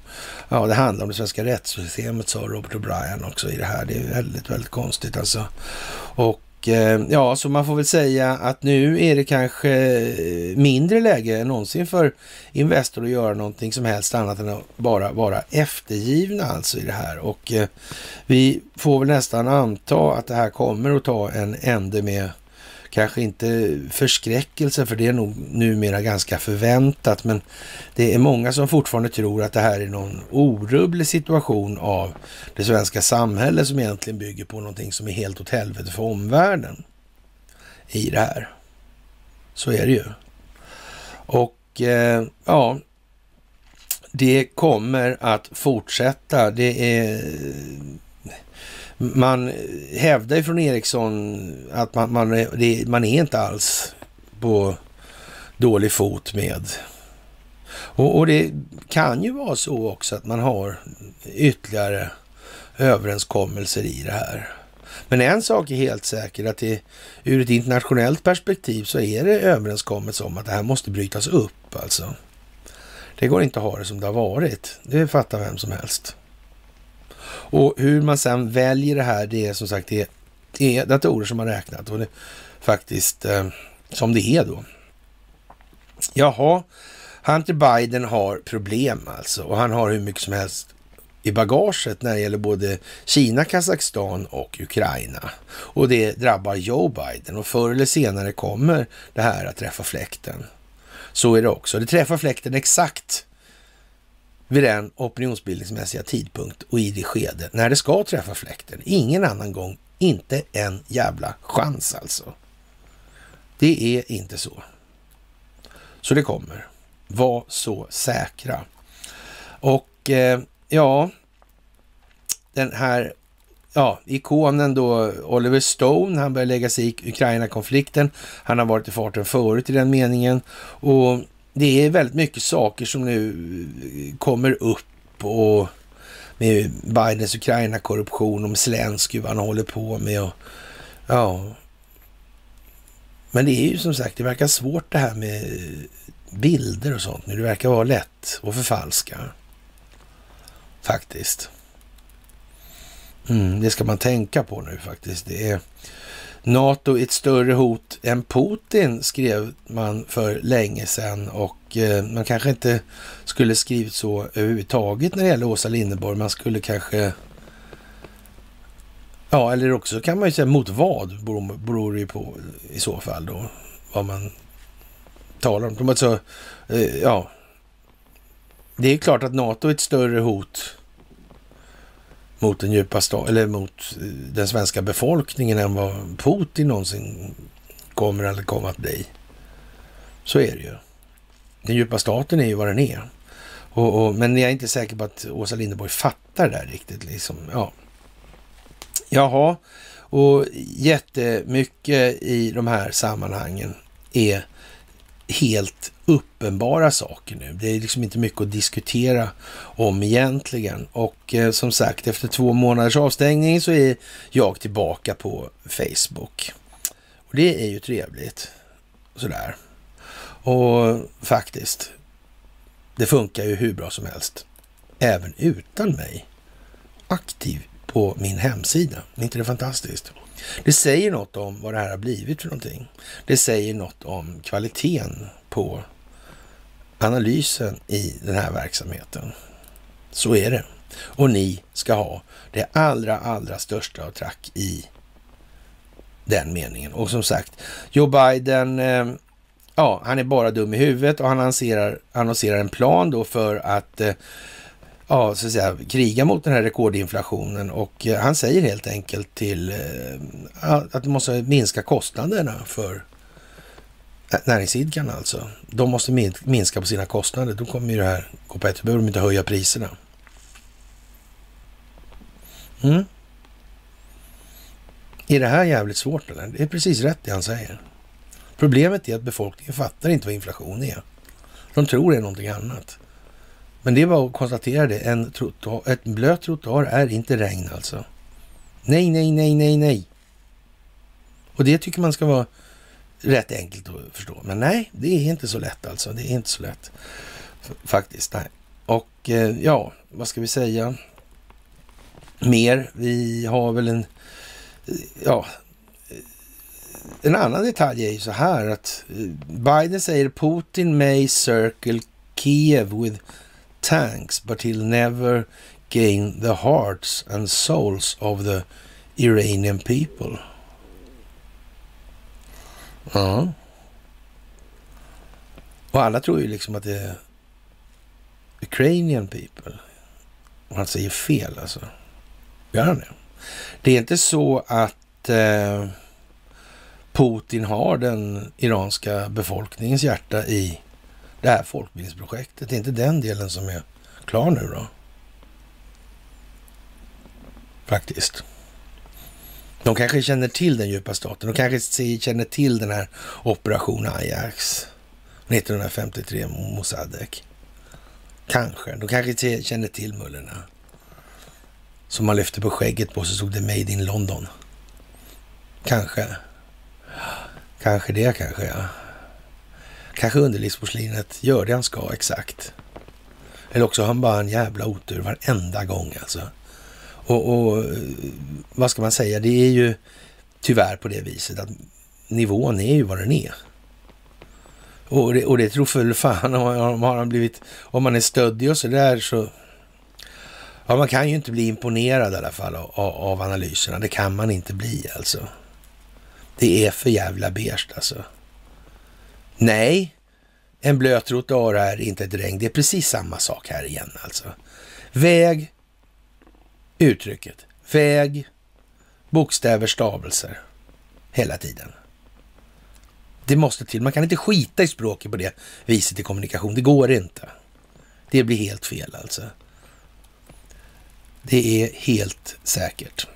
ja, det handlar om det svenska rättssystemet, sa Robert O'Brien också i det här. Det är väldigt, väldigt konstigt alltså. Och eh, ja, så man får väl säga att nu är det kanske mindre läge än någonsin för Investor att göra någonting som helst annat än att bara vara eftergivna alltså i det här. Och eh, vi får väl nästan anta att det här kommer att ta en ände med kanske inte förskräckelse, för det är nog numera ganska förväntat, men det är många som fortfarande tror att det här är någon orubblig situation av det svenska samhället som egentligen bygger på någonting som är helt åt helvete för omvärlden i det här. Så är det ju. Och eh, ja, det kommer att fortsätta. Det är man hävdar ju från Ericsson att man, man, det, man är inte alls på dålig fot med och, och, det kan ju vara så också att man har ytterligare överenskommelser i det här. Men en sak är helt säker, att det, ur ett internationellt perspektiv så är det överenskommelse om att det här måste brytas upp alltså. Det går inte att ha det som det har varit. Det fattar vem som helst. Och hur man sen väljer det här, det är som sagt det är datorer som har räknat och det är faktiskt eh, som det är då. Jaha, Hunter Biden har problem alltså och han har hur mycket som helst i bagaget när det gäller både Kina, Kazakstan och Ukraina. Och det drabbar Joe Biden och förr eller senare kommer det här att träffa fläkten. Så är det också. Det träffar fläkten exakt vid den opinionsbildningsmässiga tidpunkt och i det skede när det ska träffa fläkten. Ingen annan gång, inte en jävla chans alltså. Det är inte så. Så det kommer. Var så säkra. Och eh, ja, den här ja, ikonen då, Oliver Stone, han börjar lägga sig i Ukraina-konflikten. Han har varit i farten förut i den meningen. Och det är väldigt mycket saker som nu kommer upp och med Bidens Ukraina-korruption och med Zelensky, vad han håller på med. Och, ja. Men det är ju som sagt, det verkar svårt det här med bilder och sånt nu. Det verkar vara lätt att förfalska. Faktiskt. Mm, det ska man tänka på nu faktiskt. Det är NATO är ett större hot än Putin, skrev man för länge sedan och eh, man kanske inte skulle skrivit så överhuvudtaget när det gäller Åsa Linderborg. Man skulle kanske... Ja, eller också kan man ju säga mot vad beror, det ju på i så fall då. Vad man talar om. Alltså, eh, ja. Det är klart att NATO är ett större hot mot den djupa eller mot eh, den svenska befolkningen än vad Putin någonsin kommer eller kommer att bli. Så är det ju. Den djupa staten är ju vad den är. Och, och, men jag är inte säker på att Åsa Linderborg fattar det där riktigt. Liksom. Ja. Jaha, och jättemycket i de här sammanhangen är helt uppenbara saker nu. Det är liksom inte mycket att diskutera om egentligen. Och eh, som sagt, efter två månaders avstängning så är jag tillbaka på Facebook. Och det är ju trevligt. Sådär. Och faktiskt, det funkar ju hur bra som helst. Även utan mig aktiv på min hemsida. Är inte det fantastiskt? Det säger något om vad det här har blivit för någonting. Det säger något om kvaliteten på analysen i den här verksamheten. Så är det. Och ni ska ha det allra, allra största av track i den meningen. Och som sagt, Joe Biden, eh, ja, han är bara dum i huvudet och han annonserar, annonserar en plan då för att eh, ja, så att säga, kriga mot den här rekordinflationen och eh, han säger helt enkelt till eh, att de måste minska kostnaderna för eh, näringsidkarna alltså. De måste minska på sina kostnader. Då kommer ju det här gå på ett. Då behöver de inte höja priserna. Mm. Är det här jävligt svårt eller? Det är precis rätt det han säger. Problemet är att befolkningen fattar inte vad inflation är. De tror det är någonting annat. Men det är bara att konstatera det. En, trottoar, ett blöt trottoar är inte regn alltså. Nej, nej, nej, nej, nej. Och det tycker man ska vara rätt enkelt att förstå. Men nej, det är inte så lätt alltså. Det är inte så lätt faktiskt. Nej. Och eh, ja, vad ska vi säga mer? Vi har väl en, eh, ja, eh, en annan detalj är ju så här att Biden säger Putin may circle Kiev with tanks but he'll never gain the hearts and souls of the Iranian people. Ja. Och alla tror ju liksom att det är Ukrainian people. Och han säger fel alltså. Gör han det? Det är inte så att eh, Putin har den iranska befolkningens hjärta i det här folkbildningsprojektet. Det är inte den delen som är klar nu då. Faktiskt. De kanske känner till den djupa staten. De kanske känner till den här Operation Ajax 1953, Mossadegh. Kanske. De kanske känner till mullerna. Som man lyfte på skägget på så stod det Made in London. Kanske. Kanske det kanske, ja. Kanske underlivsporslinet gör det han ska exakt. Eller också har han bara en jävla otur varenda gång alltså. Och, och, vad ska man säga, det är ju tyvärr på det viset att nivån är ju vad den är. Och det, och det tror väl fan om man, har blivit, om man är stöddig och sådär så... Ja, man kan ju inte bli imponerad i alla fall av, av analyserna. Det kan man inte bli alltså. Det är för jävla beige alltså. Nej, en blöt trottoar är inte ett regn. Det är precis samma sak här igen alltså. Väg, uttrycket. Väg, bokstäver, stavelser. Hela tiden. Det måste till. Man kan inte skita i språket på det viset i kommunikation. Det går inte. Det blir helt fel alltså. Det är helt säkert.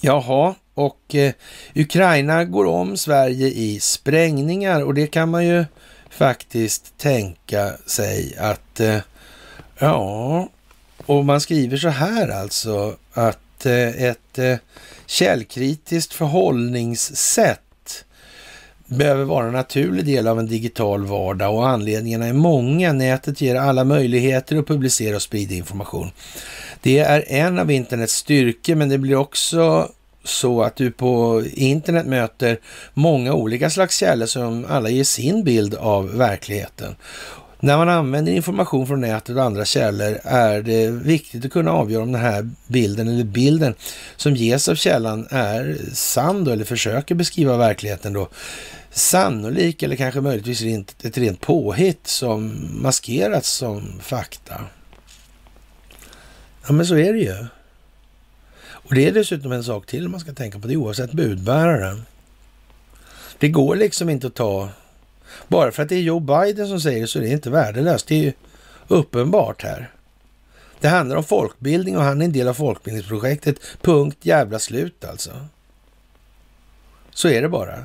Jaha, och eh, Ukraina går om Sverige i sprängningar och det kan man ju faktiskt tänka sig att eh, ja, och man skriver så här alltså att eh, ett eh, källkritiskt förhållningssätt behöver vara en naturlig del av en digital vardag och anledningarna är många. Nätet ger alla möjligheter att publicera och sprida information. Det är en av internets styrkor, men det blir också så att du på internet möter många olika slags källor som alla ger sin bild av verkligheten. När man använder information från nätet och andra källor är det viktigt att kunna avgöra om den här bilden eller bilden som ges av källan är sann då, eller försöker beskriva verkligheten då sannolik eller kanske möjligtvis ett rent påhitt som maskerats som fakta. Ja, men så är det ju. Och det är dessutom en sak till man ska tänka på, det oavsett budbäraren. Det går liksom inte att ta bara för att det är Joe Biden som säger det så är det inte värdelöst. Det är ju uppenbart här. Det handlar om folkbildning och han är en del av folkbildningsprojektet. Punkt jävla slut alltså. Så är det bara.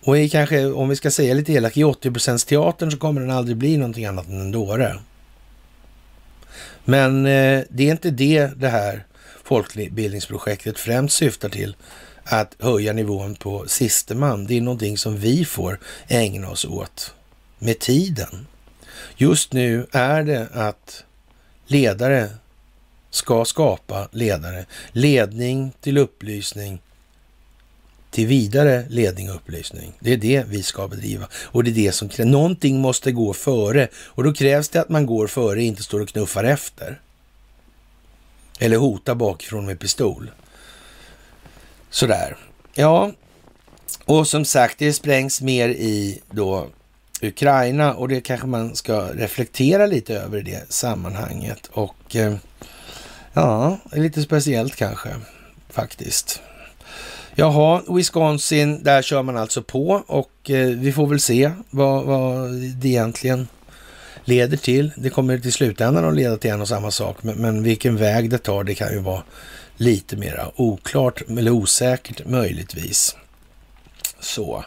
Och i kanske, om vi ska säga lite elakt, i 80% teatern så kommer den aldrig bli någonting annat än en dåre. Men eh, det är inte det det här folkbildningsprojektet främst syftar till att höja nivån på sisteman. Det är någonting som vi får ägna oss åt med tiden. Just nu är det att ledare ska skapa ledare. Ledning till upplysning till vidare ledning och upplysning. Det är det vi ska bedriva och det är det som krävs. Någonting måste gå före och då krävs det att man går före, inte står och knuffar efter. Eller hotar bakifrån med pistol. Sådär. Ja, och som sagt, det sprängs mer i då Ukraina och det kanske man ska reflektera lite över i det sammanhanget. Och eh, ja, lite speciellt kanske faktiskt. Jaha, Wisconsin, där kör man alltså på och eh, vi får väl se vad, vad det egentligen leder till. Det kommer till slutändan att leda till en och samma sak, men, men vilken väg det tar, det kan ju vara lite mera oklart eller osäkert möjligtvis. Så.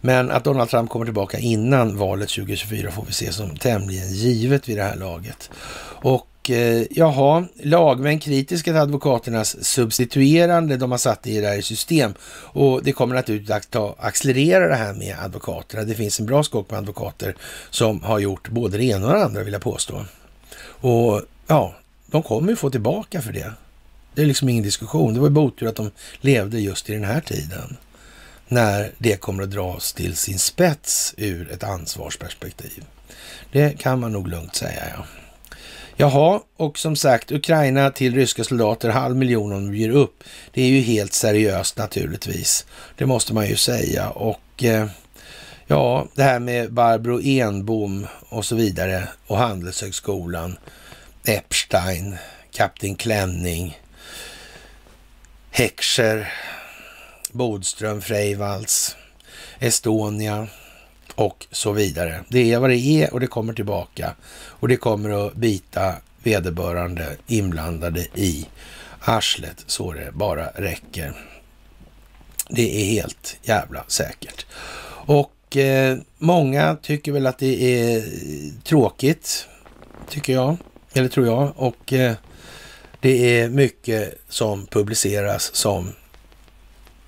Men att Donald Trump kommer tillbaka innan valet 2024 får vi se som tämligen givet vid det här laget. Och eh, jaha, lagmän kritiska till advokaternas substituerande, de har satt det där i system. Och det kommer naturligtvis att ta, accelerera det här med advokaterna. Det finns en bra skock med advokater som har gjort både det ena och det andra vill jag påstå. Och ja, de kommer ju få tillbaka för det. Det är liksom ingen diskussion. Det var ju bara otur att de levde just i den här tiden. När det kommer att dras till sin spets ur ett ansvarsperspektiv. Det kan man nog lugnt säga, ja. Jaha, och som sagt, Ukraina till ryska soldater, halv miljon om de ger upp. Det är ju helt seriöst naturligtvis. Det måste man ju säga. Och eh, ja, det här med Barbro Enbom och så vidare och Handelshögskolan, Epstein, Kapten Klänning, Heckscher, Bodström, Freivalds, Estonia och så vidare. Det är vad det är och det kommer tillbaka och det kommer att bita vederbörande inblandade i arslet så det bara räcker. Det är helt jävla säkert. Och eh, många tycker väl att det är tråkigt, tycker jag, eller tror jag. Och eh, det är mycket som publiceras som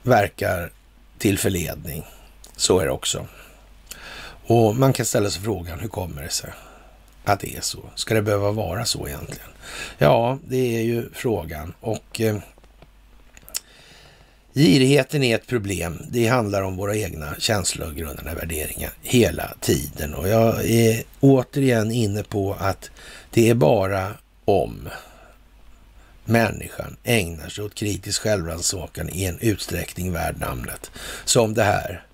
verkar till förledning. Så är det också. Och man kan ställa sig frågan, hur kommer det sig att det är så? Ska det behöva vara så egentligen? Ja, det är ju frågan. Och eh, girigheten är ett problem. Det handlar om våra egna känslor och grundande värderingar hela tiden. Och jag är återigen inne på att det är bara om människan ägnar sig åt kritisk självrannsakan i en utsträckning värd namnet, som det här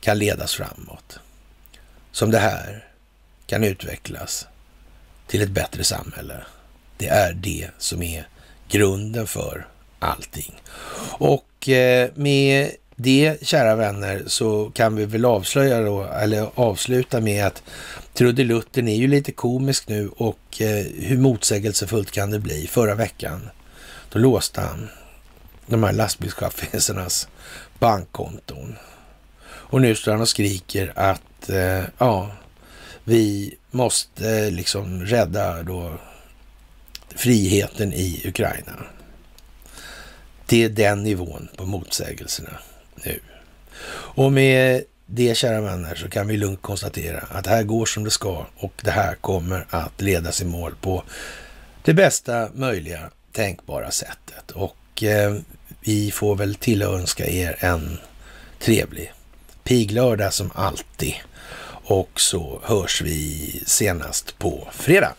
kan ledas framåt. Som det här kan utvecklas till ett bättre samhälle. Det är det som är grunden för allting. Och eh, med det, kära vänner, så kan vi väl avslöja då, eller avsluta med att trudelutten är ju lite komisk nu och eh, hur motsägelsefullt kan det bli? Förra veckan, då låste han de här lastbilschaffisarnas bankkonton. Och nu står han och skriker att eh, ja, vi måste liksom rädda då friheten i Ukraina. Det är den nivån på motsägelserna. nu. Och med det, kära vänner, så kan vi lugnt konstatera att det här går som det ska och det här kommer att ledas i mål på det bästa möjliga tänkbara sättet. Och eh, vi får väl tillönska er en trevlig piglördag som alltid. Och så hörs vi senast på fredag.